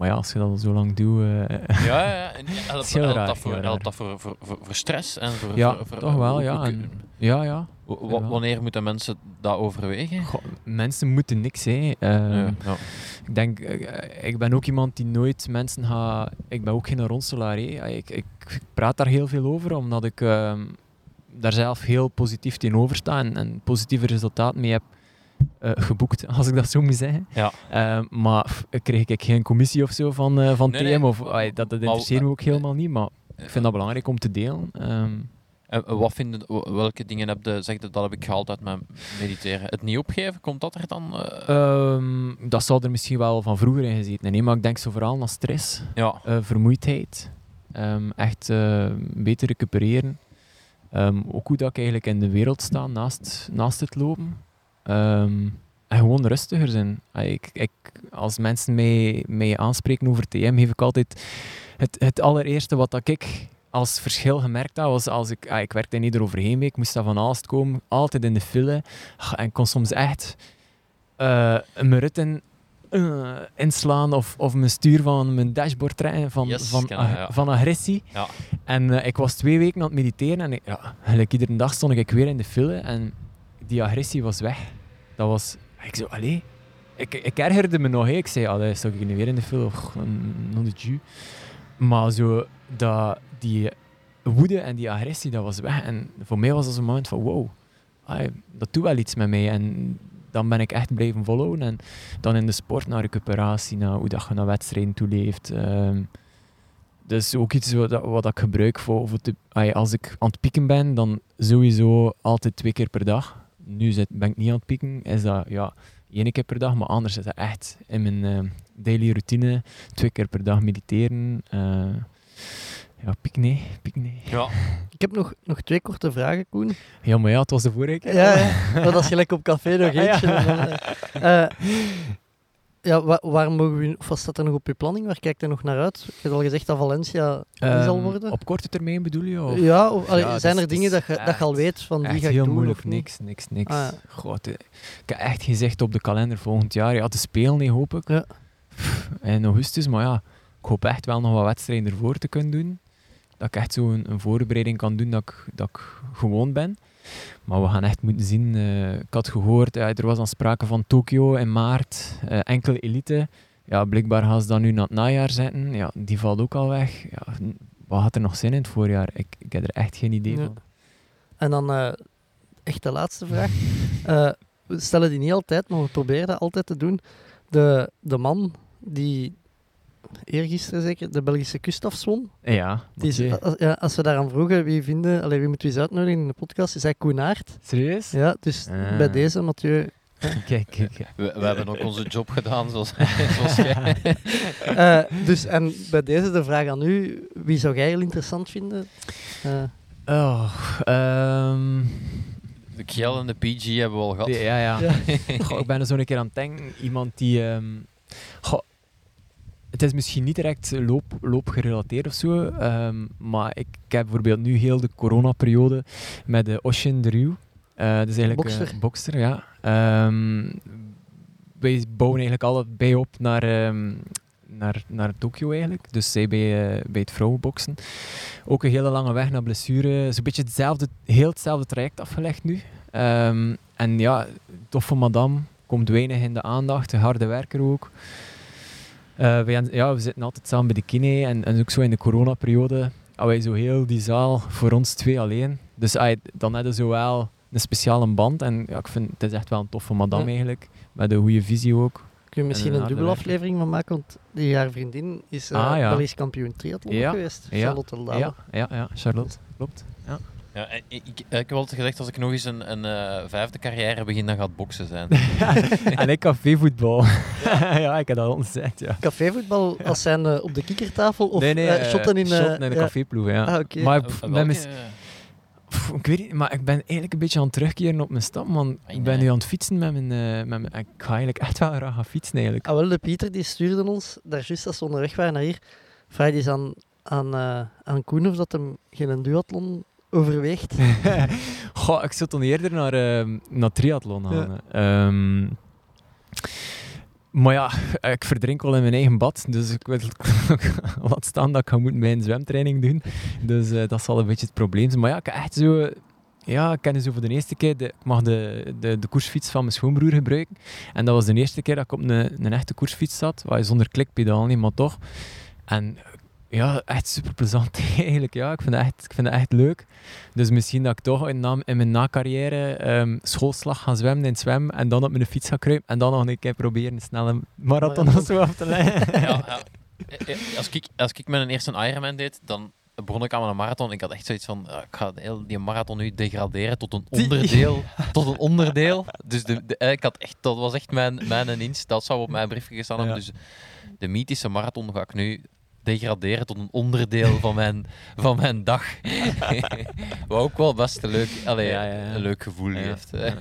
Maar ja, als je dat al zo lang doet... eh, (laughs) Ja, ja. En helpt, raar, dat, voor, helpt dat voor, voor, voor, voor stress? En voor, Ja, voor, toch wel, ja. En- ja, ja. wanneer moeten mensen dat overwegen? Goh, mensen moeten niks, hè. Ehm, ja, ja. Ik denk, eh, ik ben ook iemand die nooit mensen gaat. Ik ben ook geen ronselaar. hè. Ik, ik, ik praat daar heel veel over, omdat ik ehm, daar zelf heel positief tegenover sta en, en positieve resultaten mee heb eh, geboekt, als ik dat zo moet zeggen. Ja. Ehm, maar kreeg ik geen commissie of zo van, eh, van Nee, TM, nee, of, dat, dat interesseert me ook helemaal niet, maar ik vind dat belangrijk om te delen. Ehm, En wat vinden, welke dingen heb je, zeg dat heb ik gehaald uit mijn mediteren? Het niet opgeven, komt dat er dan? eh? ehm, dat zou er misschien wel van vroeger in gezeten nee, maar ik denk zo vooral naar stress. ja, eh, vermoeidheid. Echt eh, beter recupereren. Ook hoe dat ik eigenlijk in de wereld sta naast, naast het lopen. Ehm, en gewoon rustiger zijn. Ah, Ik, ik, als mensen mij, mij aanspreken over TM, geef ik altijd het, het allereerste wat dat ik als verschil gemerkt had, was als ik, ah, ik werkte in ieder overheen ik moest daar van Aalst komen, altijd in de file. En ik kon soms echt eh mijn ritten eh, inslaan of, of mijn stuur van mijn dashboard trekken van, Yes, van, ag- ja. van agressie. Ja. En eh, ik was twee weken aan het mediteren en ik, ja, eigenlijk iedere dag stond ik weer in de file en die agressie was weg. Dat was, ik zo, allee. Ik, ik ergerde me nog, hè. ik zei, allee, sta ik nu weer in de file, och, non. Maar zo, dat, die woede en die agressie, dat was weg. En voor mij was dat zo'n moment van, wow, allee, dat doet wel iets met mij. En dan ben ik echt blijven volhouden. En dan in de sport naar recuperatie, naar hoe dat je naar wedstrijden toeleeft. Ehm dus ook iets wat, wat ik gebruik voor, voor als ik aan het pieken ben, dan sowieso altijd twee keer per dag. Nu zit, ben ik niet aan het pieken, is dat ja, één keer per dag, maar anders is dat echt in mijn eh, daily routine, twee keer per dag mediteren. eh, ja, piek nee, piek nee. Ja. (laughs) Ik heb nog, nog twee korte vragen, Koen. Ja, maar ja, het was de vorige keer. Ja, dat is gelijk op café nog (laughs) eentje. Ja. eh, ja, wa- waar mogen we, of wat staat er nog op je planning? Waar kijkt er nog naar uit? Je hebt al gezegd dat Valencia Ehm, zal worden. Op korte termijn bedoel je? Of? ja, of, allee, Ja, zijn er dingen dat je, dat je al weet van die ga ik heel doen? moeilijk, niks, niks, niks. Ah, ja. God, eh, ik heb echt gezegd op de kalender volgend jaar, ja, te spelen, nee, hoop ik. Ja. In augustus, maar ja, ik hoop echt wel nog wat wedstrijden ervoor te kunnen doen. Dat ik echt zo een, een voorbereiding kan doen dat ik, dat ik gewoon ben. Maar we gaan echt moeten zien. eh, ik had gehoord, eh, er was dan sprake van Tokio in maart, eh, enkele elite. Ja, blijkbaar gaan ze dat nu naar het najaar zetten. Ja, die valt ook al weg. Ja, wat had er nog zin in het voorjaar? Ik, ik heb er echt geen idee Ja. van. En dan eh, echt de laatste vraag. (laughs) We stellen die niet altijd, maar we proberen dat altijd te doen. De, de man die eergisteren zeker de Belgische kust afzwom, Ja, is, als, ja, als we daaraan vroegen wie vinden, allee, wie moeten we eens uitnodigen in de podcast, is hij Koen Aert. Serieus? Ja, dus Ah. bij deze, Mathieu. (laughs) Kijk, kijk. We, we hebben ook onze job gedaan, zoals, (laughs) zoals jij. Eh, dus, en bij deze de vraag aan u, wie zou jij heel interessant vinden? Eh, Oh, ehm, De Kjell en de PG hebben we al gehad. ja, ja. Ja. Goh, ik ben er zo een keer aan het denken. Iemand die... ehm, goh, het is misschien niet direct loop, loopgerelateerd of zo, ehm, maar ik, ik heb bijvoorbeeld nu heel de coronaperiode met de Ocean Drew. Eh dat is eigenlijk Bokser. een bokster, ja. Ehm, wij bouwen eigenlijk allebei op naar, ehm, naar, naar Tokio eigenlijk. Dus zij bij, eh, bij het vrouwenboksen. Ook een hele lange weg naar blessure. Zo'n beetje hetzelfde, heel hetzelfde traject afgelegd nu. En ja, toffe madame. Komt weinig in de aandacht. Een harde werker ook. Eh, hebben- ja, we zitten altijd samen bij de kine. En, en ook zo in de coronaperiode. ah, wij zo heel die zaal voor ons twee alleen. Dus dan hebben we zo wel een speciale band. En ja, ik vind het is echt wel een toffe madame Ja. eigenlijk. Met een goede visie ook. kun je misschien een een dubbele aflevering van maken, want die haar vriendin is eh Ah, ja. Belgisch kampioen triathlon Ja. geweest. Charlotte. Ja, ja, ja, Charlotte. Klopt. Ja. Ja, en ik, ik, ik heb altijd gezegd, als ik nog eens een, een eh, vijfde carrière begin, dan gaat het boksen zijn. (laughs) en ik cafévoetbal. (laughs) ja, ik heb dat al gezegd, ja. Cafévoetbal als zijn eh, op de kikkertafel of nee, nee, eh, eh, shotten in, eh, shotten in de ja. caféploeg, ja. Ah. Maar Eh, pff, welke, ben mis- eh, pff, ik weet niet, maar ik ben eigenlijk een beetje aan het terugkeren op mijn stap, man. Ai, Ik ben nee. nu aan het fietsen met mijn, eh, met mijn... Ik ga eigenlijk echt wel graag gaan fietsen, eigenlijk. Ah, wel, de Pieter die stuurde ons, daar juist als we onderweg waren naar hier, vraagt eens aan, aan, eh, aan Koen of dat hem geen duathlon overweegt. (laughs) Goh, ik zou dan eerder naar, ehm, naar triathlon gaan. Ja. Ehm, maar ja, ik verdrink wel in mijn eigen bad, dus ik wil (laughs) laat staan dat ik ga moeten bij een zwemtraining doen. Dus eh, dat zal een beetje het probleem zijn. Maar ja, ik echt zo... Ja, ik ken dus voor de eerste keer, de, ik mag de, de, de koersfiets van mijn schoonbroer gebruiken. En dat was de eerste keer dat ik op een, een echte koersfiets zat, waar je zonder klikpedaal niet, maar toch. En ja, echt super plezant (laughs) eigenlijk. Ja, ik vind het echt, ik vind het echt leuk. Dus misschien dat ik toch in, na, in mijn na-carrière ehm, schoolslag ga zwemmen in het zwem en dan op mijn fiets ga kruipen en dan nog een keer proberen een snelle marathon of zo af te leggen. (laughs) ja, ja. (laughs) Eh, eh, Als, ik, als ik mijn eerste Ironman deed, dan begon ik aan mijn marathon. Ik had echt zoiets van, ah, ik ga die marathon nu degraderen tot een onderdeel. tot een onderdeel. Dus de, de, eh, ik had echt, dat was echt mijn, mijn inst. Dat zou op mijn briefje gestaan hebben. Dus de mythische marathon ga ik nu degraderen tot een onderdeel van mijn, van mijn dag. (laughs) Wat ook wel best een leuk, allee, Ja, ja, ja. Een leuk gevoel Ja, heeft. ja.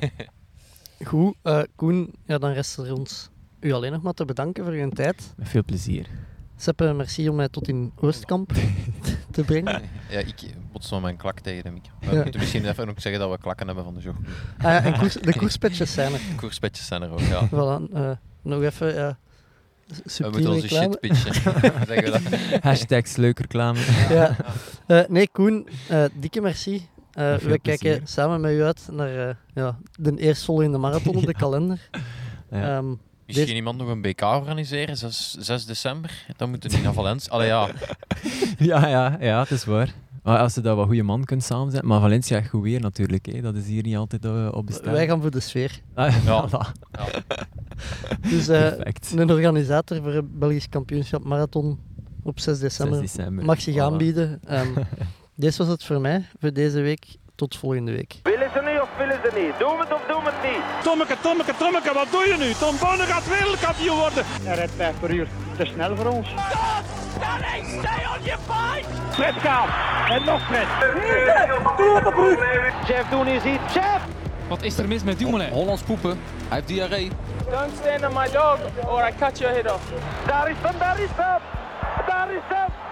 Goed, eh, Koen, ja, dan rest er ons u alleen nog maar te bedanken voor uw tijd. Met veel plezier. Seppe, merci om mij tot in Oostkamp (laughs) te brengen. Ja, ik bots van mijn klak tegen de micro. We Ja. moeten misschien even ook zeggen dat we klakken hebben van de jog. Ah, ja, en koers, de koerspetjes zijn er. (laughs) Koerspetjes zijn er ook, ja. Voilà, eh, nog even ja, We subtiele moeten onze reclame. shit pitchen. (laughs) (laughs) zeggen we dat. Hashtags leuk reclame. (laughs) Ja. Eh, nee, Koen, eh, dikke merci. Eh, we kijken samen met u uit naar eh, ja, de eerstvolgende marathon op de kalender. Ja. Ehm, Misschien Deze- iemand nog een BK organiseren, 6, 6 december. Dan moeten we niet naar Valencia. Allee, ja. ja, ja, ja, het is waar. Als je dat wat goede man kunt samenzetten. Maar Valencia echt goed weer natuurlijk. Hè. Dat is hier niet altijd eh, op bestaan. wij gaan voor de sfeer. Ah, Ja. (laughs) voilà. Dus eh, Perfect. een organisator voor het Belgisch kampioenschap marathon op 6 6 december mag zich Voilà. aanbieden. Ehm (laughs) dit was het voor mij voor deze week. Tot volgende week. Willen ze nu of willen ze niet. Doen we het of doen we het niet? Tommeke, Tommeke, Tommeke, wat doe je nu? Tom Bonne gaat wereldkampioen worden. Hij rijdt 5 per uur. Te snel voor ons. Fred Kaap. En nog Fred. Jeff doen is iets. Jeff! Wat is er mis met Dumoulin? Hollands poepen. Hij heeft diarree. Don't stand on my dog or I cut your head off. Daar is hem, daar is hem! Daar is hem!